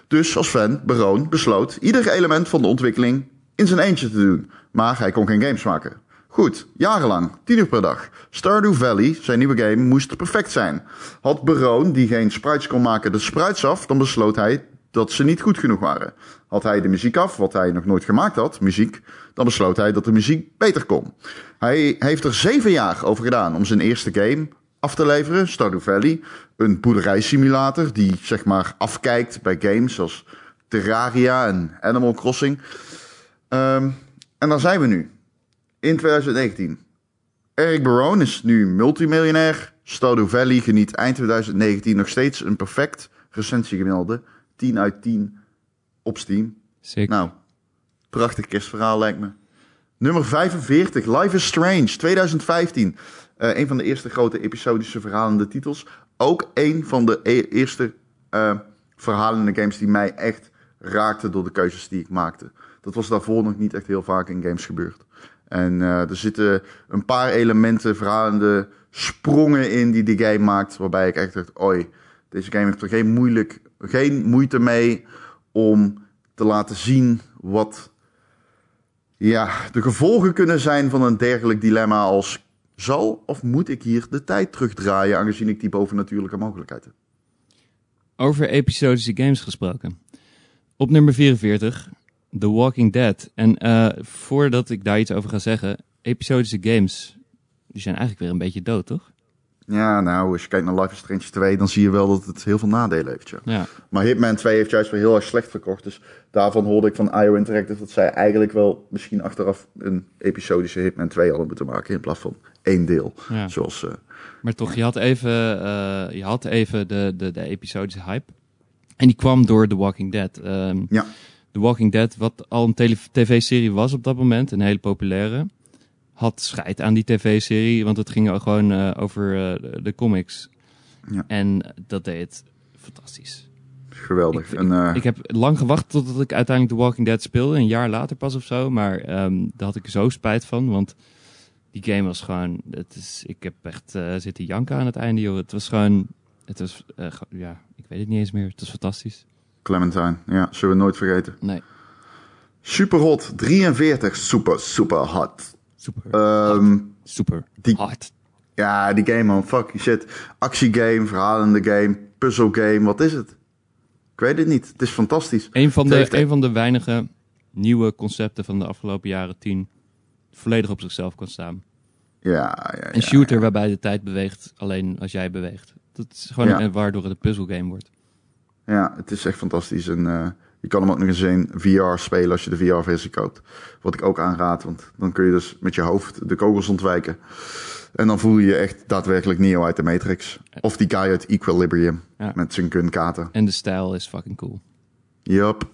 Dus als fan, Barone besloot ieder element van de ontwikkeling in zijn eentje te doen. Maar hij kon geen games maken. Goed, jarenlang, 10 uur per dag. Stardew Valley, zijn nieuwe game, moest perfect zijn. Had Baron, die geen sprites kon maken, de sprites af, dan besloot hij dat ze niet goed genoeg waren. Had hij de muziek af, wat hij nog nooit gemaakt had, muziek, dan besloot hij dat de muziek beter kon. Hij heeft er zeven jaar over gedaan om zijn eerste game af te leveren, Stardew Valley. Een boerderijsimulator die zeg maar afkijkt bij games zoals Terraria en Animal Crossing. Ehm, en daar zijn we nu. In 2019. Eric Barone is nu multimiljonair. Stardew Valley geniet eind 2019 nog steeds een perfect recensiegemiddelde. 10 uit 10 op Steam. Sick. Nou, prachtig kerstverhaal lijkt me. Nummer 45, Life is Strange, 2015. Eh een van de eerste grote episodische verhalende titels. Ook een van de e- eerste eh, verhalende games die mij echt raakten door de keuzes die ik maakte. Dat was daarvoor nog niet echt heel vaak in games gebeurd. En eh, er zitten een paar elementen, verhalende sprongen in die die game maakt. Waarbij ik echt dacht, oi, deze game heeft er geen, moeilijk, geen moeite mee om te laten zien wat ja, de gevolgen kunnen zijn van een dergelijk dilemma als zal of moet ik hier de tijd terugdraaien aangezien ik die bovennatuurlijke mogelijkheid heb. Over episodische games gesproken. Op nummer 44, The Walking Dead. En eh, voordat ik daar iets over ga zeggen, episodische games, die zijn eigenlijk weer een beetje dood, toch? Ja, nou, als je kijkt naar Life is Strange 2, dan zie je wel dat het heel veel nadelen heeft. Ja. Ja. Maar Hitman 2 heeft juist weer heel erg slecht verkocht. Dus daarvan hoorde ik van IO Interactive dat zij eigenlijk wel misschien achteraf een episodische Hitman 2 hadden moeten maken. In plaats van één deel. ja. Zoals, eh, Maar toch, je had even, eh, je had even de, de, de episodische hype. En die kwam door The Walking Dead. Ehm, Ja. The Walking Dead, wat al een tv-serie was op dat moment, een hele populaire, had scheid aan die tv-serie, want het ging al gewoon eh, over eh, de, de comics. Ja. En dat deed het fantastisch. geweldig. Ik, en, eh, ik, ik heb lang gewacht totdat ik uiteindelijk The Walking Dead speelde, een jaar later pas of zo. Maar ehm, daar had ik zo spijt van, want die game was gewoon... Het is, ik heb echt zitten janken aan het einde, joh. Het was gewoon... Het was, ja, ik weet het niet eens meer. Het was fantastisch. Clementine, ja, zullen we nooit vergeten. Nee, Super hot, 43, super, super hot. Super, Ehm, super die- hard. ja, die game man, fuck shit. Actiegame, verhalende game, puzzelgame, wat is het? Ik weet het niet, het is fantastisch. Een van, de, een van de weinige nieuwe concepten van de afgelopen jaren tien volledig op zichzelf kan staan. Ja, ja, ja. Een shooter waarbij de tijd beweegt alleen als jij beweegt. Dat is gewoon een- waardoor het een puzzelgame wordt. Ja, het is echt fantastisch. En eh, je kan hem ook nog eens in VR spelen als je de VR-versie koopt. Wat ik ook aanraad, want dan kun je dus met je hoofd de kogels ontwijken. En dan voel je je echt daadwerkelijk Neo uit de Matrix. Of die guy uit Equilibrium Ja. met zijn kunkaten. En de stijl is fucking cool. Yup.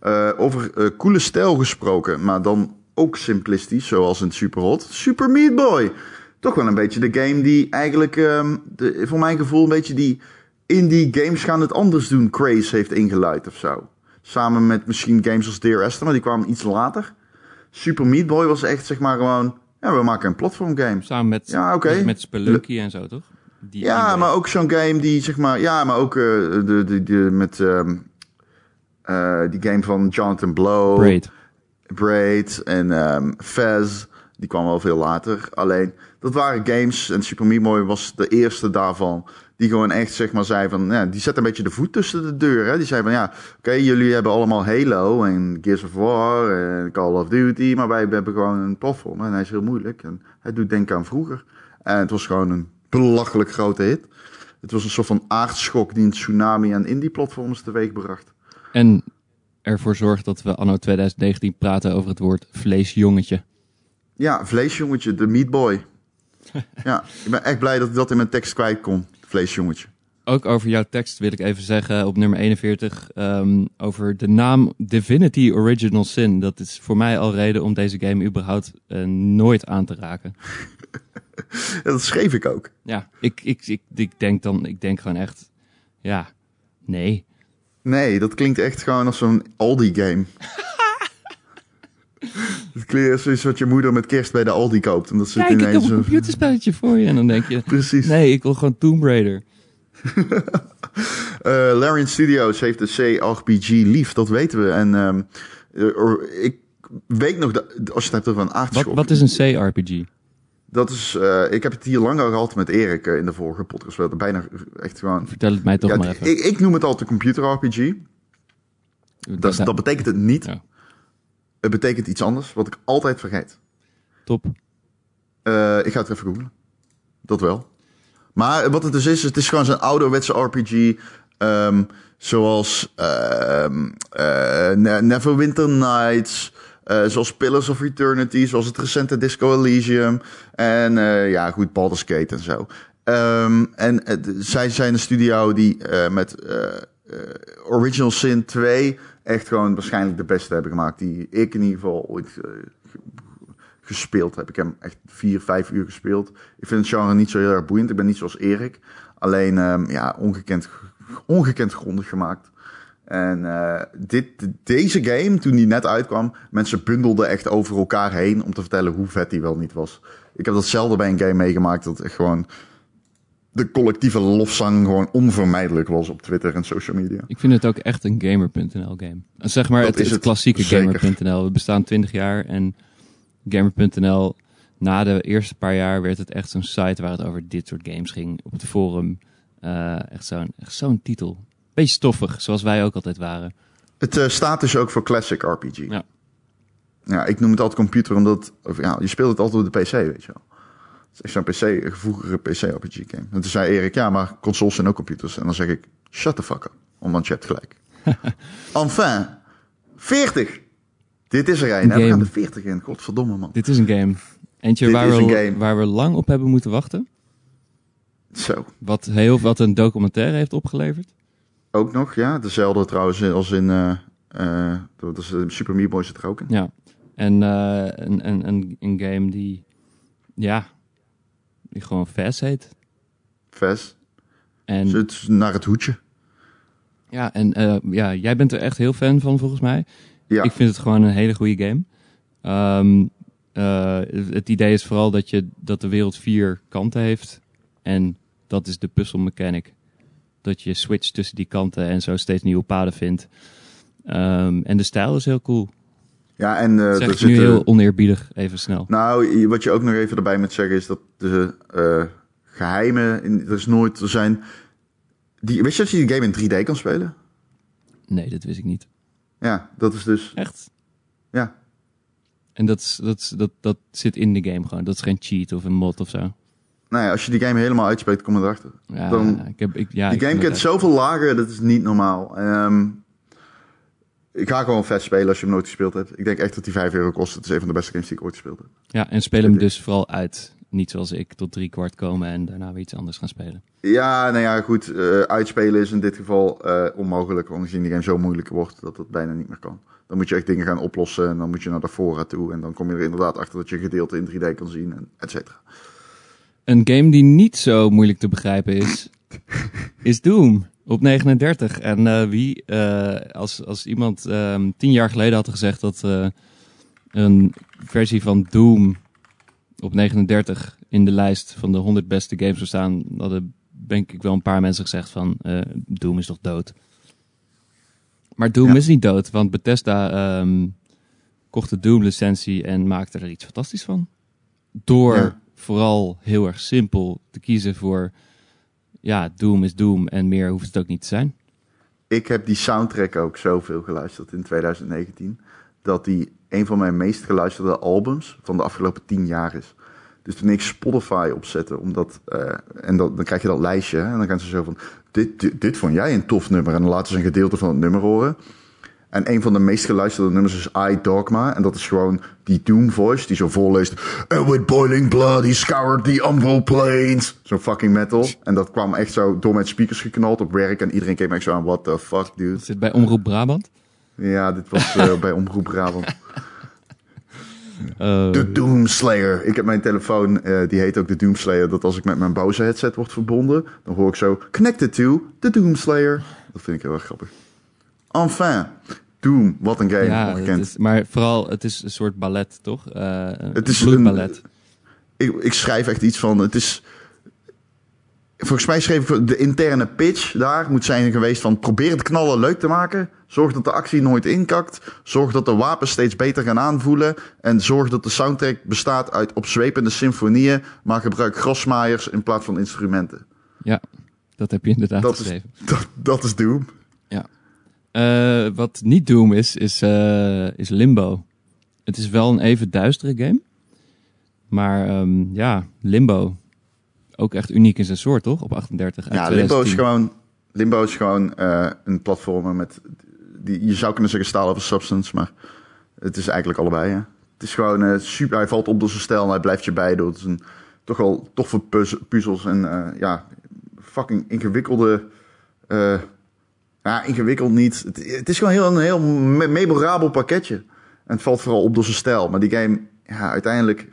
Eh, over eh, coole stijl gesproken, maar dan ook simplistisch, zoals in Superhot. Super Meat Boy. Toch wel een beetje de game die eigenlijk, ehm, de, voor mijn gevoel, een beetje die indie games gaan het anders doen craze heeft ingeluid of zo. Samen met misschien games als Dear Esther, maar die kwamen iets later. Super Meat Boy was echt zeg maar gewoon, ja, we maken een platform game. Samen met, Ja, oké. met Spelunky en zo, toch? Die Ja, anime. maar ook zo'n game die zeg maar, ja, maar ook eh, de, de, de, met ehm, eh, die game van Jonathan Blow. Braid. Braid en ehm Fez. Die kwam wel veel later. Alleen, dat waren games. En Super Meat Boy was de eerste daarvan. Die gewoon echt, zeg maar, zei van... Ja, die zet een beetje de voet tussen de deur. Hè? Die zei van, ja, oké, jullie hebben allemaal Halo en Gears of War en Call of Duty. Maar wij hebben gewoon een platform. En hij is heel moeilijk. En hij doet denken aan vroeger. En het was gewoon een belachelijk grote hit. Het was een soort van aardschok die een tsunami aan indie-platforms teweegbracht. En ervoor zorgt dat we anno 2019 praten over het woord vleesjongetje. Ja, vleesjongetje, de Meat Boy. ja, ik ben echt blij dat ik dat in mijn tekst kwijt kon. Vleesjongetje. Ook over jouw tekst wil ik even zeggen op nummer 41 ehm, over de naam Divinity Original Sin. Dat is voor mij al reden om deze game überhaupt eh, nooit aan te raken. Dat schreef ik ook. Ja, ik, ik, ik, ik denk dan, ik denk gewoon echt, ja, nee. Nee, dat klinkt echt gewoon als zo'n Aldi-game. Het als iets wat je moeder met kerst bij de Aldi koopt. En dat zit Kijk, ik heb ineens een zo... computerspelletje voor je. En dan denk je, Precies. nee, ik wil gewoon Tomb Raider. Eh, Larian Studios heeft de CRPG lief, dat weten we. En ehm, eh, ik weet nog, dat, als je het hebt over een Wat, aardschok. wat is een CRPG? Dat is, eh, ik heb het hier lang al gehad met Erik eh, in de vorige podcast. We hadden bijna echt gewoon... Vertel het mij toch Ja, maar even. ik, ik noem het altijd computer RPG. Dat, is- dat betekent het niet. Ja. Het betekent iets anders, wat ik altijd vergeet. Top. Eh, ik ga het even googlen. Dat wel. Maar wat het dus is, het is gewoon zo'n ouderwetse RPG. ehm, zoals eh, Ne- Neverwinter Nights. eh, zoals Pillars of Eternity. Zoals het recente Disco Elysium. En ja, goed, Baldur's Gate en zo. Ehm, en zij zijn een studio die met Original Sin 2 echt gewoon waarschijnlijk de beste hebben gemaakt. Die ik in ieder geval ooit eh, gespeeld heb. Ik heb hem echt vier, vijf uur gespeeld. Ik vind het genre niet zo heel erg boeiend. Ik ben niet zoals Erik. Alleen, ehm, ja, ongekend, ongekend grondig gemaakt. En eh, dit, deze game, toen die net uitkwam, mensen bundelden echt over elkaar heen om te vertellen hoe vet die wel niet was. Ik heb dat zelden bij een game meegemaakt, dat echt gewoon de collectieve lofzang gewoon onvermijdelijk was op Twitter en social media. Ik vind het ook echt een Gamer.nl game. Zeg maar Dat het, is het, klassieke. Gamer.nl. We bestaan 20 jaar en Gamer.nl na de eerste paar jaar werd het echt zo'n site waar het over dit soort games ging. Op het forum. Eh, echt zo'n zo'n titel. Beetje stoffig, zoals wij ook altijd waren. Het eh, staat dus ook voor Classic RPG. Ja. Ja, ik noem het altijd computer, omdat of, ja, je speelt het altijd op de PC, weet je wel. Het is echt zo'n PC, een gevoelige PC-RPG-game. En toen zei Erik, ja, maar consoles zijn ook computers. En dan zeg ik, shut the fuck up, want je hebt gelijk. enfin, 40. Dit is er een? We gaan de 40 in, godverdomme man. Dit is een game. Eentje Dit waar is we, een game. waar we lang op hebben moeten wachten. Zo, Wat, heel, wat een documentaire heeft opgeleverd. ook nog, ja. Dezelfde trouwens als in, eh eh, dat is, eh, Super Meat Boy zit er ook in. Ja. En een, een, een, een game die, ja, die gewoon Fast heet. Ves. En Het is naar het hoedje. Ja, en eh, ja, jij bent er echt heel fan van volgens mij. Ja. Ik vind het gewoon een hele goede game. Ehm, eh, het idee is vooral dat, je, dat de wereld vier kanten heeft. En dat is de puzzel mechanic. Dat je switcht tussen die kanten en zo steeds nieuwe paden vindt. Ehm, en de stijl is heel cool. Ja, en eh, zeg nu heel oneerbiedig, even snel. Nou, wat je ook nog even erbij moet zeggen is dat de eh, geheimen, in, er is nooit, er zijn, die, weet je dat je die game in 3D kan spelen? Nee, dat wist ik niet. Ja, dat is dus, Echt? ja. En dat, is, dat, is, dat, dat zit in de game gewoon. Dat is geen cheat of een mod of zo. Nou ja, als je die game helemaal uitspreekt, kom je erachter. Ja, Dan- ik heb, ik, ja, die ik game kent zoveel lagen, dat is niet normaal. Ehm, ik ga gewoon vet spelen als je hem nooit gespeeld hebt. Ik denk echt dat die 5 euro kost. Het is een van de beste games die ik ooit gespeeld heb. Ja, en speel hem dus vooral uit. niet zoals ik tot drie kwart komen en daarna weer iets anders gaan spelen. Ja, nou ja, goed. eh, uitspelen is in dit geval eh, onmogelijk, aangezien die game zo moeilijk wordt dat het bijna niet meer kan. Dan moet je echt dingen gaan oplossen en dan moet je naar de fora toe. En dan kom je er inderdaad achter dat je een gedeelte in 3D kan zien, en et cetera. Een game die niet zo moeilijk te begrijpen is, is Doom op 39. En eh, wie, eh, als, als iemand ehm, tien jaar geleden had gezegd dat eh, een versie van Doom op 39 in de lijst van de 100 beste games zou staan, hadden denk ik wel een paar mensen gezegd van Doom is toch dood. Maar Doom Ja. is niet dood, want Bethesda ehm, kocht de Doom-licentie en maakte er iets fantastisch van. Door Ja. vooral heel erg simpel te kiezen voor, ja, Doom is Doom en meer hoeft het ook niet te zijn. Ik heb die soundtrack ook zoveel geluisterd in 2019. Dat die een van mijn meest geluisterde albums van de afgelopen tien jaar is. Dus toen ik Spotify opzette, omdat, eh, en dan, krijg je dat lijstje. En dan gaan ze zo van, dit, dit, dit vond jij een tof nummer. En dan laten ze een gedeelte van het nummer horen. En een van de meest geluisterde nummers is I Dogma. En dat is gewoon die Doom voice die zo voorleest. And with boiling blood he scoured the Umbral plains. Zo'n fucking metal. En dat kwam echt zo door mijn speakers geknald op werk. En iedereen keek me echt zo aan, what the fuck dude. Zit bij Omroep Brabant. Ja, dit was eh, bij Omroep Brabant. Eh, De Doomslayer. Ik heb mijn telefoon, eh, die heet ook de Doomslayer. Dat als ik met mijn Bose headset word verbonden, dan hoor ik zo connected to the Doomslayer. Dat vind ik heel erg grappig. Enfin, Doom, wat een game, ja, het ongekend. is, maar vooral, het is een soort ballet, toch? Eh Het is is bloedballet. Ik, ik schrijf echt iets van, het is... Volgens mij schreef ik de interne pitch daar moet zijn geweest van probeer het knallen leuk te maken. Zorg dat de actie nooit inkakt. Zorg dat de wapens steeds beter gaan aanvoelen. En zorg dat de soundtrack bestaat uit opzwepende symfonieën, maar gebruik grasmaaiers in plaats van instrumenten. Ja, dat heb je inderdaad Dat is- geschreven. Dat, dat is Doom. Eh, wat niet Doom is, is, eh, is Limbo. Het is wel een even duistere game. Maar ehm, ja, Limbo. Ook echt uniek in zijn soort, toch? Op 38. uit Ja, Limbo is 2010. gewoon, Limbo is gewoon eh, een platformer met... Die, je zou kunnen zeggen staal of substance, maar het is eigenlijk allebei. Hè? Het is gewoon super... Hij valt op door zijn stijl en hij blijft je bij door het is een toch wel toffe puzz- puzzels en eh, ja, fucking ingewikkelde... eh, ja, ingewikkeld niet. Het, het is gewoon heel, een heel me- memorabel pakketje. En het valt vooral op door zijn stijl. Maar die game, ja, uiteindelijk...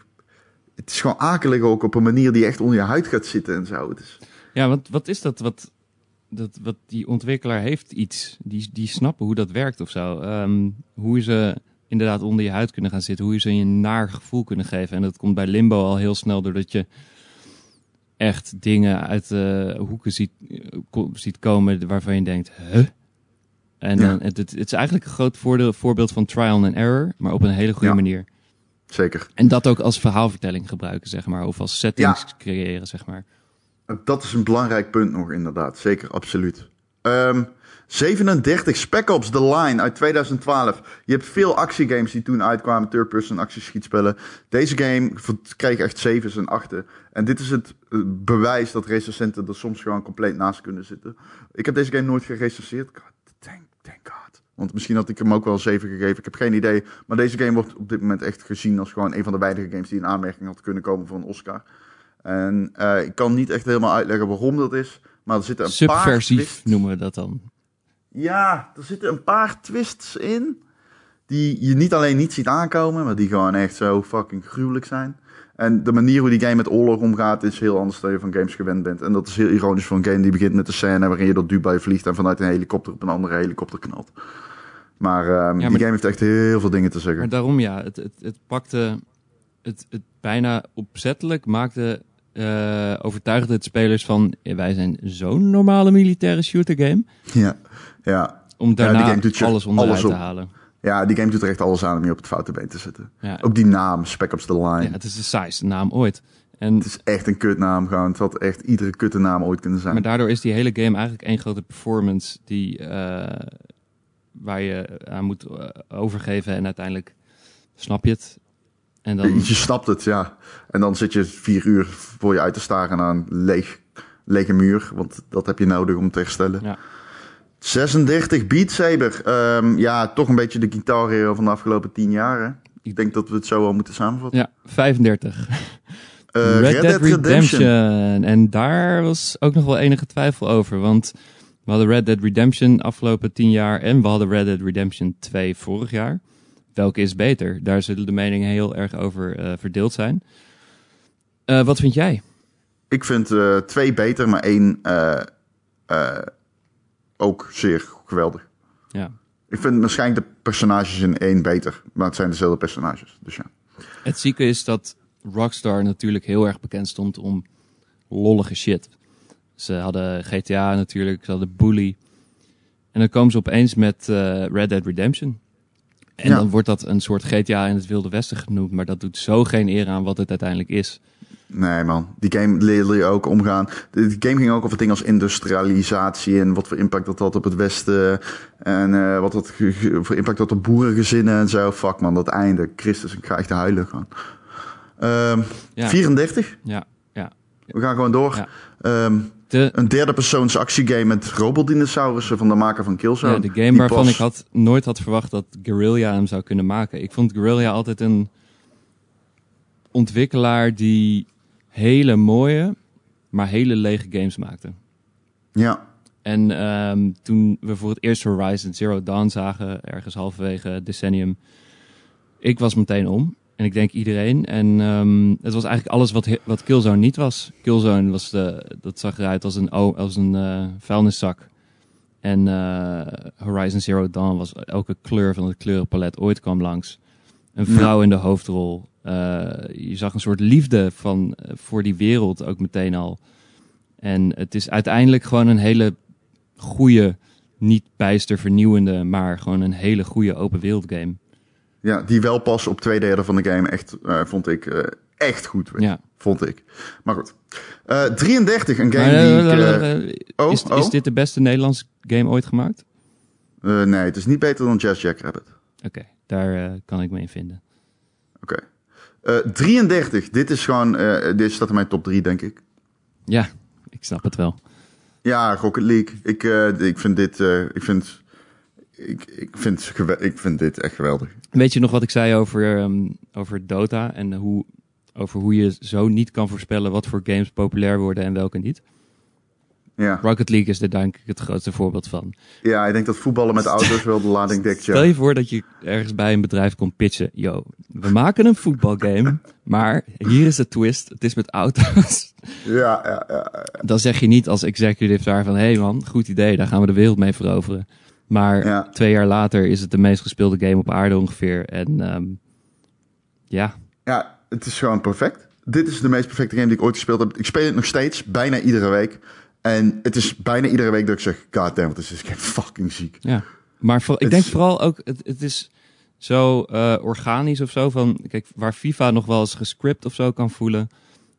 Het is gewoon akelig ook op een manier die echt onder je huid gaat zitten en zo. Het is, Ja, wat, wat is dat wat, dat wat die ontwikkelaar heeft iets? Die, die snappen hoe dat werkt of zo. Ehm, hoe ze inderdaad onder je huid kunnen gaan zitten. Hoe ze je een naar gevoel kunnen geven. En dat komt bij Limbo al heel snel doordat je echt dingen uit de hoeken ziet, ziet komen waarvan je denkt, huh? En Ja. dan, het, het, is eigenlijk een groot voordeel, voorbeeld van trial and error, maar op een hele goede Ja. manier. zeker. En dat ook als verhaalvertelling gebruiken, zeg maar. Of als settings creëren, zeg maar. Dat is een belangrijk punt nog, inderdaad. Zeker, absoluut. Ehm 37, Spec Ops The Line uit 2012. Je hebt veel actiegames die toen uitkwamen, third-person actieschietspellen. Deze game kreeg echt 7's en 8'en. En dit is het eh, bewijs dat recensenten er soms gewoon compleet naast kunnen zitten. Ik heb deze game nooit gerecenseerd. God, thank, thank God. Want misschien had ik hem ook wel een 7 gegeven. Ik heb geen idee. Maar deze game wordt op dit moment echt gezien als gewoon een van de weinige games die in aanmerking had kunnen komen voor een Oscar. En eh, ik kan niet echt helemaal uitleggen waarom dat is. Maar er zitten een paar Subversief twists. noemen we dat dan. Ja, er zitten een paar twists in. Die je niet alleen niet ziet aankomen, maar die gewoon echt zo fucking gruwelijk zijn. En de manier hoe die game met oorlog omgaat is heel anders dan je van games gewend bent. En dat is heel ironisch voor een game die begint met een scène waarin je door Dubai vliegt en vanuit een helikopter op een andere helikopter knalt. Maar, ehm, die maar- game heeft echt heel veel dingen te zeggen. Maar daarom ja, het, het, het pakte het, het bijna opzettelijk maakte eh overtuigde het spelers van eh, wij zijn zo'n normale militaire shooter game Ja, ja. om daarna alles onderuit alles te halen. ja, die game doet er echt alles aan om je op het foute been te zetten. Ja, Ook die naam, Spec Ops The Line. ja, het is de saaiste naam ooit. En, Het is echt een kutnaam gewoon. Het had echt iedere kutte naam ooit kunnen zijn. maar daardoor is die hele game eigenlijk één grote performance die eh, waar je aan moet eh, overgeven en uiteindelijk snap je het. En dan Je snapt het, ja. En dan zit je vier uur voor je uit te staren naar een leeg, lege muur. Want dat heb je nodig om te herstellen. Ja. 36 Beat Saber. Ehm, ja, toch een beetje de guitar hero van de afgelopen tien jaar. Hè? Ik denk dat we het zo al moeten samenvatten. Ja, 35. Eh, Red, Dead, Redemption. En daar was ook nog wel enige twijfel over. Want we hadden Red Dead Redemption afgelopen tien jaar. En we hadden Red Dead Redemption 2 vorig jaar. Welke is beter? Daar zullen de meningen heel erg over eh, verdeeld zijn. Eh, wat vind jij? Ik vind twee beter, maar één ook zeer geweldig. Ja. Ik vind waarschijnlijk de personages in één beter, maar het zijn dezelfde personages. Dus ja. Het zieke is dat Rockstar natuurlijk heel erg bekend stond om lollige shit. Ze hadden GTA natuurlijk, ze hadden Bully. En dan komen ze opeens met eh, Red Dead Redemption. En Ja. dan wordt dat een soort GTA in het Wilde Westen genoemd. Maar dat doet zo geen eer aan wat het uiteindelijk is. Nee man, die game leerde je ook omgaan. De die game ging ook over dingen als industrialisatie en wat voor impact dat had op het Westen. En eh, wat dat voor impact had op boerengezinnen en zo. Fuck man, dat einde. Christus, ik ga echt huilen gewoon. Ehm, Ja. 34? Ja, ja. We gaan gewoon door. Ja. Ehm, De, een derde persoons actiegame met robotdinosaurussen van de maker van Killzone. ja, de game Die waarvan pas- ik had, nooit had verwacht dat Guerrilla hem zou kunnen maken. Ik vond Guerrilla altijd een ontwikkelaar die hele mooie, maar hele lege games maakte. Ja, En ehm, toen we voor het eerst Horizon Zero Dawn zagen, ergens halverwege decennium, ik was meteen om. En ik denk iedereen. En ehm, het was eigenlijk alles wat, wat Killzone niet was. Killzone was de, dat zag eruit als een, als een eh, vuilniszak. En eh, Horizon Zero Dawn was elke kleur van het kleurenpalet ooit kwam langs. Een vrouw in de hoofdrol. Eh, je zag een soort liefde van, eh, voor die wereld ook meteen al. En het is uiteindelijk gewoon een hele goede, niet bijster vernieuwende, maar gewoon een hele goede open wereld game. ja, die wel pas op twee derde van de game echt, eh, vond ik, echt goed werd. Ja. Vond ik. Maar goed. Eh 33, een game Maar, die ik... oh, is, oh. is dit de beste Nederlandse game ooit gemaakt? nee, het is niet beter dan Jazz Jackrabbit. Oké, daar kan ik me in vinden. Oké. Eh 33, dit is gewoon... eh, dit staat in mijn top 3, denk ik. Ja, ik snap het wel. Ja, Rocket League. Ik, eh, ik vind dit... eh, ik vind... Ik, ik, vind, ik vind dit echt geweldig. Weet je nog wat ik zei over, ehm, over Dota en hoe, over hoe je zo niet kan voorspellen wat voor games populair worden en welke niet? Ja. Rocket League is er denk ik het grootste voorbeeld van. ja, ik denk dat voetballen met auto's wel de lading dekt, Stel je voor dat je ergens bij een bedrijf komt pitchen. Yo, we maken een voetbalgame, maar hier is de twist. Het is met auto's. Ja, ja, ja. Dan zeg je niet als executive daar van... hé hey man, goed idee, daar gaan we de wereld mee veroveren. Maar Ja. twee jaar later is het de meest gespeelde game op aarde ongeveer. En ehm, ja, Ja, het is gewoon perfect. Dit is de meest perfecte game die ik ooit gespeeld heb. Ik speel het nog steeds, bijna iedere week. En het is bijna iedere week dat ik zeg... God damn, wat is game fucking ziek. ja. Maar voor, ik denk is- vooral ook, het, het is zo eh, organisch of zo. Van, kijk, waar FIFA nog wel eens gescript of zo kan voelen.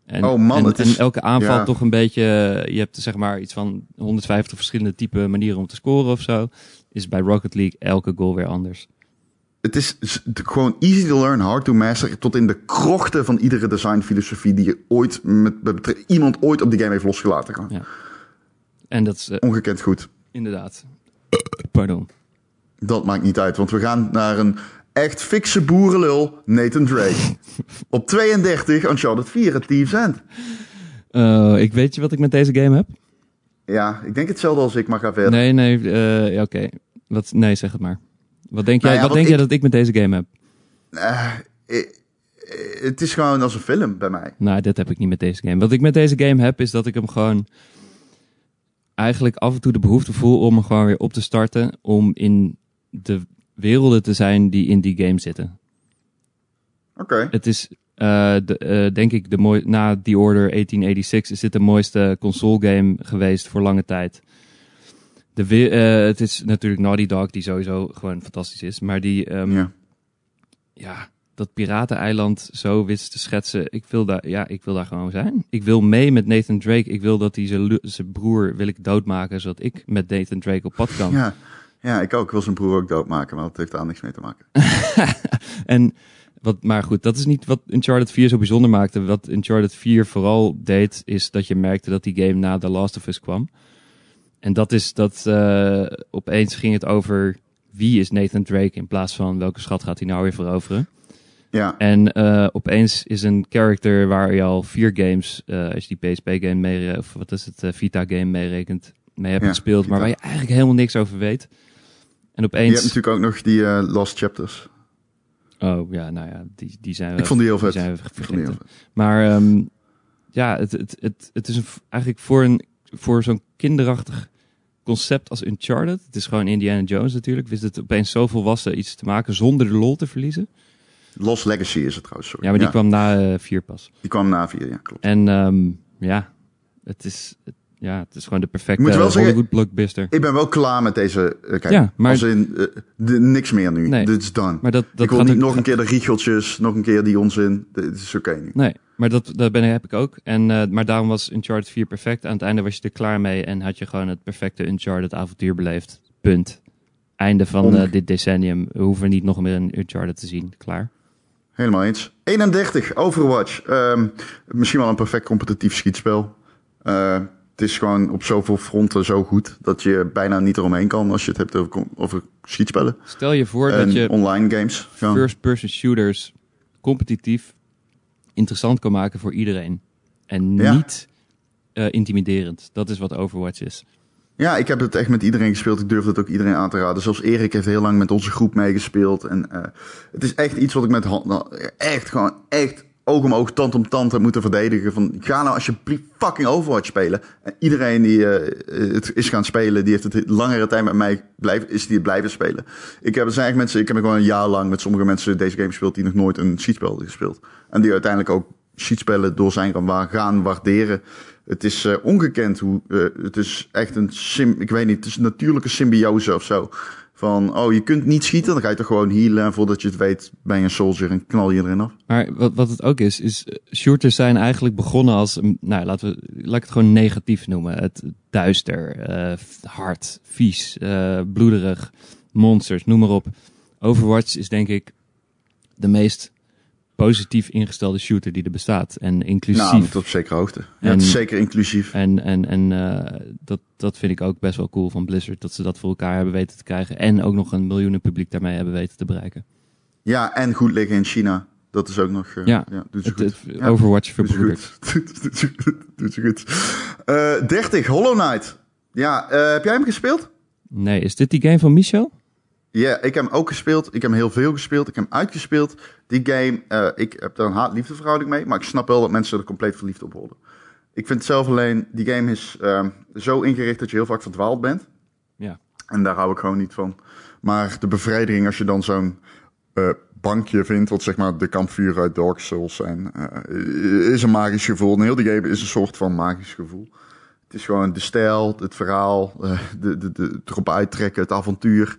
En, Oh man, en, het is- en elke aanval ja. toch een beetje... Je hebt zeg maar iets van 150 verschillende type manieren om te scoren of zo. Is bij Rocket League elke goal weer anders. Het is gewoon easy to learn, hard to master. Tot in de krochten van iedere designfilosofie die je ooit met, met iemand ooit op die game heeft losgelaten. Gewoon. Ja. En dat is eh, Ongekend goed. inderdaad... Pardon. Dat maakt niet uit, want we gaan naar een echt fikse boerenlul, Nathan Drake. op 32, Uncharted 4, het Thieves End. Eh, ik weet je wat ik met deze game heb? Ja, ik denk hetzelfde als ik, maar ga verder. Nee, nee, eh, ja, oké. Wat? Nee, zeg het maar. Wat denk, Nou jij, ja, wat denk jij dat ik met deze game heb? Het is gewoon als een film bij mij. Nou, dit heb ik niet met deze game. Wat ik met deze game heb, is dat ik hem gewoon eigenlijk af en toe de behoefte voel om hem gewoon weer op te starten. Om in de werelden te zijn die in die game zitten. Oké. Het is, eh, de, eh, denk ik, de mooi, na The Order 1886 is dit de mooiste console game geweest voor lange tijd. De eh, het is natuurlijk Naughty Dog, die sowieso gewoon fantastisch is. Maar die, ehm, Ja. ja, dat pirateneiland zo wist te schetsen. Ik wil daar, ja, ik wil daar gewoon zijn. Ik wil mee met Nathan Drake. Ik wil dat hij zijn broer wil ik doodmaken, zodat ik met Nathan Drake op pad kan. Ja. ja, ik ook. Ik wil zijn broer ook doodmaken, maar dat heeft daar niks mee te maken. En wat, maar goed, dat is niet wat Uncharted 4 zo bijzonder maakte. Wat Uncharted 4 vooral deed, is dat je merkte dat die game na The Last of Us kwam. En dat is dat eh, opeens ging het over wie is Nathan Drake in plaats van welke schat gaat hij nou weer veroveren. Ja, En eh, opeens is een character waar je al vier games, eh, als je die PSP-game mee, of wat is het, eh, Vita-game meerekent, mee hebt Ja, gespeeld, maar waar je eigenlijk helemaal niks over weet. En je hebt opeens, natuurlijk ook nog die Lost Chapters. oh ja, nou ja, die, die zijn we, Ik vond die heel die vet. zijn we Ik vond die heel vet. Maar ehm, ja, het, het, het, het is een, eigenlijk voor, een, voor zo'n kinderachtig concept als Uncharted. Het is gewoon Indiana Jones natuurlijk. Wist het opeens zo volwassen iets te maken zonder de lol te verliezen. Lost Legacy is het trouwens, sorry. Ja, maar die kwam na eh, vier pas. die kwam na vier, ja, klopt. En ehm, ja, het is, het- ja, het is gewoon de perfecte moet wel zeggen- Hollywood blockbuster. Ik ben wel klaar met deze uh, kijk, Ja, maar- als in, eh, de, niks meer nu. Nee. Dit is done. Maar dat, dat ik wil niet nog een keer de riecheltjes, nog een keer die onzin. Dit is oké nu. Nee, maar dat, dat ben, heb ik ook. En, eh, maar daarom was Uncharted 4 perfect. Aan het einde was je er klaar mee en had je gewoon het perfecte Uncharted avontuur beleefd. Punt. Einde van eh, dit decennium. We hoeven niet nog meer een Uncharted te zien. Klaar. Helemaal eens. 31, Overwatch. Ehm, misschien wel een perfect competitief schietspel. Eh, het is gewoon op zoveel fronten zo goed dat je bijna niet eromheen kan als je het hebt over, over schietspellen. Stel je voor en dat je online games. First-person shooters competitief interessant kan maken voor iedereen. En Ja. niet eh, intimiderend. Dat is wat Overwatch is. Ja, ik heb het echt met iedereen gespeeld. Ik durf het ook iedereen aan te raden. Zelfs Erik heeft heel lang met onze groep meegespeeld. En eh, het is echt iets wat ik met nou, echt gewoon echt oog om oog, tand om tand heb moeten verdedigen. Van, ga nou alsjeblieft fucking Overwatch spelen. En iedereen die eh, het is gaan spelen, die heeft het langere tijd met mij blijf, is die blijven spelen. Ik heb, er zijn echt mensen, ik heb gewoon een jaar lang met sommige mensen deze game gespeeld die nog nooit een schietspel hadden gespeeld. En die uiteindelijk ook schietspellen door zijn gaan waarderen. Het is eh, ongekend hoe, eh, het is echt een sim, ik weet niet, het is een natuurlijke symbiose of zo. Van, oh, je kunt niet schieten, dan ga je toch gewoon healen. En voordat je het weet, ben je een soldier en knal je erin af. Maar wat, wat het ook is, is eh, shooters zijn eigenlijk begonnen als, een- nou laten we, laat ik het gewoon negatief noemen. Het duister, hard, vies, bloederig, monsters, noem maar op. Overwatch is denk ik de meest positief ingestelde shooter die er bestaat. En inclusief. Nou, tot op zekere hoogte. Ja, En- is zeker inclusief. En, en, en eh, dat, dat vind ik ook best wel cool van Blizzard. Dat ze dat voor elkaar hebben weten te krijgen. En ook nog een miljoenen publiek daarmee hebben weten te bereiken. Ja, en goed liggen in China. Dat is ook nog... eh, Ja, doet ze Het, goed. het Ja. Overwatch Doet verbroederd. goed. Doet ze goed. Doet goed. Eh, 30, Hollow Knight. Ja, heb jij hem gespeeld? Nee, is dit die game van Michel? Ja, ik heb hem ook gespeeld. Ik heb hem heel veel gespeeld. Ik heb hem uitgespeeld. Die game, eh, ik heb daar een haat-liefde verhouding mee. Maar ik snap wel dat mensen er compleet verliefd op worden. Ik vind zelf alleen, die game is ehm, zo ingericht dat je heel vaak verdwaald bent. Ja. En daar hou ik gewoon niet van. Maar de bevrediging als je dan zo'n eh, bankje vindt, wat zeg maar de kampvuur uit Dark Souls zijn, eh, is een magisch gevoel. En heel die game is een soort van magisch gevoel. Het is gewoon de stijl, het verhaal, de, de, de, het erop uittrekken, het avontuur.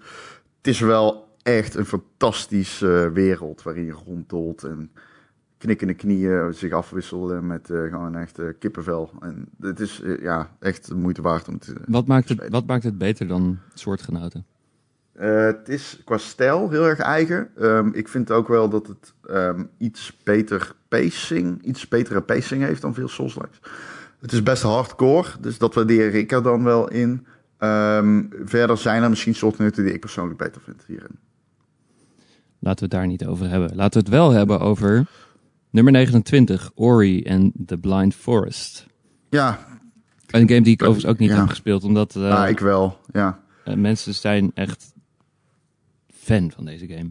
Het is wel echt een fantastische wereld waarin je ronddolt en knikkende knieën zich afwisselen met eh, gewoon echt eh, kippenvel. En het is eh, ja, echt de moeite waard om te, Wat maakt, het, wat maakt het beter dan soortgenoten? Eh, het is qua stijl heel erg eigen. Ehm, ik vind ook wel dat het ehm, iets beter pacing, iets betere pacing heeft dan veel Souls-likes. Het is best hardcore, dus dat waardeer ik er dan wel in. Ehm, verder zijn er misschien soortgenoten die ik persoonlijk beter vind hierin. Laten we het daar niet over hebben. Laten we het wel hebben over nummer 29, Ori en The Blind Forest. Ja, Een game die ik overigens ook niet Ja. heb gespeeld, omdat eh, ah, ik wel. Ja. eh, mensen zijn echt fan van deze game.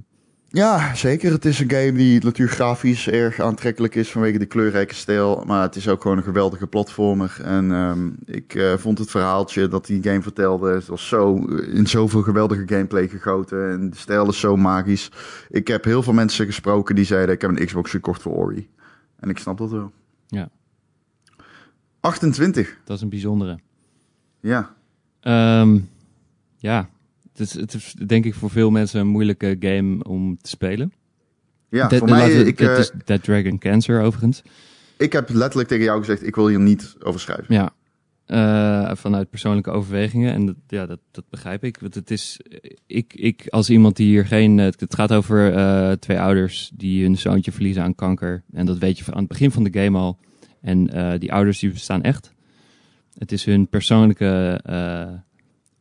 Ja, zeker. Het is een game die natuurlijk grafisch erg aantrekkelijk is vanwege de kleurrijke stijl. Maar het is ook gewoon een geweldige platformer. En ehm, ik eh, vond het verhaaltje dat die game vertelde, het was zo in zoveel geweldige gameplay gegoten. En de stijl is zo magisch. Ik heb heel veel mensen gesproken die zeiden, ik heb een Xbox gekocht voor Ori. En ik snap dat wel. Ja. 28, Dat is een bijzondere. ja. Ehm, ja, is, het is denk ik voor veel mensen een moeilijke game om te spelen. Ja, voor mij, ik, het eh, is Dead Dragon Cancer overigens. ik heb letterlijk tegen jou gezegd, ik wil hier niet over schrijven. Ja, Eh, vanuit persoonlijke overwegingen. En dat, ja, dat, dat begrijp ik. Want het is, ik, ik als iemand die hier geen... eh, Het gaat over twee ouders die hun zoontje verliezen aan kanker. En dat weet je van aan het begin van de game al. En die ouders die bestaan echt. Het is hun persoonlijke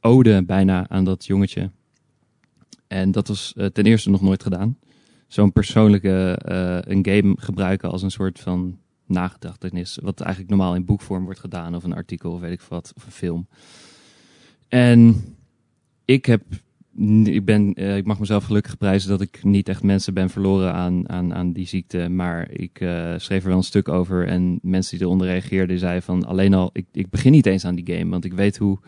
ode bijna aan dat jongetje. En dat was eh, ten eerste nog nooit gedaan. zo'n persoonlijke eh, een game gebruiken als een soort van nagedachtenis. Wat eigenlijk normaal in boekvorm wordt gedaan, of een artikel, of weet ik wat, of een film. En ik heb. Ik, ben, eh, ik mag mezelf gelukkig prijzen dat ik niet echt mensen ben verloren aan, aan, aan die ziekte. Maar ik schreef er wel een stuk over. En mensen die eronder reageerden, zeiden van alleen al, ik, ik begin niet eens aan die game. Want ik weet hoe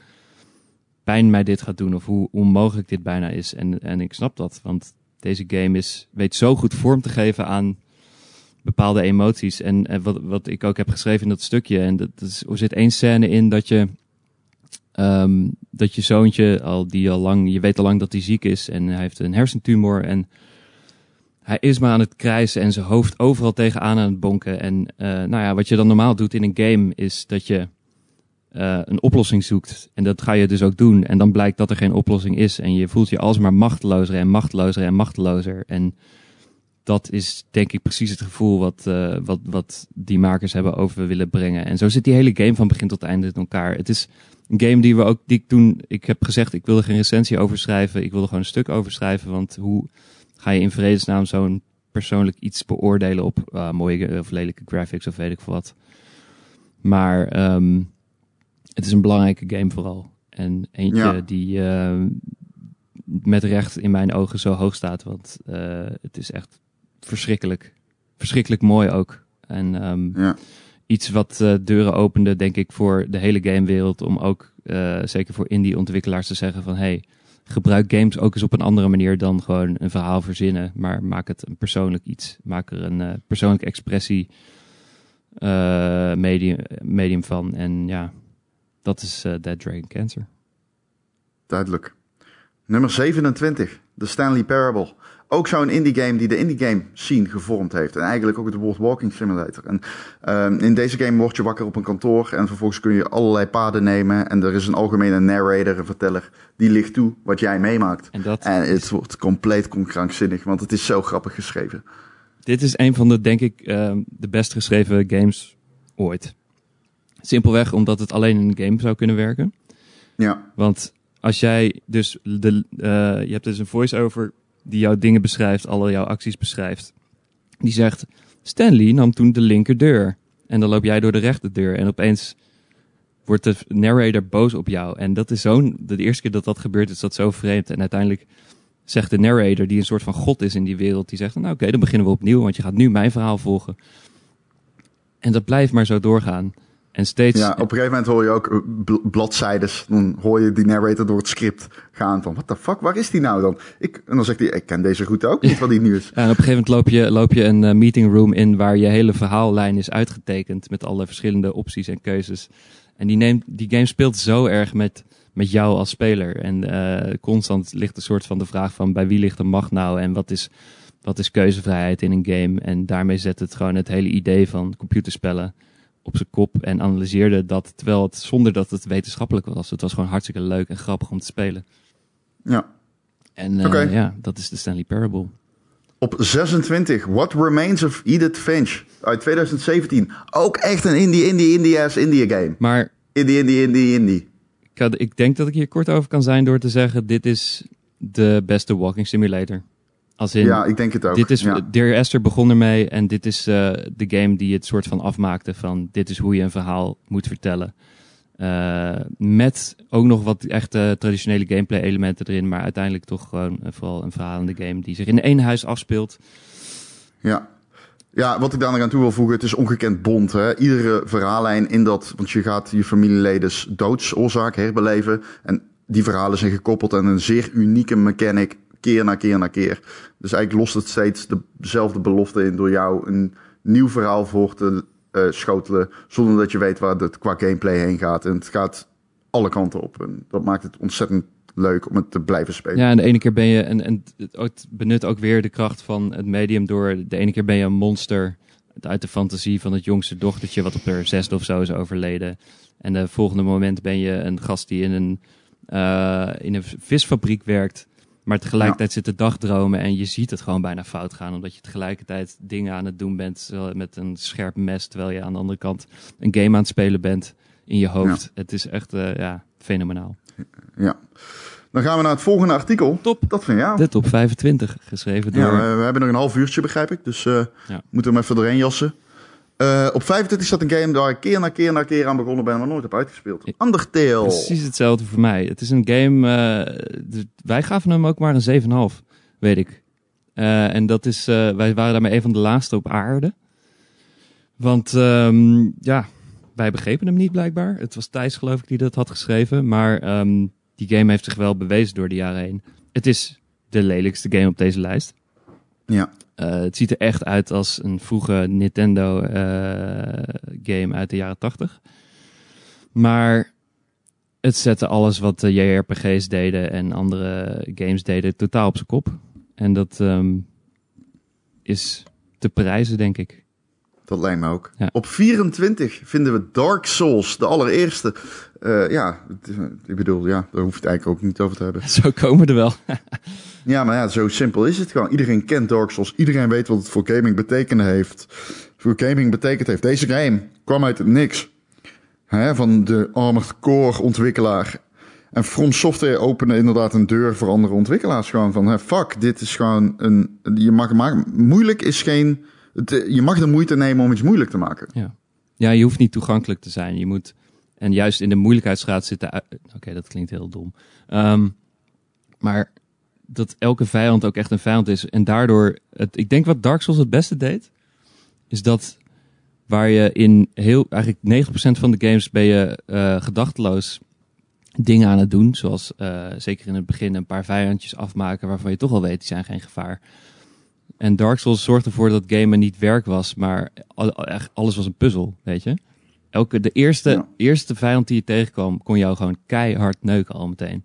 mij dit gaat doen. Of hoe onmogelijk dit bijna is. En, en ik snap dat. Want deze game is, weet zo goed vorm te geven aan bepaalde emoties. En, en wat, wat ik ook heb geschreven in dat stukje. En dat, is, er zit één scène in dat je. Um, dat je zoontje, al, die al lang, je weet al lang dat hij ziek is en hij heeft een hersentumor en hij is maar aan het krijsen en zijn hoofd overal tegenaan aan het bonken. En uh, nou ja, wat je dan normaal doet in een game is dat je uh, een oplossing zoekt. En dat ga je dus ook doen. En dan blijkt dat er geen oplossing is. En je voelt je alsmaar machtelozer en machtelozer en machtelozer. En dat is denk ik precies het gevoel wat, uh, wat, wat die makers hebben over willen brengen. En zo zit die hele game van begin tot einde in elkaar. Het is een game die we ook, die ik ik heb gezegd, ik wilde geen recensie over schrijven. Ik wilde gewoon een stuk over schrijven. Want hoe ga je in vredesnaam zo'n persoonlijk iets beoordelen op uh, mooie of lelijke graphics of weet ik wat. Maar um, het is een belangrijke game vooral. En eentje ja. die uh, met recht in mijn ogen zo hoog staat. Want uh, het is echt verschrikkelijk. Verschrikkelijk mooi ook. En um, ja. iets wat uh, deuren opende, denk ik, voor de hele gamewereld. Om ook, zeker voor indie ontwikkelaars te zeggen van... Hey, gebruik games ook eens op een andere manier dan gewoon een verhaal verzinnen. Maar maak het een persoonlijk iets. Maak er een persoonlijke expressie medium, medium van. En ja, dat is uh, Dead Dragon Cancer. Duidelijk. Nummer 27, The Stanley Parable. Ook zo'n indie game die de indie game scene gevormd heeft. En eigenlijk ook het woord walking simulator. En uh, in deze game word je wakker op een kantoor. En vervolgens kun je allerlei paden nemen. En er is een algemene narrator, een verteller. Die ligt toe wat jij meemaakt. En, dat en het wordt compleet krankzinnig. Want het is zo grappig geschreven. Dit is een van de, denk ik, uh, de best geschreven games ooit. Simpelweg omdat het alleen in een game zou kunnen werken. Ja. Want als jij dus de, uh, je hebt dus een voice-over die jouw dingen beschrijft, alle jouw acties beschrijft. Die zegt: Stanley nam toen de linkerdeur. En dan loop jij door de rechterdeur. En opeens wordt de narrator boos op jou. En dat is zo'n. De eerste keer dat dat gebeurt, is dat zo vreemd. En uiteindelijk zegt de narrator, die een soort van god is in die wereld, die zegt: Nou, oké, okay, dan beginnen we opnieuw, want je gaat nu mijn verhaal volgen. En dat blijft maar zo doorgaan. En steeds... Ja, op een gegeven moment hoor je ook bladzijdes. Dan hoor je die narrator door het script gaan van... What the fuck, waar is die nou dan? Ik, en dan zegt hij, ik ken deze goed ook niet, wat die nu is. en op een gegeven moment loop je, loop je een uh, meeting room in... waar je hele verhaallijn is uitgetekend... met alle verschillende opties en keuzes. En die, neemt, die game speelt zo erg met, met jou als speler. En uh, constant ligt een soort van de vraag van... bij wie ligt de macht nou? En wat is, wat is keuzevrijheid in een game? En daarmee zet het gewoon het hele idee van computerspellen op zijn kop en analyseerde dat, terwijl het zonder dat het wetenschappelijk was. Het was gewoon hartstikke leuk en grappig om te spelen. Ja. En uh, okay. ja, dat is de Stanley Parable. Op 26, What Remains of Edith Finch uit 2017. Ook echt een indie, indie, indie-ass indie game. Maar... Indie, indie, indie, indie. Ik, had, ik denk dat ik hier kort over kan zijn door te zeggen, dit is de beste walking simulator. Als in, ja, ik denk het ook. Dit is, ja. Dear Esther begon ermee en dit is uh, de game die het soort van afmaakte van dit is hoe je een verhaal moet vertellen. Uh, met ook nog wat echte traditionele gameplay elementen erin, maar uiteindelijk toch gewoon uh, vooral een verhalende game die zich in één huis afspeelt. Ja. Ja, wat ik daar nog aan toe wil voegen, het is ongekend bond. Hè? Iedere verhaallijn in dat, want je gaat je familieledens doodsoorzaak herbeleven. En die verhalen zijn gekoppeld aan een zeer unieke mechanic keer na keer na keer. Dus eigenlijk lost het steeds dezelfde belofte in door jou een nieuw verhaal voor te uh, schotelen. Zonder dat je weet waar het qua gameplay heen gaat. En het gaat alle kanten op. En dat maakt het ontzettend leuk om het te blijven spelen. Ja, en de ene keer ben je, en, en het benut ook weer de kracht van het medium door, de ene keer ben je een monster uit de fantasie van het jongste dochtertje wat op haar zesde of zo is overleden. En de volgende moment ben je een gast die in een, uh, in een visfabriek werkt. Maar tegelijkertijd ja. zit de dagdromen en je ziet het gewoon bijna fout gaan. Omdat je tegelijkertijd dingen aan het doen bent met een scherp mes. Terwijl je aan de andere kant een game aan het spelen bent in je hoofd. Ja. Het is echt uh, ja, fenomenaal. Ja. Dan gaan we naar het volgende artikel. Top. Dat van jou. De top 25, geschreven door... Ja, we, we hebben nog een half uurtje, begrijp ik. Dus eh Ja. moeten we hem even doorheen jassen. Eh, op 25 staat een game waar ik keer na keer na keer aan begonnen ben, maar nooit heb uitgespeeld. Undertale. Precies hetzelfde voor mij. Het is een game. eh, wij gaven hem ook maar een 7,5, weet ik. Eh, en dat is. wij waren daarmee een van de laatste op aarde. Want ehm, ja, wij begrepen hem niet blijkbaar. Het was Thijs, geloof ik, die dat had geschreven. Maar ehm, die game heeft zich wel bewezen door de jaren heen. Het is de lelijkste game op deze lijst. Ja. Eh, het ziet er echt uit als een vroege Nintendo eh, game uit de jaren 80. Maar het zette alles wat de JRPG's deden en andere games deden totaal op zijn kop. En dat ehm, is te prijzen, denk ik. Dat lijkt me ook. Ja. Op 24 vinden we Dark Souls, de allereerste. Eh, ja, het- ik bedoel, ja, daar hoef je het eigenlijk ook niet over te hebben. Zo komen er wel. Ja, maar ja, zo simpel is het gewoon. Iedereen kent Dark Souls. Iedereen weet wat het voor gaming betekend heeft. Voor gaming betekend heeft. Deze game kwam uit het niks. Hè, van de Armored Core ontwikkelaar. En From Software opende inderdaad een deur voor andere ontwikkelaars. Gewoon van, hè, fuck, dit is gewoon een... Je mag maken... Moeilijk is geen... het- Je mag de moeite nemen om iets moeilijk te maken. Ja. ja, je hoeft niet toegankelijk te zijn. Je moet, en juist in de moeilijkheidsgraad zitten. Oké, dat klinkt heel dom. Ehm, maar dat elke vijand ook echt een vijand is. En daardoor, het, ik denk wat Dark Souls het beste deed, is dat waar je in heel, eigenlijk 90% van de games ben je eh gedachteloos dingen aan het doen. Zoals eh, zeker in het begin een paar vijandjes afmaken waarvan je toch al weet, die zijn geen gevaar. En Dark Souls zorgde ervoor dat gamen niet werk was, maar alles was een puzzel, weet je. Elke, de eerste, Ja. eerste vijand die je tegenkwam, kon jou gewoon keihard neuken al meteen.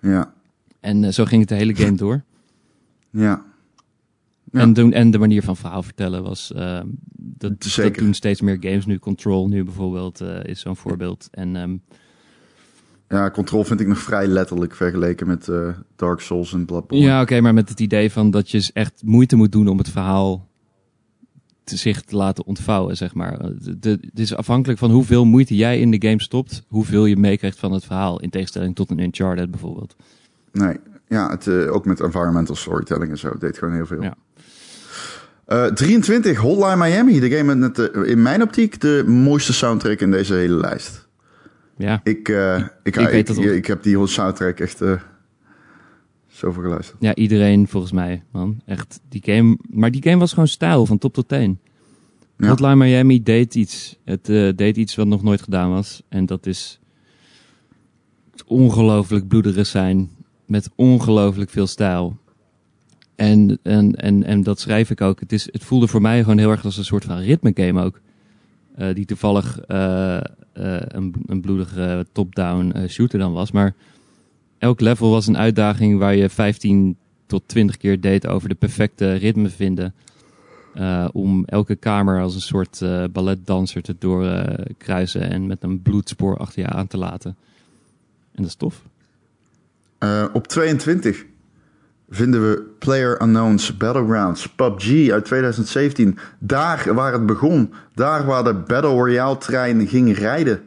Ja, En eh, zo ging het de hele game door. ja. Ja. En, doen, en de manier van verhaal vertellen was... eh, dat, Zeker. dat doen steeds meer games nu. Control nu bijvoorbeeld eh, is zo'n voorbeeld. En ehm, Ja, Control vind ik nog vrij letterlijk vergeleken met eh, Dark Souls en Bloodborne. ja, oké, maar met het idee van dat je echt moeite moet doen om het verhaal zich te laten ontvouwen, zeg maar. Het is afhankelijk van hoeveel moeite jij in de game stopt, hoeveel je meekrijgt van het verhaal. In tegenstelling tot een Uncharted bijvoorbeeld. Nee, ja, het, eh, ook met environmental storytelling en zo. Het deed gewoon heel veel. Ja. Eh, 23, Hotline Miami. De game met de, in mijn optiek de mooiste soundtrack in deze hele lijst. Ja, Ik, eh, ik, ik, heb die soundtrack echt eh, zoveel geluisterd. ja, iedereen volgens mij, man. Echt, die game... Maar die game was gewoon stijl, van top tot teen. Ja. Hotline Miami deed iets. Het eh, deed iets wat nog nooit gedaan was. En dat is ongelooflijk bloederig zijn. Met ongelooflijk veel stijl. En, en, en, en dat schrijf ik ook. Het, is, het voelde voor mij gewoon heel erg als een soort van ritme game ook. Eh, die toevallig eh, een, een bloedige top-down shooter dan was. Maar elk level was een uitdaging waar je 15 tot 20 keer deed over de perfecte ritme vinden. Eh, om elke kamer als een soort eh, balletdanser te doorkruisen en met een bloedspoor achter je aan te laten. En dat is tof. Eh, op 22 vinden we Player Unknown's Battlegrounds, PUBG uit 2017. Daar waar het begon. Daar waar de Battle Royale trein ging rijden.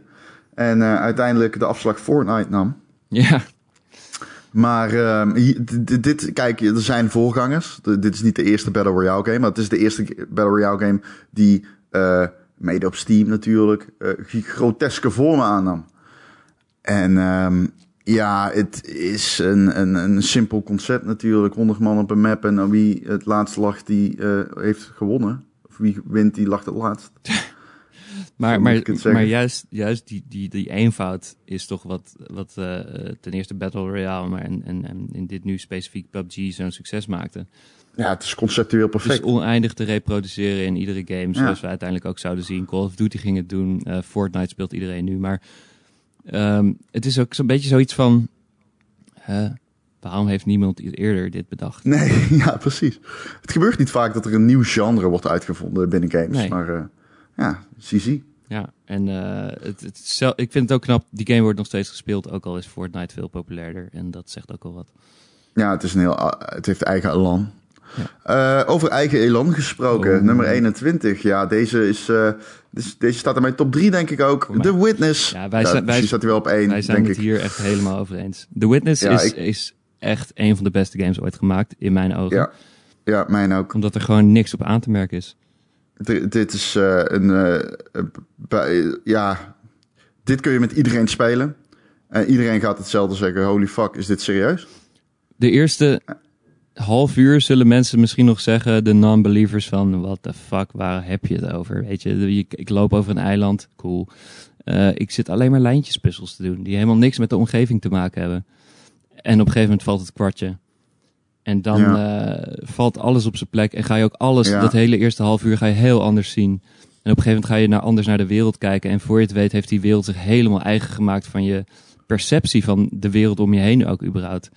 En uiteindelijk de afslag Fortnite nam. Ja, Maar ehm, dit, kijk, er zijn voorgangers. Dit is niet de eerste Battle Royale game, maar het is de eerste Battle Royale game die, eh, mede op Steam natuurlijk, eh, groteske vormen aannam. En ehm, ja, het is een, een, een simpel concept natuurlijk. 100 man op een map en dan wie het laatst lag, die eh, heeft gewonnen. Of wie wint, die lag het laatst. maar, maar, het maar juist, juist die, die, die eenvoud is toch wat, wat eh, ten eerste Battle Royale, maar en, en, en in dit nu specifiek PUBG zo'n succes maakte. Ja, het is conceptueel Het perfect. is oneindig te reproduceren in iedere game, zoals Ja. we uiteindelijk ook zouden zien. Call of Duty ging het doen, eh, Fortnite speelt iedereen nu. Maar ehm, het is ook zo'n beetje zoiets van, waarom heeft niemand eerder dit bedacht? Nee, ja, precies. Het gebeurt niet vaak dat er een nieuw genre wordt uitgevonden binnen games. Nee. Maar eh, ja, CC. Ja, en eh, het, het ik vind het ook knap, die game wordt nog steeds gespeeld, ook al is Fortnite veel populairder. En dat zegt ook al wat. Ja, het, is een heel, het heeft eigen elan. Eh, over eigen elan gesproken, Oh. nummer 21. Ja, deze, is, eh, deze, deze staat in mijn top 3, denk ik ook. The Witness. Ja, wij zijn- wij- staat hij wel op 1, Wij zijn denk het ik. hier echt helemaal over eens. The Witness Ja, is, ik- is echt een van de beste games ooit gemaakt, in mijn ogen. Ja. ja, mijn ook. Omdat er gewoon niks op aan te merken is. Dit is eh, een... bij- ja, dit kun je met iedereen spelen. En iedereen gaat hetzelfde zeggen. Holy fuck, is dit serieus? De eerste half uur zullen mensen misschien nog zeggen, de non-believers van, what the fuck, waar heb je het over? Weet je, je- ik loop over een eiland, cool. Eh, ik zit alleen maar lijntjespuzzels te doen, die helemaal niks met de omgeving te maken hebben. En op een gegeven moment valt het kwartje. En dan eh, valt alles op zijn plek en ga je ook alles, Ja. dat hele eerste half uur ga je heel anders zien. En op een gegeven moment ga je naar, anders naar de wereld kijken. En voor je het weet heeft die wereld zich helemaal eigen gemaakt van je perceptie van de wereld om je heen ook überhaupt.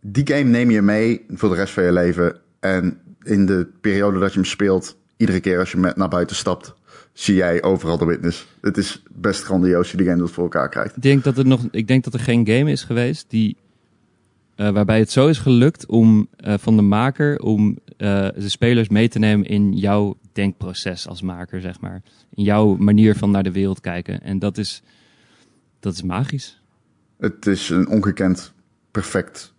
Die game neem je mee voor de rest van je leven. En in de periode dat je hem speelt, iedere keer als je met naar buiten stapt, zie jij overal de witness. Het is best grandioos die game dat voor elkaar krijgt. Ik denk dat, het nog, ik denk dat er geen game is geweest die, eh, waarbij het zo is gelukt om eh, van de maker om eh, de spelers mee te nemen in jouw denkproces als maker, zeg maar. In jouw manier van naar de wereld kijken. En dat is, dat is magisch. Het is een ongekend, perfect,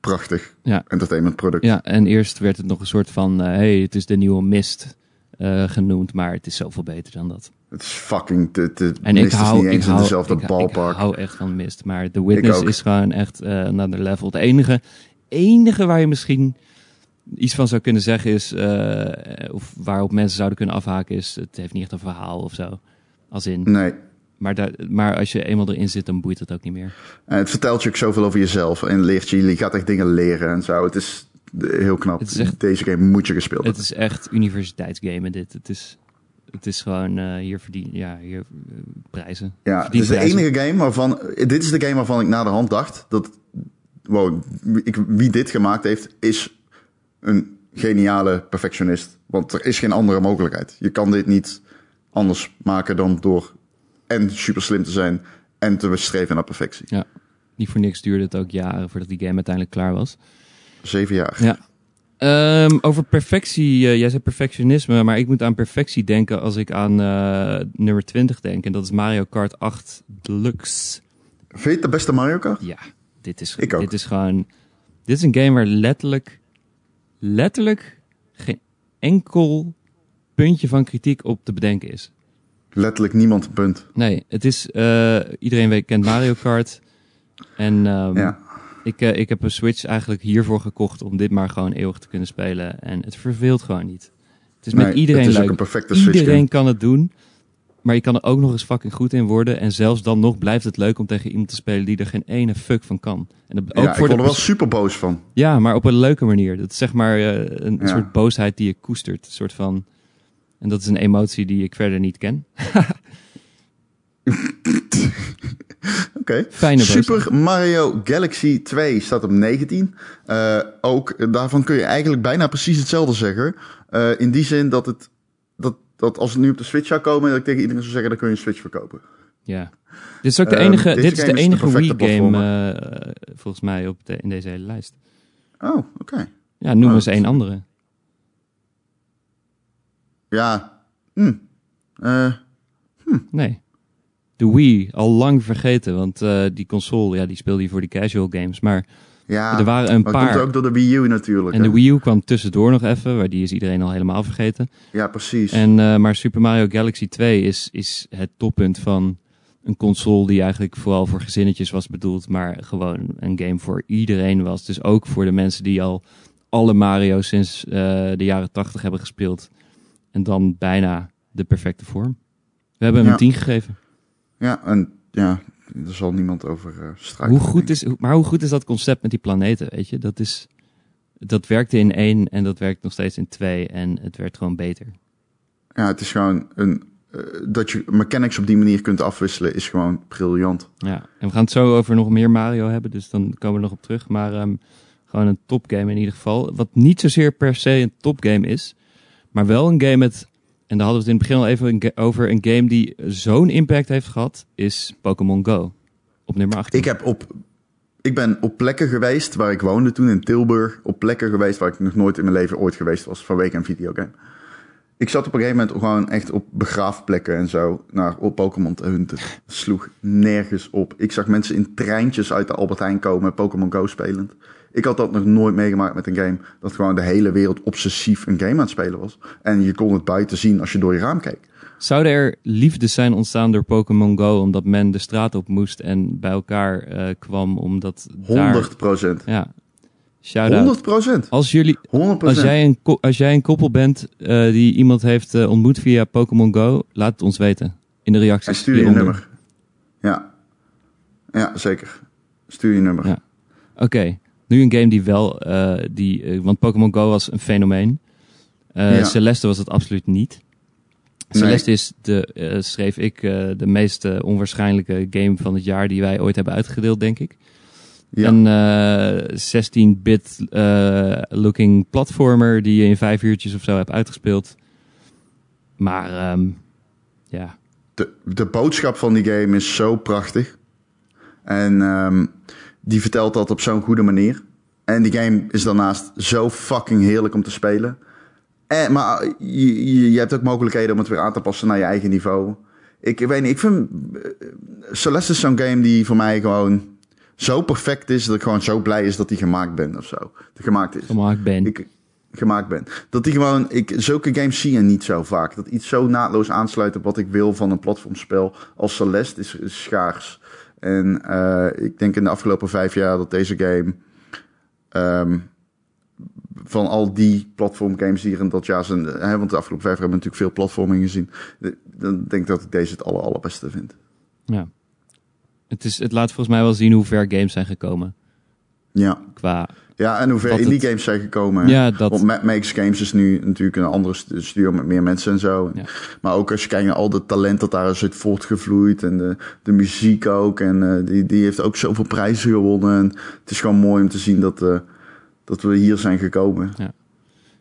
prachtig Ja. entertainment product. Ja, en eerst werd het nog een soort van, hey, het is de nieuwe mist genoemd, maar het is zoveel beter dan dat. Het is fucking, de, de En ik is hou, niet ik hou, dezelfde ik, ik ballpark. hou echt van Mist. Maar The Witness is gewoon echt eh another level. Het enige, enige waar je misschien iets van zou kunnen zeggen is, eh, of waarop mensen zouden kunnen afhaken is, het heeft niet echt een verhaal of zo. Als in, Nee. maar, daar, maar als je eenmaal erin zit, dan boeit het ook niet meer. En het vertelt je ook zoveel over jezelf. En leert je, je gaat echt dingen leren en zo. Het is eh, heel knap. Het echt- Deze game moet je gespeeld Het hebben. is echt universiteitsgamen dit. Het is, het is gewoon eh, hier verdien, ja, hier eh, prijzen. Ja, het Verdient is de prijzen. enige game waarvan... Dit is de game waarvan ik na de hand dacht dat... Wow, wie- ik, wie dit gemaakt heeft, is een geniale perfectionist. Want er is geen andere mogelijkheid. Je kan dit niet anders maken dan door en super slim te zijn en te streven naar perfectie. Ja, niet voor niks duurde het ook jaren voordat die game uiteindelijk klaar was. Zeven jaar. Ja. Ehm, over perfectie, eh, jij zei perfectionisme, maar ik moet aan perfectie denken als ik aan eh, nummer 20 denk. En dat is Mario Kart 8 Deluxe. Vind je het de beste Mario Kart? Ja, dit is, Ik ook. dit is gewoon... Dit is een game waar letterlijk, letterlijk geen enkel puntje van kritiek op te bedenken is. Letterlijk niemand, punt. Nee, het is... eh, iedereen weet, kent Mario Kart. En ehm, Ja. Ik, eh, ik heb een Switch eigenlijk hiervoor gekocht om dit maar gewoon eeuwig te kunnen spelen. En het verveelt gewoon niet. Het is met iedereen het is leuk. ook een perfecte Switch Iedereen game. kan het doen. Maar je kan er ook nog eens fucking goed in worden. En zelfs dan nog blijft het leuk om tegen iemand te spelen die er geen ene fuck van kan. En dat, ook Ja, ik word er wel super boos van. ja, maar op een leuke manier. Dat is zeg maar eh, een Ja. soort boosheid die je koestert. Een soort van... En dat is een emotie die ik verder niet ken. Oké. Super Mario Galaxy 2 staat op 19. Eh, ook daarvan kun je eigenlijk bijna precies hetzelfde zeggen. Eh, in die zin dat het dat, dat als het nu op de Switch zou komen, dat ik tegen iedereen zou zeggen, dan kun je een Switch verkopen. Ja. Dit is ook de Ehm, enige, dit is de enige Wii-game eh, volgens mij op de, in deze hele lijst. Oh, oké. Ja, noem Oh, eens één andere. Ja. Hm. Eh, Nee. De Wii, al lang vergeten, want eh, die console, ja, die speelde je voor die casual games. Maar ja. er waren een maar het komt paar. ook door de Wii U natuurlijk. En de. Wii U kwam tussendoor nog even, waar die is iedereen al helemaal vergeten. Ja, precies. En, eh, maar Super Mario Galaxy 2 is, is het toppunt van een console die eigenlijk vooral voor gezinnetjes was bedoeld, maar gewoon een game voor iedereen was. Dus ook voor de mensen die al alle Mario's sinds eh, de jaren 80 hebben gespeeld. En dan bijna de perfecte vorm. We hebben hem Ja. een 10 gegeven. Ja, en ja, er zal niemand over eh strijden. Hoe goed is, hoe- maar hoe goed is dat concept met die planeten, weet je? Dat, is, dat werkte in één en dat werkt nog steeds in twee en het werd gewoon beter. Ja, het is gewoon een... eh, dat je mechanics op die manier kunt afwisselen is gewoon briljant. Ja, en we gaan het zo over nog meer Mario hebben, dus dan komen we nog op terug. Maar ehm, gewoon een topgame in ieder geval. Wat niet zozeer per se een topgame is, maar wel een game met... En daar hadden we het in het begin al even over. Een game die zo'n impact heeft gehad, is Pokémon Go. Op nummer 18. Ik heb op ik ben op plekken geweest waar ik woonde toen in Tilburg. Op plekken geweest waar ik nog nooit in mijn leven ooit geweest was vanwege een videogame. Ik zat op een gegeven moment gewoon echt op begraafplekken en zo naar Pokémon te hunten. Sloeg nergens op. Ik zag mensen in treintjes uit de Albert Heijn komen, Pokémon Go spelend. Ik had dat nog nooit meegemaakt met een game. Dat gewoon de hele wereld obsessief een game aan het spelen was. En je kon het buiten zien als je door je raam keek. Zouden er liefdes zijn ontstaan door Pokémon Go omdat men de straat op moest en bij elkaar eh, kwam omdat 100 daar... procent. Ja. Shout-out. 100 procent. Als jullie, 100 als jij een, als jij een koppel bent eh, die iemand heeft eh, ontmoet via Pokémon Go, laat het ons weten in de En reacties. stuur je hieronder. nummer. Ja. Ja, zeker. Stuur je nummer. Ja. Oké, nu een game die wel, eh, die, eh, want Pokémon Go was een fenomeen. Eh, Ja. Celeste was het absoluut niet. Nee. Celeste is de, schreef ik, de meest onwaarschijnlijke game van het jaar die wij ooit hebben uitgedeeld, denk ik. Ja. Een eh, 16-bit eh, looking platformer die je in vijf uurtjes of zo hebt uitgespeeld. Maar ehm, ja, de, de boodschap van die game is zo prachtig. En ehm, die vertelt dat op zo'n goede manier. En die game is daarnaast zo fucking heerlijk om te spelen. En, maar je, je, je hebt ook mogelijkheden om het weer aan te passen naar je eigen niveau. Ik, weet niet, ik vind... eh, Celeste is zo'n game die voor mij gewoon zo perfect is... dat ik gewoon zo blij is dat die gemaakt ben of zo. Dat gemaakt is. gemaakt ben. Ik gemaakt ben. Dat die gewoon, ik, zulke games zie je niet zo vaak. Dat iets zo naadloos aansluit op wat ik wil van een platformspel als Celeste is, is schaars. En eh, ik denk in de afgelopen vijf jaar dat deze game ehm, van al die platformgames die er in dat jaar zijn, hè, want de afgelopen vijf jaar hebben we natuurlijk veel platforming gezien. Dan denk ik dat ik deze het aller, allerbeste vind. Ja. Het, is, het laat volgens mij wel zien hoe ver games zijn gekomen. Ja, Qua, ja en hoe ver indie het- games zijn gekomen. ja, dat, Want Makes Games is nu natuurlijk een andere stu- studio met meer mensen en zo. Ja. Maar ook als je kijkt naar al het talent dat daar is uit voortgevloeid. En de, de muziek ook. En eh, die, die heeft ook zoveel prijzen gewonnen. En het is gewoon mooi om te zien dat, eh, dat we hier zijn gekomen.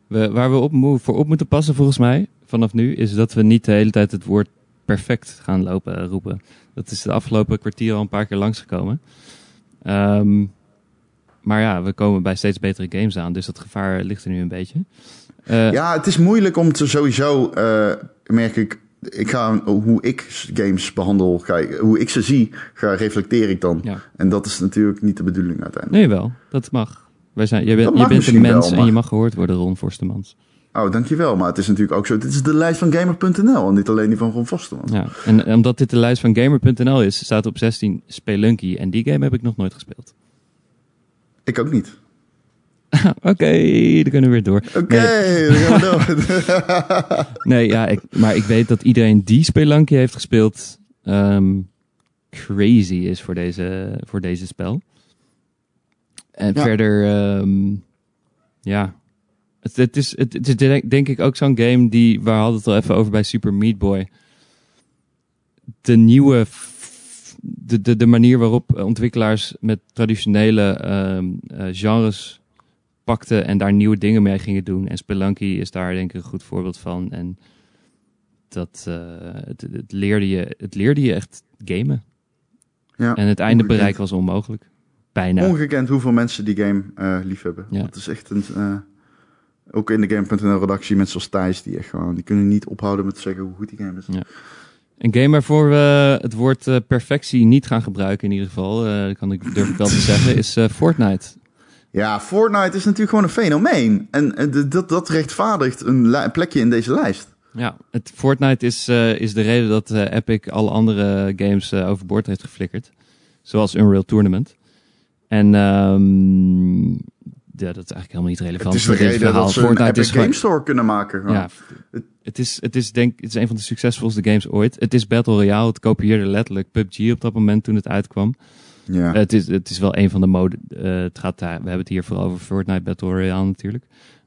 we, waar we op, voor op moeten passen volgens mij, vanaf nu, is dat we niet de hele tijd het woord perfect gaan lopen roepen. Dat is de afgelopen kwartier al een paar keer langsgekomen. Ehm maar ja, we komen bij steeds betere games aan, dus dat gevaar ligt er nu een beetje. Eh, Ja, het is moeilijk om te sowieso, eh, merk ik. Ik ga hoe ik games behandel, ga ik, hoe ik ze zie, ga reflecteer ik dan. Ja. En dat is natuurlijk niet de bedoeling uiteindelijk. Nee, wel. Dat mag. Wij zijn, jij bent, Dat je bent een mens wel, en je mag gehoord worden, Ron Forstemans. Oh, dankjewel. Maar het is natuurlijk ook zo. Dit is de lijst van gamer.nl en niet alleen die van Ron Vosterman. Ja. En omdat dit de lijst van Gamer.nl is, staat op 16 Spelunky. En die game heb ik nog nooit gespeeld. Ik ook niet. Oké, dan kunnen we weer door. Oké, Nee. dan gaan we door. Nee, ja, ik, maar ik weet dat iedereen die Spelunky heeft gespeeld ehm, crazy is voor deze, voor deze spel. En Ja. verder, ehm, ja, het, het, is, het, het is denk, ik ook zo'n game die, waar hadden het al even over bij Super Meat Boy. De nieuwe, de, de, de manier waarop ontwikkelaars met traditionele ehm, eh, genres pakten en daar nieuwe dingen mee gingen doen. En Spelunky is daar denk ik een goed voorbeeld van. En dat eh, het, het, leerde je, het leerde je echt gamen. Ja, En het einde bereiken was onmogelijk. Bijna. Ongekend hoeveel mensen die game eh lief hebben. Ja. Dat is echt een... eh, ook in de Game.nl redactie mensen zoals Thijs, die echt gewoon... Die kunnen niet ophouden met zeggen hoe goed die game is. Ja. Een game waarvoor we het woord eh, perfectie niet gaan gebruiken in ieder geval, eh, kan ik, durf ik wel te zeggen, is eh, Fortnite. Ja, Fortnite is natuurlijk gewoon een fenomeen. En, dat, dat rechtvaardigt een plekje in deze lijst. Ja, het Fortnite is, is de reden dat Epic alle andere games overboord heeft geflikkerd. Zoals Unreal Tournament. En ehm, ja, dat is eigenlijk helemaal niet relevant Het is de reden verhaal. dat ze een Fortnite Epic is gewoon- Game Store kunnen maken. gewoon. Ja, het is, het is denk het is een van de succesvolste games ooit. Het is Battle Royale. Het kopieerde letterlijk PUBG op dat moment toen het uitkwam. ja. Het, is, het is wel een van de mode. eh, het gaat daar, we hebben het hier vooral over Fortnite Battle Royale natuurlijk.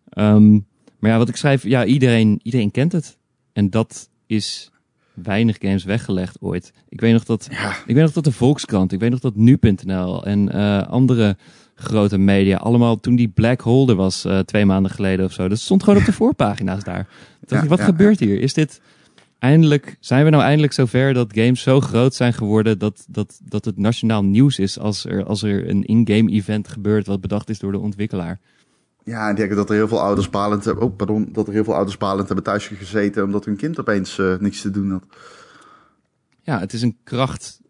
Ehm, maar ja, wat ik schrijf, ja, iedereen, iedereen kent het. En dat is weinig games weggelegd ooit. Ik weet nog dat, ja. ik weet nog dat de Volkskrant, ik weet nog dat nu.nl en eh, andere grote media allemaal toen die Black Hole er was eh, twee maanden geleden of zo. Dat stond gewoon op de voorpagina's daar. Ja, ik, wat ja, gebeurt hier? Is dit eindelijk, zijn we nou eindelijk zover dat games zo groot zijn geworden dat, dat, dat het nationaal nieuws is als er, als er een in-game event gebeurt wat bedacht is door de ontwikkelaar? Ja, ik denk dat er heel veel ouders balend hebben. Oh, pardon. Dat er heel veel ouders balend hebben thuis gezeten omdat hun kind opeens uh, niks te doen had. Ja, het is een kracht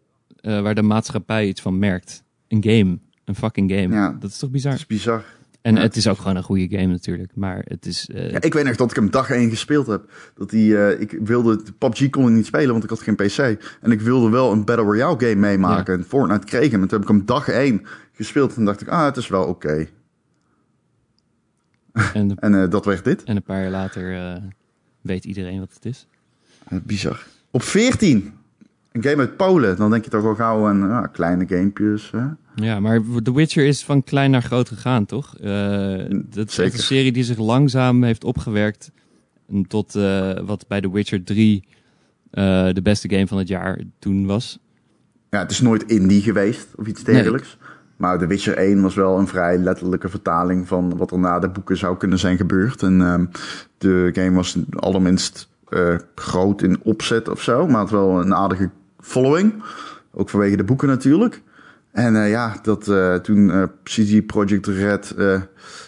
uh, waar de maatschappij iets van merkt. Een game. Een fucking game. Ja, dat is toch bizar? Dat is bizar. En het is ook gewoon een goede game natuurlijk. Maar het is. Uh... Ja, ik weet nog dat ik hem dag één gespeeld heb. Dat die, uh, ik wilde. PUBG kon ik niet spelen, want ik had geen PC. En ik wilde wel een Battle Royale game meemaken. Ja. En Fortnite kreeg hem. En toen heb ik hem dag één gespeeld. En dacht ik, ah, het is wel oké. Okay. En, en uh, dat werd dit. En een paar jaar later weet iedereen wat het is. bizar. Op 14 een game uit Polen, dan denk je toch wel gauw aan ja, kleine gamepjes. Hè? Ja, maar The Witcher is van klein naar groot gegaan, toch? Uh, dat is een serie die zich langzaam heeft opgewerkt tot uh, wat bij The Witcher 3 uh, de beste game van het jaar toen was. Ja, het is nooit indie geweest of iets dergelijks. Nee. Maar The Witcher 1 was wel een vrij letterlijke vertaling van wat er na de boeken zou kunnen zijn gebeurd. En uh, de game was allerminst groot in opzet of zo, maar het wel een aardige following. Ook vanwege de boeken natuurlijk. En uh, ja, dat uh, toen uh, CG Project Red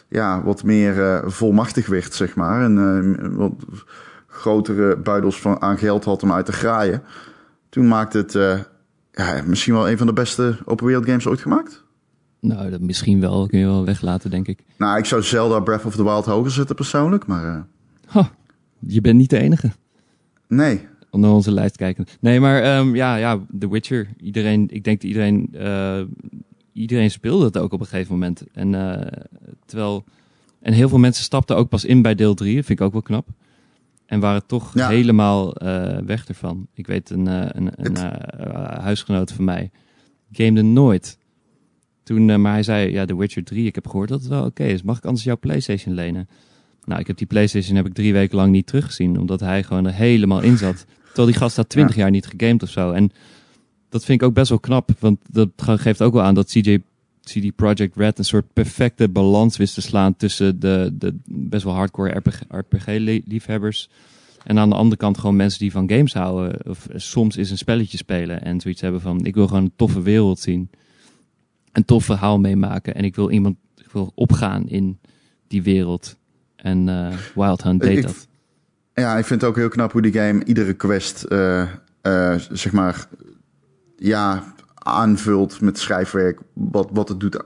ja, wat meer volmachtig werd, zeg maar. En wat grotere buidels van, aan geld had om uit te graaien. Toen maakte het ja, misschien wel een van de beste open wereld games ooit gemaakt. Nou, dat misschien wel. Kun je wel weglaten, denk ik. Nou, ik zou Zelda Breath of the Wild hoger zetten persoonlijk, maar... Je bent niet de enige. Nee, naar onze lijst kijken. Nee, maar um, ja, ja, The Witcher. Iedereen, ik denk dat iedereen, uh, iedereen speelde het ook op een gegeven moment. En uh, terwijl, en heel veel mensen stapten ook pas in bij deel 3. Dat vind ik ook wel knap. En waren toch ja. helemaal uh, weg ervan. Ik weet een, een, een huisgenoot van mij gamede nooit. Toen, maar hij zei, ja, The Witcher 3, ik heb gehoord dat het wel oké is. Mag ik anders jouw PlayStation lenen? Nou, ik heb die PlayStation heb ik drie weken lang niet teruggezien, omdat hij gewoon er helemaal in zat. Terwijl die gast had twintig jaar niet gegamed of zo. En dat vind ik ook best wel knap, want dat geeft ook wel aan dat CJ CD Projekt Red een soort perfecte balans wist te slaan tussen de, de best wel hardcore RPG-liefhebbers en aan de andere kant gewoon mensen die van games houden of soms eens een spelletje spelen en zoiets hebben van ik wil gewoon een toffe wereld zien, een tof verhaal meemaken en ik wil iemand ik wil opgaan in die wereld. En uh, Wild Hunt deed dat. Ja, ik vind het ook heel knap hoe die game iedere quest, uh, uh, zeg maar, ja, aanvult met schrijfwerk. Wat, wat het doet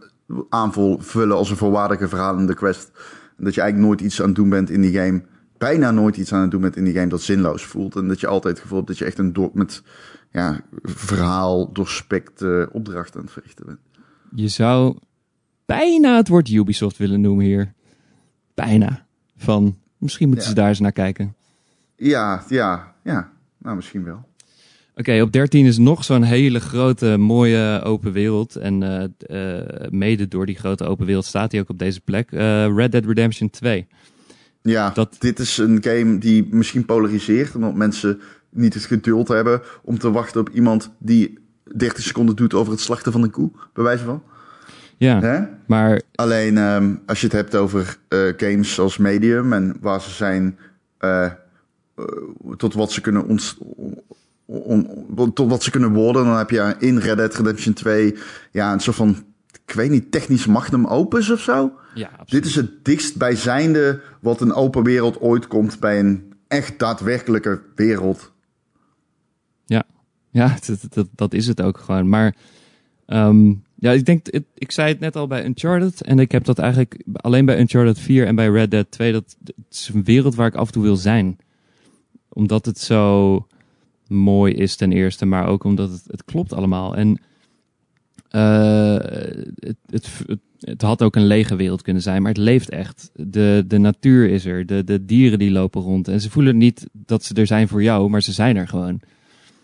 aanvullen als een volwaardige verhalende quest. En dat je eigenlijk nooit iets aan het doen bent in die game. Bijna nooit iets aan het doen bent in die game dat zinloos voelt. En dat je altijd het gevoel hebt dat je echt een door, met ja, verhaal doorspekte opdracht aan het verrichten bent. Je zou bijna het woord Ubisoft willen noemen hier. Bijna. Van, misschien moeten ze daar eens naar kijken. Ja, ja, ja. Nou, misschien wel. Oké, op 13 is nog zo'n hele grote, mooie open wereld. En uh, uh, mede door die grote open wereld staat hij ook op deze plek. Uh, Red Dead Redemption 2. Ja, dat... dit is een game die misschien polariseert. Omdat mensen niet het geduld hebben om te wachten op iemand die 30 seconden doet over het slachten van een koe. Bij wijze van. Ja, Hè? maar... Alleen um, als je het hebt over uh, games als medium en waar ze zijn... Uh, tot wat ze kunnen ons, on, tot wat ze kunnen worden, dan heb je in Red Dead Redemption 2 ja, een soort van, ik weet niet, technisch magnum opus of zo. Ja, Dit is het dichtstbijzijnde wat een open wereld ooit komt bij een echt daadwerkelijke wereld. Ja, ja dat, dat, dat is het ook gewoon. Maar um, ja, ik denk, ik zei het net al bij Uncharted. En ik heb dat eigenlijk alleen bij Uncharted 4 en bij Red Dead 2. Dat, het is een wereld waar ik af en toe wil zijn. Omdat het zo mooi is ten eerste, maar ook omdat het, het klopt allemaal. En uh, het, het, het, had ook een lege wereld kunnen zijn, maar het leeft echt. De, de natuur is er, de, de dieren die lopen rond. En ze voelen niet dat ze er zijn voor jou, maar ze zijn er gewoon.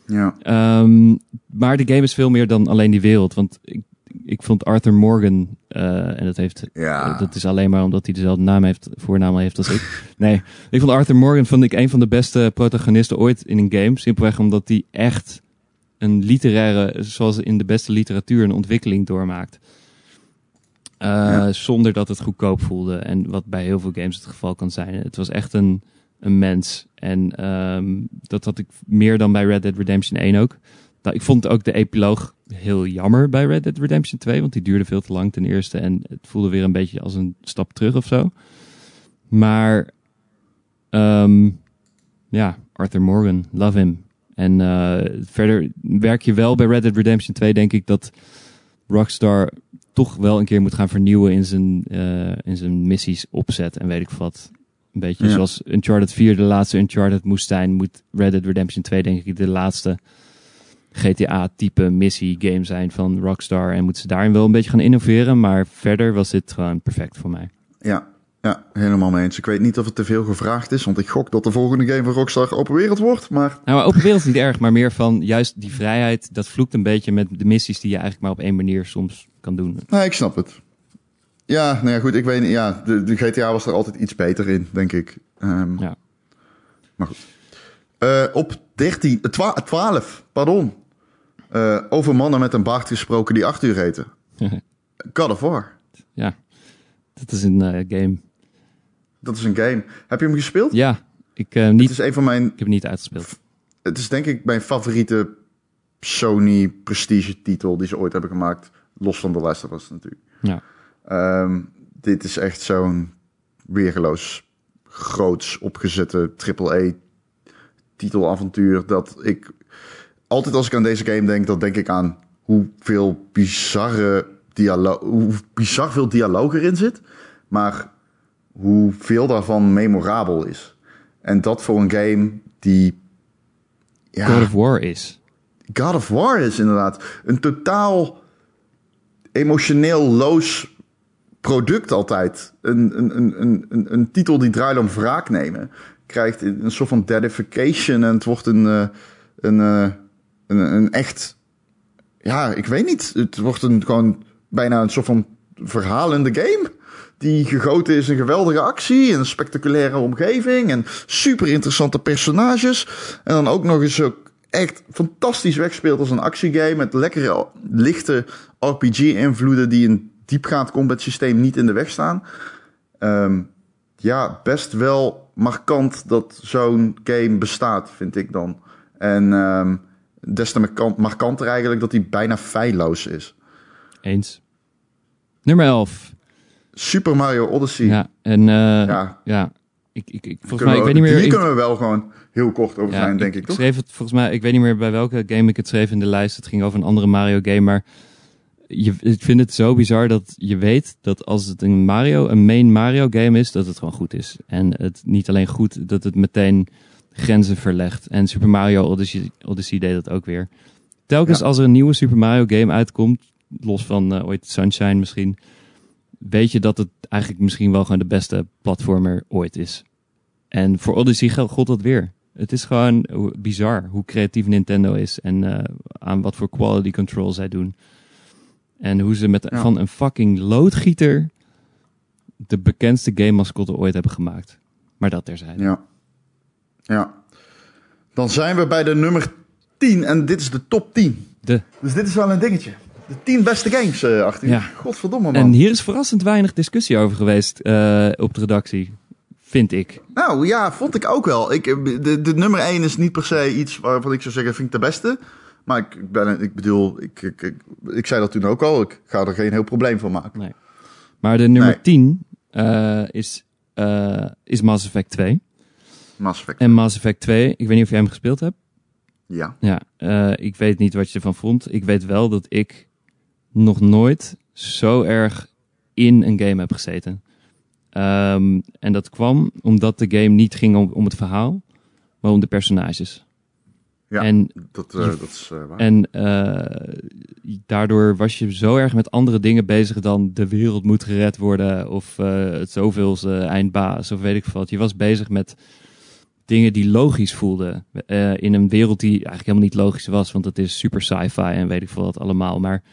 Ja. Um, maar de game is veel meer dan alleen die wereld. Want ik, ik vond Arthur Morgan, uh, en dat, heeft, ja. dat is alleen maar omdat hij dezelfde naam heeft, voornaam heeft als ik. Nee, ik vond Arthur Morgan vond ik een van de beste protagonisten ooit in een game. Simpelweg omdat hij echt een literaire, zoals in de beste literatuur, een ontwikkeling doormaakt. Uh, ja. Zonder dat het goedkoop voelde. En wat bij heel veel games het geval kan zijn. Het was echt een, een mens. En ehm, dat had ik meer dan bij Red Dead Redemption 1 ook. Nou, ik vond ook de epiloog heel jammer bij Red Dead Redemption 2, want die duurde veel te lang ten eerste. En het voelde weer een beetje als een stap terug of zo. Maar ehm, ja, Arthur Morgan, love him. En uh, verder werk je wel bij Red Dead Redemption 2, denk ik dat Rockstar toch wel een keer moet gaan vernieuwen in zijn, uh, in zijn missies opzet en weet ik wat. Een beetje ja. zoals Uncharted 4 de laatste Uncharted moest zijn, moet Red Dead Redemption 2 denk ik de laatste GTA-type missie-game zijn van Rockstar. En moeten ze daarin wel een beetje gaan innoveren. Maar verder was dit gewoon perfect voor mij. Ja, ja, helemaal mee eens. Ik weet niet of het te veel gevraagd is, want ik gok dat de volgende game van Rockstar open wereld wordt. Maar... Nou, open wereld is niet erg, maar meer van juist die vrijheid, dat vloekt een beetje met de missies die je eigenlijk maar op één manier soms kan doen. Nee, ik snap het. Ja, nou ja, goed, ik weet niet. Ja, de, de GTA was er altijd iets beter in, denk ik. Um, ja. Maar goed. Uh, op 13, 12, pardon. Uh, over mannen met een baard gesproken die acht uur heten. God of War. Ja, dat is een uh, game. Dat is een game. Heb je hem gespeeld? Ja, ik uh, niet. Het is een van mijn. Ik heb hem niet uitgespeeld. Het is denk ik mijn favoriete Sony prestige titel die ze ooit hebben gemaakt. Los van de Last of Us natuurlijk. Ja. Um, dit is echt zo'n weergeloos, groots opgezette AAA titelavontuur dat ik altijd als ik aan deze game denk, dan denk ik aan hoeveel bizarre dialoog, hoe bizar veel dialoog erin zit, maar hoeveel daarvan memorabel is. En dat voor een game die. Ja, God of War is. God of War is inderdaad een totaal emotioneel loos product altijd. Een, een, een, een, een titel die draait om wraak nemen. Krijgt een soort van deadification en het wordt een, uh, een, uh, een, een echt. Ja, ik weet niet. Het wordt een gewoon bijna een soort van verhalende game. Die gegoten is in geweldige actie, een spectaculaire omgeving en super interessante personages. En dan ook nog eens ook echt fantastisch wegspeelt als een actiegame met lekkere, lichte RPG-invloeden die een diepgaand combat systeem niet in de weg staan. Um, ja, best wel markant dat zo'n game bestaat, vind ik dan. En um, des te markant, markanter eigenlijk dat hij bijna feilloos is. Eens. Nummer 11. Super Mario Odyssey. Ja, en uh, ja. ja. Ik, ik, ik, volgens mij, we, ik weet niet meer... Hier kunnen we wel gewoon heel kort over ja, zijn, denk ik. ik, toch? schreef het volgens mij, ik weet niet meer bij welke game ik het schreef in de lijst. Het ging over een andere Mario game, maar je, ik vind het zo bizar dat je weet dat als het een Mario, een main Mario game is, dat het gewoon goed is. En het niet alleen goed, dat het meteen grenzen verlegt. En Super Mario Odyssey, Odyssey deed dat ook weer. Telkens Ja. als er een nieuwe Super Mario game uitkomt, los van eh, ooit Sunshine misschien, weet je dat het eigenlijk misschien wel gewoon de beste platformer ooit is. En voor Odyssey geldt God dat weer. Het is gewoon hoe- bizar hoe creatief Nintendo is en eh, aan wat voor quality control zij doen. En hoe ze met Ja. van een fucking loodgieter de bekendste game mascotte ooit hebben gemaakt. Maar dat terzijde. Ja. Ja. Dan zijn we bij de nummer 10 en dit is de top 10. De. Dus dit is wel een dingetje. De 10 beste games, eh Arthur. Ja. Godverdomme, man. En hier is verrassend weinig discussie over geweest eh, op de redactie. Vind ik. Nou ja, vond ik ook wel. Ik, eh, de, de nummer 1 is niet per se iets waarvan ik zou zeggen, vind ik de beste. Maar ik, ik, ben, ik bedoel, ik, ik, ik, ik zei dat toen ook al. Ik ga er geen heel probleem van maken. Nee. Maar de nummer Nee. 10 eh, is, is Mass Effect 2. Mass Effect. En Mass Effect 2, ik weet niet of jij hem gespeeld hebt. Ja. Ja, eh, ik weet niet wat je ervan vond. Ik weet wel dat ik nog nooit zo erg in een game heb gezeten. Ehm, en dat kwam omdat de game niet ging om, om het verhaal, maar om de personages. Ja, En, dat, eh, je- dat is eh, waar. en daardoor was je zo erg met andere dingen bezig dan de wereld moet gered worden of het zoveelste eindbaas of weet ik veel wat. Je was bezig met dingen die logisch voelden eh, in een wereld die eigenlijk helemaal niet logisch was, want het is super sci-fi en weet ik veel wat allemaal. Maar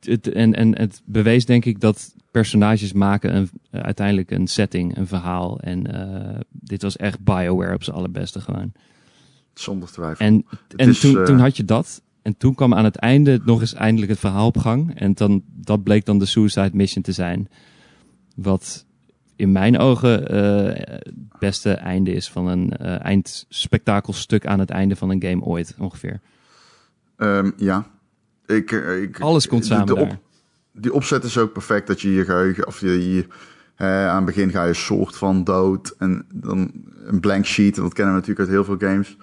het, en, en het bewees denk ik dat personages maken een, uiteindelijk een setting, een verhaal. En eh, dit was echt Bioware op zijn allerbeste gewoon. Zonder twijfel. En, en is, toen, eh, toen had je dat. En toen kwam aan het einde nog eens eindelijk het verhaal op gang. En dan, dat bleek dan de Suicide Mission te zijn. Wat in mijn ogen eh, het beste einde is van een eh eindspektakelstuk aan het einde van een game ooit ongeveer. Ehm, ja. Ik, eh, ik, Alles komt samen de op- daar. die opzet is ook perfect dat je je geheugen, of je, je hè, aan het begin ga je soort van dood en dan een blank sheet. En dat kennen we natuurlijk uit heel veel games.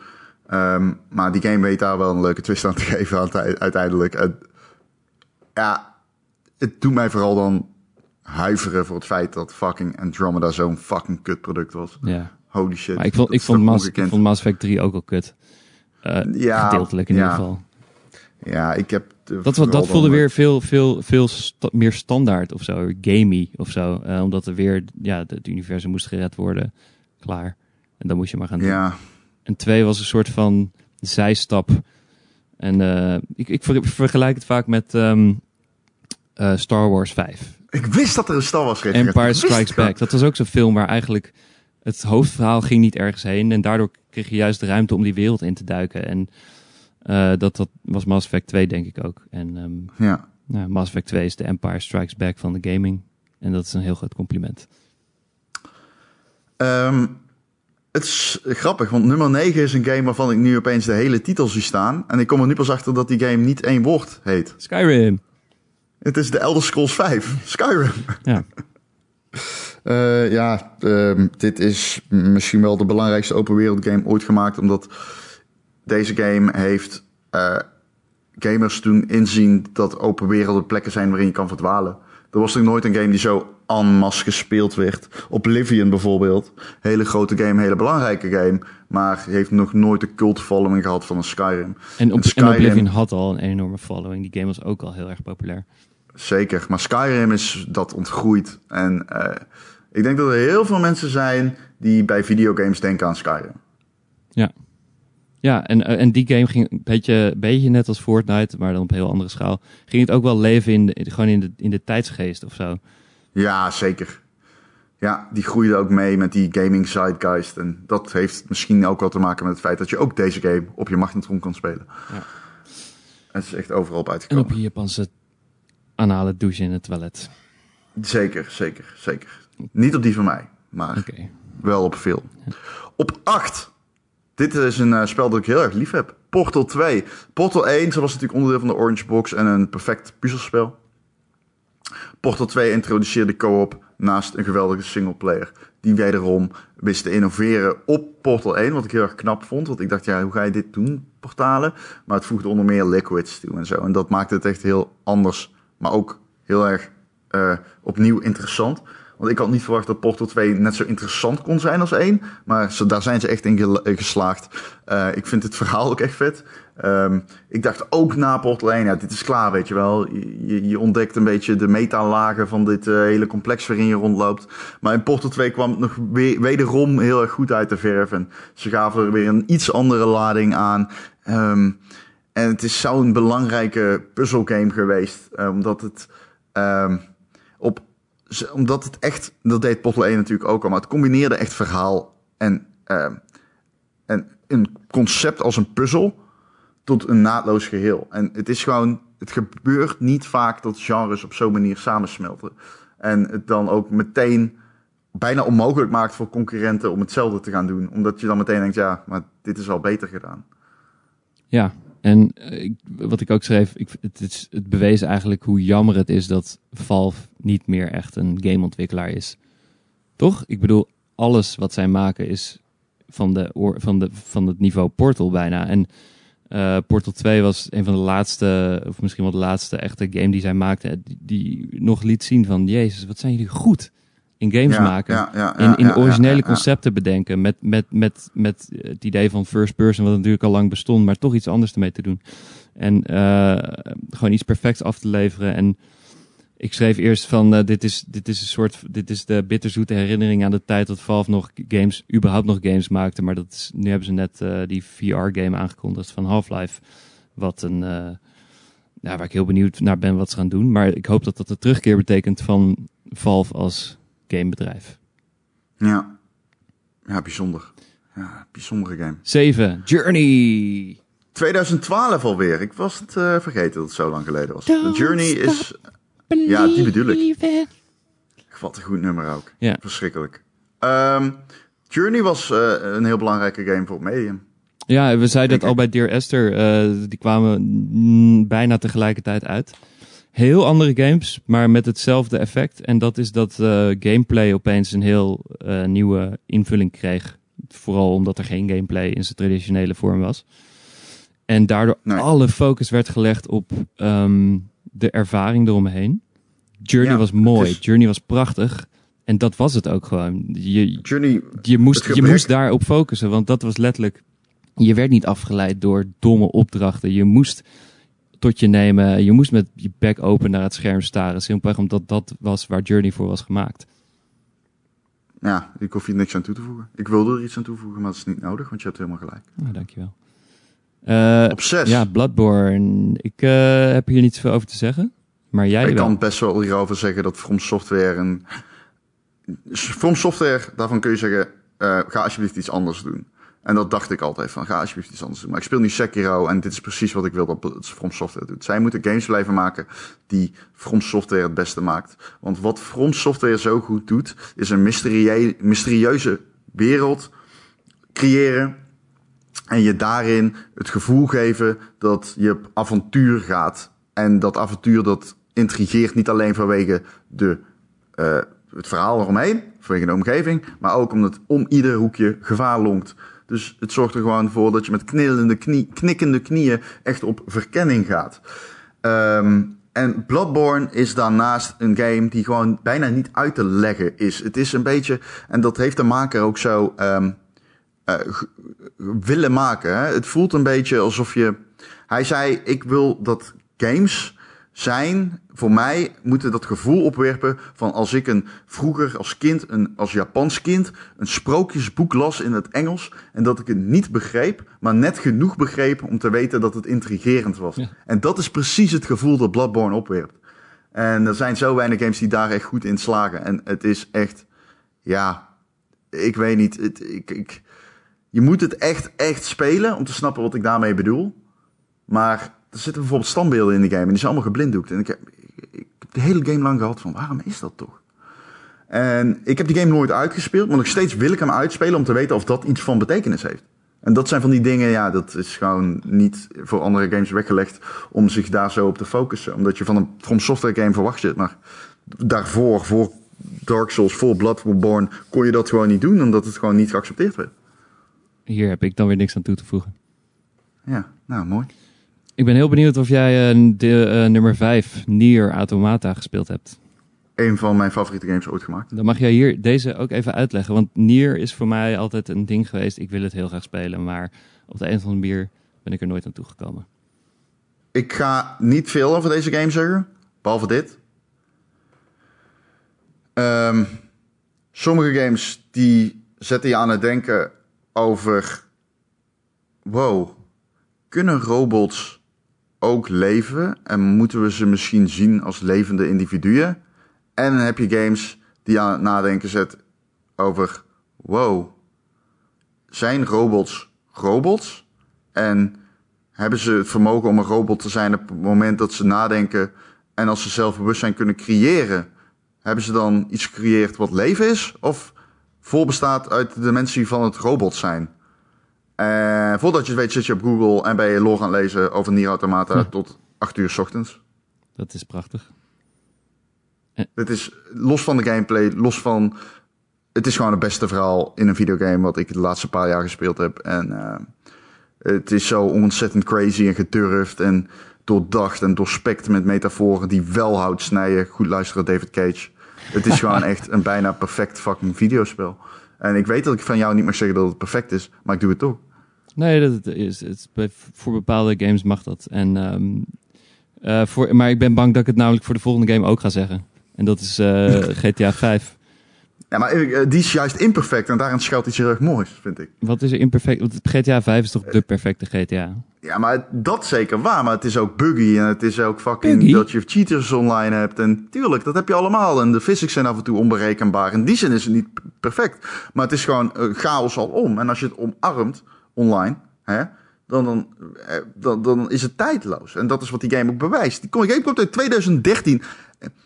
Ehm, maar die game weet daar wel een leuke twist aan te geven het- uiteindelijk. En, ja, het doet mij vooral dan huiveren voor het feit dat fucking Andromeda zo'n fucking kut product was. Ja. Holy shit. Maar ik vond, ik, vond Mass, ik ongekend. vond Mass Effect 3 ook al kut. Eh, Ja, gedeeltelijk in ja. ieder geval. Ja, ik heb... Dat, wa- vooral dat voelde weer veel, veel, veel sta- meer standaard of zo. Gamey of zo. Eh, omdat er weer ja, het universum moest gered worden. Klaar. En dan moest je maar gaan doen. Ja, En twee was een soort van zijstap. En eh, ik, ik ver- vergelijk het vaak met ehm, eh, Star Wars 5. Ik wist dat er een Wars referentie- Empire Strikes. Back. Dat was ook zo'n film waar eigenlijk het hoofdverhaal ging niet ergens heen. En daardoor kreeg je juist de ruimte om die wereld in te duiken. En eh, dat, dat was Mass Effect 2 denk ik ook. En ehm, Ja. nou, Mass Effect 2 is de Empire Strikes Back van de gaming. En dat is een heel groot compliment. Ehm, het is grappig, want nummer 9 is een game waarvan ik nu opeens de hele titel zie staan. En ik kom er nu pas achter dat die game niet één woord heet. Skyrim. Het is de Elder Scrolls 5, Skyrim. Ja. Eh, ja, ehm, dit is misschien wel de belangrijkste open wereld game ooit gemaakt. Omdat deze game heeft eh, gamers toen inzien dat open werelden plekken zijn waarin je kan verdwalen. Er was nog nooit een game die zo en masse gespeeld werd. Oblivion bijvoorbeeld. Hele grote game, hele belangrijke game. Maar heeft nog nooit de cult following gehad van een Skyrim. En, op, en Skyrim- Oblivion had al een enorme following. Die game was ook al heel erg populair. Zeker, maar Skyrim is dat ontgroeid. En eh, ik denk dat er heel veel mensen zijn die bij videogames denken aan Skyrim. Ja, en, eh, en die game ging een beetje, beetje net als Fortnite, maar dan op een heel andere schaal. Ging het ook wel leven in de, gewoon in de, in de tijdsgeest of zo. Ja, zeker. Ja, die groeide ook mee met die gaming zeitgeist. En dat heeft misschien ook wel te maken met het feit dat je ook deze game op je magnetron kan spelen. Ja. Het is echt overal op En uitgekomen. op je Japanse anale douche in het toilet. Zeker, zeker, zeker. Niet op die van mij, maar wel op veel. Op 8. Dit is een eh, spel dat ik heel erg lief heb. Portal 2. Portal 1 dat was natuurlijk onderdeel van de Orange Box en een perfect puzzelspel. Portal 2 introduceerde co-op naast een geweldige singleplayer. Die wederom wist te innoveren op Portal 1, wat ik heel erg knap vond. Want ik dacht, ja, hoe ga je dit doen, portalen? Maar het voegde onder meer liquids toe en zo. En dat maakte het echt heel anders, maar ook heel erg eh, opnieuw interessant. Want ik had niet verwacht dat Portal 2 net zo interessant kon zijn als 1. Maar daar zijn ze echt in geslaagd. Eh, ik vind het verhaal ook echt vet. Ehm, ik dacht ook na Portal 1, ja, dit is klaar, weet je wel. Je, je, ontdekt een beetje de metalagen van dit eh, hele complex waarin je rondloopt. Maar in Portal 2 kwam het nog we- wederom heel erg goed uit de verf. En ze gaven er weer een iets andere lading aan. Ehm, en het is zo'n belangrijke puzzelgame geweest. eh, omdat het ehm, op omdat het echt, dat deed Portal 1 natuurlijk ook al, maar het combineerde echt verhaal en, ehm, en een concept als een puzzel tot een naadloos geheel. En het is gewoon, het gebeurt niet vaak dat genres op zo'n manier samensmelten. En het dan ook meteen bijna onmogelijk maakt voor concurrenten om hetzelfde te gaan doen. Omdat je dan meteen denkt, ja, maar dit is al beter gedaan. Ja, en eh, wat ik ook schreef, ik, het, is, het bewees eigenlijk hoe jammer het is dat Valve niet meer echt een gameontwikkelaar is. Toch? Ik bedoel, alles wat zij maken is van, de, van, de, van het niveau Portal bijna. En eh, Portal 2 was een van de laatste, of misschien wel de laatste echte game die zij maakten, die, die nog liet zien van, jezus, wat zijn jullie goed in games Ja, maken ja, ja, in, in originele concepten bedenken. Met, met, met, met het idee van first person, wat natuurlijk al lang bestond, maar toch iets anders ermee te doen. En eh, gewoon iets perfects af te leveren. En ik schreef eerst van, eh, dit, is, dit is een soort, dit is de bitterzoete herinnering aan de tijd dat Valve nog games, überhaupt nog games maakte. Maar dat is, nu hebben ze net eh, die VR-game aangekondigd van Half-Life. Wat een, ja, waar ik heel benieuwd naar ben wat ze gaan doen. Maar ik hoop dat dat de terugkeer betekent van Valve als gamebedrijf. Ja, ja bijzonder. Ja, bijzondere game. 7. Journey. 2012 alweer. Ik was het eh, vergeten dat het zo lang geleden was. The Journey is... Ja, die bedoel ik. wat een goed nummer ook. Ja. Verschrikkelijk. Ehm, Journey was eh, een heel belangrijke game voor Medium. Ja, we zeiden het Zeker. al bij Dear Esther. eh, die kwamen mm, bijna tegelijkertijd uit. Heel andere games, maar met hetzelfde effect. En dat is dat eh, gameplay opeens een heel eh, nieuwe invulling kreeg. Vooral omdat er geen gameplay in zijn traditionele vorm was. En daardoor Nee. alle focus werd gelegd op ehm, de ervaring eromheen. Journey Ja, was mooi, is- Journey was prachtig. En dat was het ook gewoon. Je, Journey, je moest, je moest daarop focussen, want dat was letterlijk. Je werd niet afgeleid door domme opdrachten. Je moest tot je nemen. Je moest met je bek open naar het scherm staren. Simpelweg omdat dat was waar Journey voor was gemaakt. ja, ik hoef hier niks aan toe te voegen. Ik wilde er iets aan toevoegen, maar dat is niet nodig, want je hebt helemaal gelijk. Nou, dankjewel. Eh Op zes. ja, Bloodborne. Ik eh, heb hier niet zoveel over te zeggen. Maar jij ik wel. kan best wel hierover zeggen dat From Software een... From Software, daarvan kun je zeggen, eh, ga alsjeblieft iets anders doen. En dat dacht ik altijd van, ga alsjeblieft iets anders doen. Maar ik speel nu Sekiro en dit is precies wat ik wil dat From Software doet. Zij moeten games blijven maken die From Software het beste maakt. Want wat From Software zo goed doet, is een mysterie mysterieuze wereld creëren. En je daarin het gevoel geven dat je op avontuur gaat. En dat avontuur dat intrigeert niet alleen vanwege de, eh, het verhaal eromheen, vanwege de omgeving, maar ook omdat om ieder hoekje gevaar lonkt. Dus het zorgt er gewoon voor dat je met knillende knikkende knieën echt op verkenning gaat. Ehm, en Bloodborne is daarnaast een game die gewoon bijna niet uit te leggen is. Het is een beetje, en dat heeft de maker ook zo ehm, eh, willen maken. Het voelt een beetje alsof je. Hij zei: Ik wil dat games zijn. Voor mij moeten dat gevoel opwerpen van als ik een vroeger als kind, een, als Japans kind, een sprookjesboek las in het Engels en dat ik het niet begreep, maar net genoeg begreep om te weten dat het intrigerend was. Ja. En dat is precies het gevoel dat Bloodborne opwerpt. En er zijn zo weinig games die daar echt goed in slagen. En het is echt, ja, ik weet niet. Het, ik, ik, je moet het echt, echt spelen om te snappen wat ik daarmee bedoel. Maar er zitten bijvoorbeeld standbeelden in de game en die zijn allemaal geblinddoekt. En ik heb, ik, ik heb de hele game lang gehad van, waarom is dat toch? En ik heb die game nooit uitgespeeld, maar nog steeds wil ik hem uitspelen om te weten of dat iets van betekenis heeft. En dat zijn van die dingen, ja, dat is gewoon niet voor andere games weggelegd om zich daar zo op te focussen. Omdat je van een From Software game verwacht je het, maar daarvoor, voor Dark Souls, voor Bloodborne, kon je dat gewoon niet doen, omdat het gewoon niet geaccepteerd werd. Hier heb ik dan weer niks aan toe te voegen. Ja, nou mooi. Ik ben heel benieuwd of jij eh, de, eh, nummer 5, Nier Automata, gespeeld hebt. Een van mijn favoriete games ooit gemaakt. Dan mag jij hier deze ook even uitleggen. Want Nier is voor mij altijd een ding geweest. Ik wil het heel graag spelen, maar op de een of andere manier ben ik er nooit aan toegekomen. Ik ga niet veel over deze game zeggen, behalve dit. Ehm, sommige games die zetten je aan het denken over... Wow, kunnen robots ook leven? En moeten we ze misschien zien als levende individuen? En heb je games die aan het nadenken zet over... Wow, zijn robots robots? En hebben ze het vermogen om een robot te zijn op het moment dat ze nadenken en als ze zelfbewustzijn kunnen creëren? Hebben ze dan iets gecreëerd wat leven is? Of vol bestaat uit de dimensie van het robot zijn? En voordat je het weet zit je op Google en ben je log aan het lezen over Nier Automata Hm. tot 8 uur 's ochtends. Dat is prachtig. Het is los van de gameplay, los van... Het is gewoon het beste verhaal in een videogame wat ik de laatste paar jaar gespeeld heb. En eh, het is zo ontzettend crazy en gedurfd en doordacht en doorspekt met metaforen die wel hout snijden. Goed luisteren, David Cage. Het is gewoon echt een bijna perfect fucking videospel. En ik weet dat ik van jou niet mag zeggen dat het perfect is, maar ik doe het toch. Nee, dat is, het is voor bepaalde games mag dat. En, ehm, eh, voor, maar ik ben bang dat ik het namelijk voor de volgende game ook ga zeggen. En dat is eh, GTA 5. Ja, maar eh, die is juist imperfect en daarin schuilt iets heel erg moois, vind ik. Wat is er imperfect? Want GTA 5 is toch de perfecte GTA? Ja, maar dat zeker waar. Maar het is ook buggy en het is ook fucking Buggy? dat je cheaters online hebt. En tuurlijk, dat heb je allemaal. En de physics zijn af en toe onberekenbaar. In die zin is het niet perfect. Maar het is gewoon chaos al om. En als je het omarmt online, hè, dan, dan, eh, dan, dan is het tijdloos. En dat is wat die game ook bewijst. Die game komt uit 2013.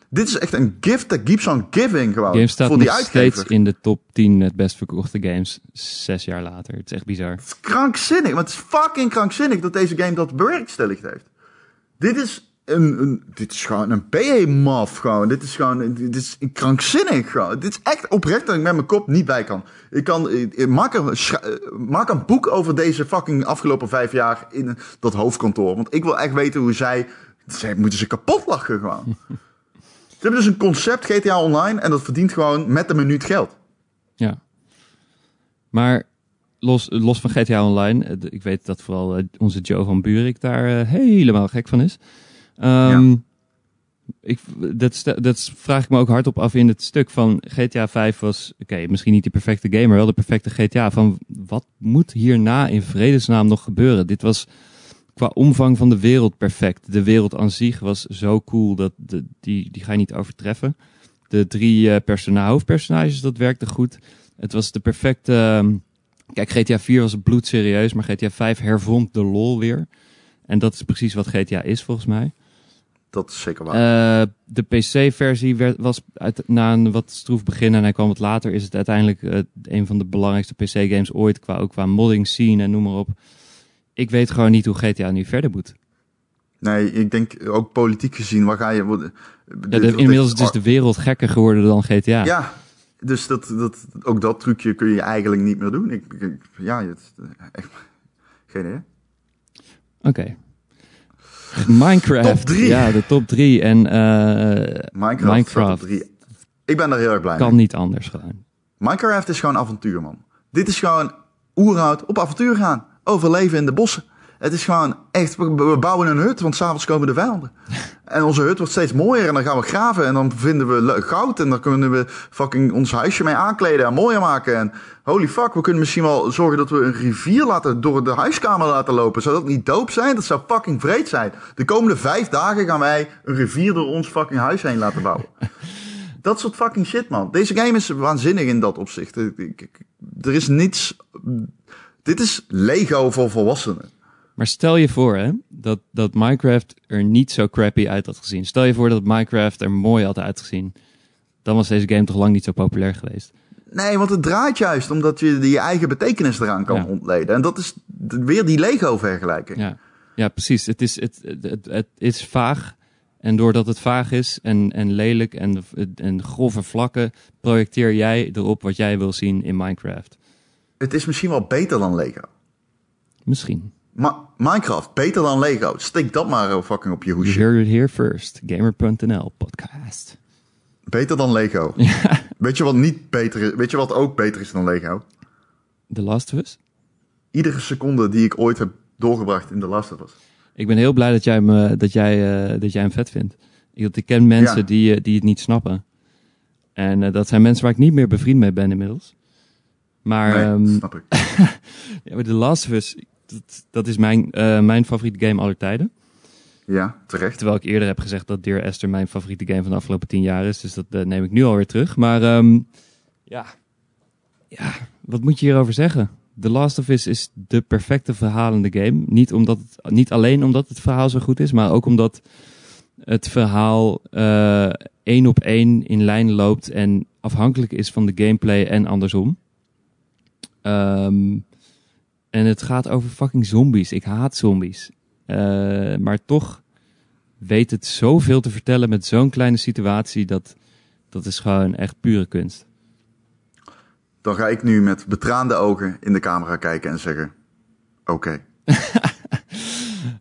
Dit is echt een gift that keeps on giving gewoon. Game staat voor die nog uitgever. steeds in de top 10 het best verkochte games zes jaar later. Het is echt bizar. Het is krankzinnig, maar het is fucking krankzinnig dat deze game dat bewerkstelligd heeft. Dit is een, een dit is gewoon een PE-maf gewoon. Dit is gewoon, dit is krankzinnig gewoon. Dit is echt oprecht dat ik met mijn kop niet bij kan. Ik kan, ik, maak, een, eh, maak een boek over deze fucking afgelopen vijf jaar in dat hoofdkantoor. Want ik wil echt weten hoe zij, zij moeten ze kapot lachen gewoon. Ze hebben dus een concept GTA Online en dat verdient gewoon met een minuut geld. Ja. Maar los, los van GTA Online, eh, de- ik weet dat vooral eh, onze Joe van Buurik daar helemaal gek van is. Ehm, ik, dat, dat vraag ik me ook hardop af in het stuk van GTA 5 was, oké, misschien niet die perfecte game, maar wel de perfecte GTA. Van wat moet hierna in vredesnaam nog gebeuren? Dit was qua omvang van de wereld perfect. De wereld aan zich was zo cool dat de, die, die ga je niet overtreffen. De drie eh, persona hoofdpersonages, dat werkte goed. Het was de perfecte. ehm, kijk, GTA 4 was bloedserieus, maar GTA 5 hervond de lol weer. En dat is precies wat GTA is volgens mij. Dat is zeker waar. Eh, de PC-versie werd, was uit, na een wat stroef begin en hij kwam wat later, is het uiteindelijk eh, een van de belangrijkste PC-games ooit, qua, ook qua modding scene en noem maar op. Ik weet gewoon niet hoe GTA nu verder moet. Nee, ik denk ook politiek gezien, waar ga je... Wat, Ja, de, inmiddels is dus de wereld gekker geworden dan GTA. Ja, dus dat, dat, ook dat trucje kun je eigenlijk niet meer doen. Ik, ik- ja, het, echt, geen idee. Oké. Minecraft. Top. Ja, de top 3. En eh, Minecraft, Minecraft. staat op drie. Ik ben daar heel erg blij kan mee. niet anders gewoon. Minecraft is gewoon avontuur, man. Dit is gewoon oerhoud op avontuur gaan. Overleven in de bossen. Het is gewoon echt, we we bouwen een hut, want s'avonds komen de vijanden. En onze hut wordt steeds mooier en dan gaan we graven en dan vinden we goud en dan kunnen we fucking ons huisje mee aankleden en mooier maken. En holy fuck, we kunnen misschien wel zorgen dat we een rivier laten, door de huiskamer laten lopen. Zou dat niet dope zijn? Dat zou fucking vreed zijn. De komende vijf dagen gaan wij een rivier door ons fucking huis heen laten bouwen. Dat soort fucking shit, man. Deze game is waanzinnig in dat opzicht. Er is niets... Dit is Lego voor volwassenen. Maar stel je voor hè, dat, dat Minecraft er niet zo crappy uit had gezien. Stel je voor dat Minecraft er mooi had uitgezien. Dan was deze game toch lang niet zo populair geweest. Nee, want het draait juist omdat je je eigen betekenis eraan kan Ja. ontleden. En dat is weer die Lego-vergelijking. Ja, ja precies. Het is, het, het, het, het is vaag. En doordat het vaag is en, en lelijk en, en grove vlakken, projecteer jij erop wat jij wil zien in Minecraft. Het is misschien wel beter dan Lego. Misschien. Ma- Minecraft, beter dan Lego. Steek dat maar eh, fucking op je You hoesje. heard it here first. Gamer.nl podcast. Beter dan Lego. Weet je wat niet beter is? Weet je wat ook beter is dan Lego? The Last of Us? Iedere seconde die ik ooit heb doorgebracht in The Last of Us. Ik ben heel blij dat jij, me, dat jij, eh, dat jij hem vet vindt. Ik, ken mensen Ja. die, eh, die het niet snappen. En dat zijn mensen waar ik niet meer bevriend mee ben inmiddels. Maar, Nee, ehm, snap ik. ja, maar The Last of Us, dat, dat is mijn, eh, mijn favoriete game aller tijden. Ja, terecht. Terwijl ik eerder heb gezegd dat Dear Esther mijn favoriete game van de afgelopen tien jaar is. Dus dat eh, neem ik nu alweer terug. Maar ehm, ja. ja, wat moet je hierover zeggen? The Last of Us is de perfecte verhalende game. Niet, omdat het, niet alleen omdat het verhaal zo goed is, maar ook omdat het verhaal eh, één op één in lijn loopt en afhankelijk is van de gameplay en andersom. Ehm, en het gaat over fucking zombies. Ik haat zombies. Eh, maar toch weet het zoveel te vertellen met zo'n kleine situatie. Dat, dat is gewoon echt pure kunst. Dan ga ik nu met betraande ogen in de camera kijken en zeggen... Oké.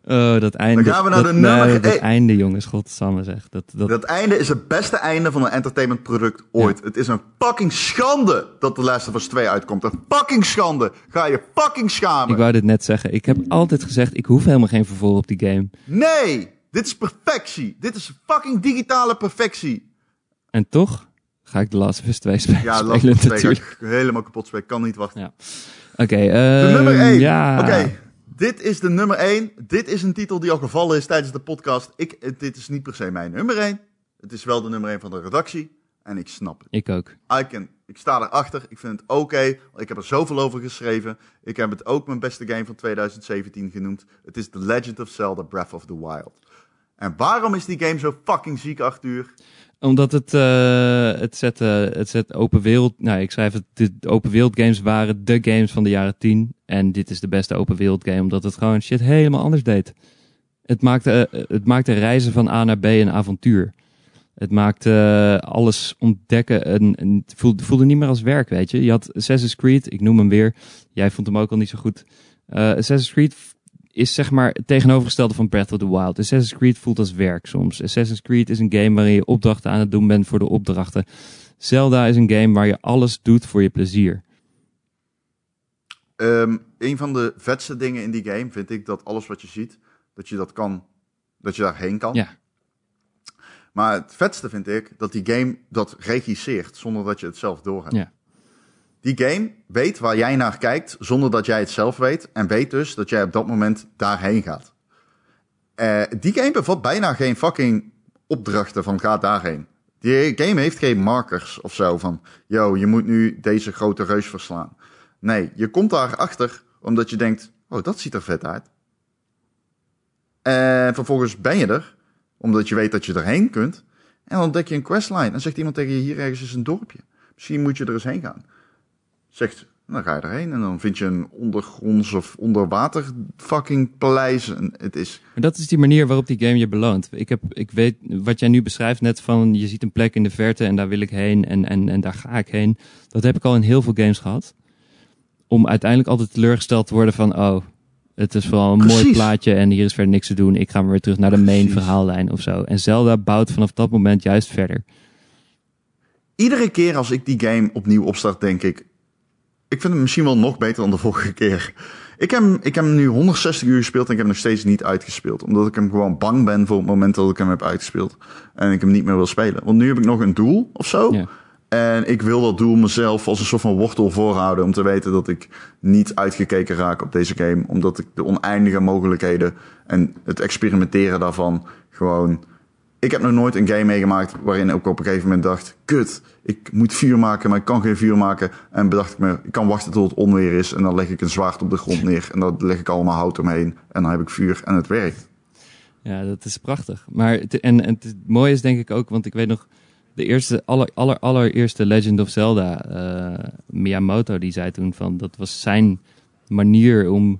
Oh, dat einde. Dan gaan we naar dat, de nummer nee, dat einde, jongens. Godsamme zeg. Dat, dat, Dat einde is het beste einde van een entertainmentproduct ooit. Het is een fucking schande dat The Last of Us 2 uitkomt. Een fucking schande. Ga je fucking schamen. ik wou dit net zeggen. Ik heb altijd gezegd, ik hoef helemaal geen vervolg op die game. Nee, dit is perfectie. Dit is fucking digitale perfectie. En toch ga ik The Last of Us 2 spelen, Ja, Last of Us 2 ga natuurlijk. ik helemaal kapot spelen. Kan niet wachten. Ja. Oké, De ehm, nummer 1. Ja. Oké, dit is de nummer 1. Dit is een titel die al gevallen is tijdens de podcast. Ik, dit is niet per se mijn nummer 1. Het is wel de nummer 1 van de redactie. En ik snap het. Ik ook. I can, ik sta erachter. Ik vind het oké. ik heb er zoveel over geschreven. Ik heb het ook mijn beste game van 2017 genoemd. Het is The Legend of Zelda Breath of the Wild. En waarom is die game zo fucking ziek, Arthur? Omdat het, eh, het, zet, eh, het zet open wereld. Nou, ik schrijf het. De open wereld games waren de games van de jaren 10. En dit is de beste open wereld game. Omdat het gewoon shit helemaal anders deed. Het maakte, eh, het maakte reizen van A naar B een avontuur. Het maakte alles ontdekken. Het voelde, voelde niet meer als werk, weet je. Je had Assassin's Creed, ik noem hem weer. Jij vond hem ook al niet zo goed. Assassin's Creed is zeg maar het tegenovergestelde van Breath of the Wild. Assassin's Creed voelt als werk soms. Assassin's Creed is een game waarin je opdrachten aan het doen bent voor de opdrachten. Zelda is een game waar je alles doet voor je plezier. Ehm, een van de vetste dingen in die game vind ik dat alles wat je ziet, dat je dat kan, dat je daarheen kan. Ja. Maar het vetste vind ik dat die game dat regisseert zonder dat je het zelf doorhebt. Ja. Die game weet waar jij naar kijkt zonder dat jij het zelf weet. En weet dus dat jij op dat moment daarheen gaat. Eh, die game bevat bijna geen fucking opdrachten van ga daarheen. Die game heeft geen markers of zo van... Yo, je moet nu deze grote reus verslaan. Nee, je komt daarachter omdat je denkt... Oh, dat ziet er vet uit. En vervolgens ben je er, omdat je weet dat je erheen kunt. En dan ontdek je een questline. En zegt iemand tegen je, hier ergens is een dorpje. Misschien moet je er eens heen gaan. Zegt, dan ga je erheen en dan vind je een ondergronds of onderwater fucking paleis. En het is... Maar dat is die manier waarop die game je beloont. Ik, heb, ik weet wat jij nu beschrijft net van je ziet een plek in de verte en daar wil ik heen en, en, en daar ga ik heen. Dat heb ik al in heel veel games gehad. Om uiteindelijk altijd teleurgesteld te worden van oh, het is vooral een mooi plaatje en hier is verder niks te doen. Ik ga maar weer terug naar de main verhaallijn of zo. En Zelda bouwt vanaf dat moment juist verder. Iedere keer als ik die game opnieuw opstart, denk ik... Ik vind hem misschien wel nog beter dan de vorige keer. Ik heb, hem- ik heb hem nu 160 uur gespeeld en ik heb hem nog steeds niet uitgespeeld. Omdat ik hem gewoon bang ben voor het moment dat ik hem heb uitgespeeld. En ik hem niet meer wil spelen. Want nu heb ik nog een doel of zo. Ja. En ik wil dat doel mezelf als een soort van wortel voorhouden. Om te weten dat ik niet uitgekeken raak op deze game. Omdat ik de oneindige mogelijkheden en het experimenteren daarvan gewoon. Ik heb nog nooit een game meegemaakt waarin ik op een gegeven moment dacht: kut, ik moet vuur maken, maar ik kan geen vuur maken. En bedacht ik me: ik kan wachten tot het onweer is. En dan leg ik een zwaard op de grond neer. En dan leg ik allemaal hout omheen. En dan heb ik vuur en het werkt. Ja, dat is prachtig. Maar het, en, het mooie is denk ik ook, want ik weet nog, de eerste, aller, aller, allereerste Legend of Zelda, eh, Miyamoto, die zei toen van, dat was zijn manier om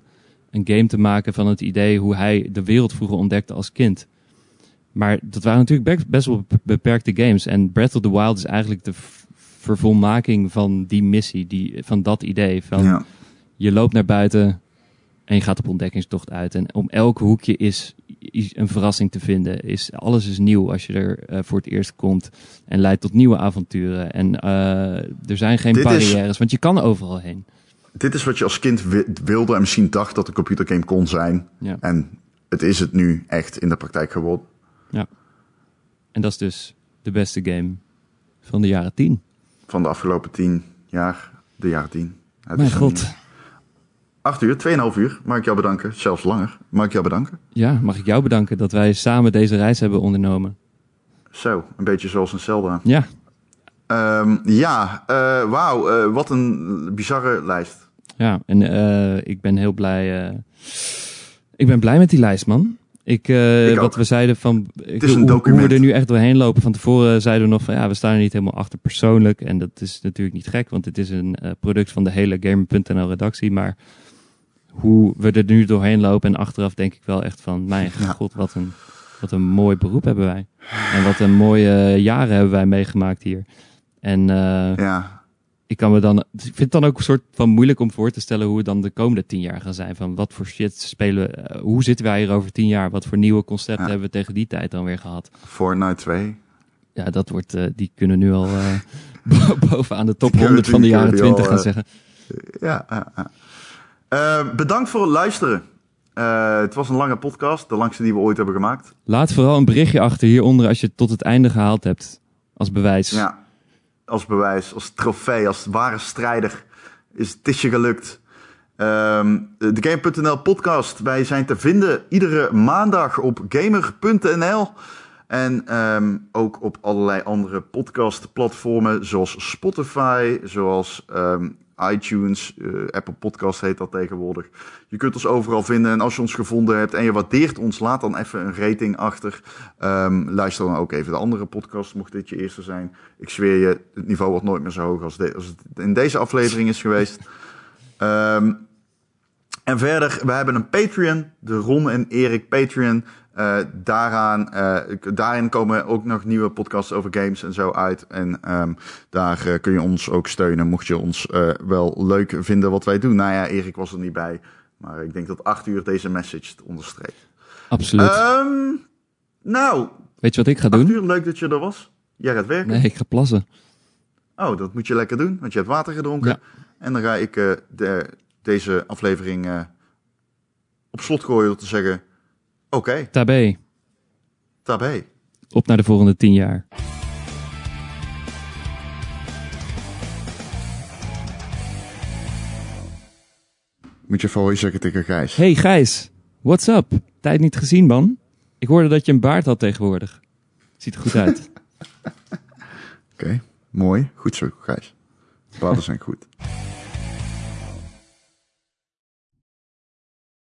een game te maken van het idee hoe hij de wereld vroeger ontdekte als kind. Maar dat waren natuurlijk be- best wel beperkte games. En Breath of the Wild is eigenlijk de vervolmaking van die missie, die, van dat idee. Van, Ja. je loopt naar buiten en je gaat op ontdekkingstocht uit. En om elk hoekje is, een verrassing te vinden. Is, alles is nieuw als je er eh, voor het eerst komt. En leidt tot nieuwe avonturen. En eh, er zijn geen Dit is- barrières, want je kan overal heen. Dit is wat je als kind wi- wilde en misschien dacht dat een computergame kon zijn. Ja. En het is het nu echt in de praktijk geworden. En dat is dus de beste game van de jaren tien. van de afgelopen tien jaar, de jaren tien. Het Mijn god. Acht uur, tweeënhalf uur. Mag ik jou bedanken? Zelfs langer. Mag ik jou bedanken? Ja, mag ik jou bedanken dat wij samen deze reis hebben ondernomen. Zo, een beetje zoals een Zelda. Ja, Ehm, ja, eh, wauw, eh, wat een bizarre lijst. ja. En eh, ik ben heel blij. ik ben blij met die lijst, man. Ik, eh, Ik wat we zeiden van ik, is een hoe, hoe we er nu echt doorheen lopen. Van tevoren zeiden we nog van ja, we staan er niet helemaal achter persoonlijk. En dat is natuurlijk niet gek, want het is een eh, product van de hele Gamer.nl redactie. Maar hoe we er nu doorheen lopen en achteraf denk ik wel echt van mijn Ja. god, wat een, wat een mooi beroep hebben wij. En wat een mooie jaren hebben wij meegemaakt hier. En eh, Ja, ik kan me dan. Ik vind het dan ook een soort van moeilijk om voor te stellen hoe het dan de komende tien jaar gaan zijn. Van wat voor shit spelen we. eh, hoe zitten wij hier over tien jaar? Wat voor nieuwe concepten Ja. hebben we tegen die tijd dan weer gehad? Fortnite 2. Ja, dat wordt. eh, die kunnen nu al eh, bo- bovenaan de top Die kunnen 100 van de jaren natuurlijk 20 al, gaan zeggen. Ja, bedankt voor het luisteren. Het was een lange podcast, de langste die we ooit hebben gemaakt. Laat vooral een berichtje achter hieronder als je het tot het einde gehaald hebt. Als bewijs. Ja, als bewijs, als trofee, als ware strijder is het is je gelukt. Ehm, de Game.nl podcast. Wij zijn te vinden iedere maandag op gamer.nl. En ehm, ook op allerlei andere podcastplatformen zoals Spotify, zoals ehm, iTunes, eh, Apple Podcast heet dat tegenwoordig. Je kunt ons overal vinden. En als je ons gevonden hebt en je waardeert ons, laat dan even een rating achter. Ehm, luister dan ook even de andere podcast, mocht dit je eerste zijn. Ik zweer je, het niveau wordt nooit meer zo hoog als, als het in deze aflevering is geweest. Ehm, en verder, we hebben een Patreon, de Ron en Erik Patreon. Eh, daaraan, eh, daarin komen ook nog nieuwe podcasts over games en zo uit. En ehm, daar eh, kun je ons ook steunen, mocht je ons wel leuk vinden wat wij doen. Nou ja, Erik was er niet bij, maar ik denk dat acht uur deze message het onderstreept. Absoluut. Ehm, nou, Weet je wat ik ga doen? uur, leuk dat je er was. Jij gaat werken. Nee, ik ga plassen. Oh, dat moet je lekker doen, want je hebt water gedronken. Ja. En dan ga ik de, deze aflevering op slot gooien door te zeggen... Oké, Tabé. tabé. Op naar de volgende tien jaar. Moet je voor hoi zeggen tegen Gijs. Hey Gijs, what's up? Tijd niet gezien, man. Ik hoorde dat je een baard had tegenwoordig. Ziet er goed uit. Oké, mooi. Goed zo, Gijs. Baden zijn goed.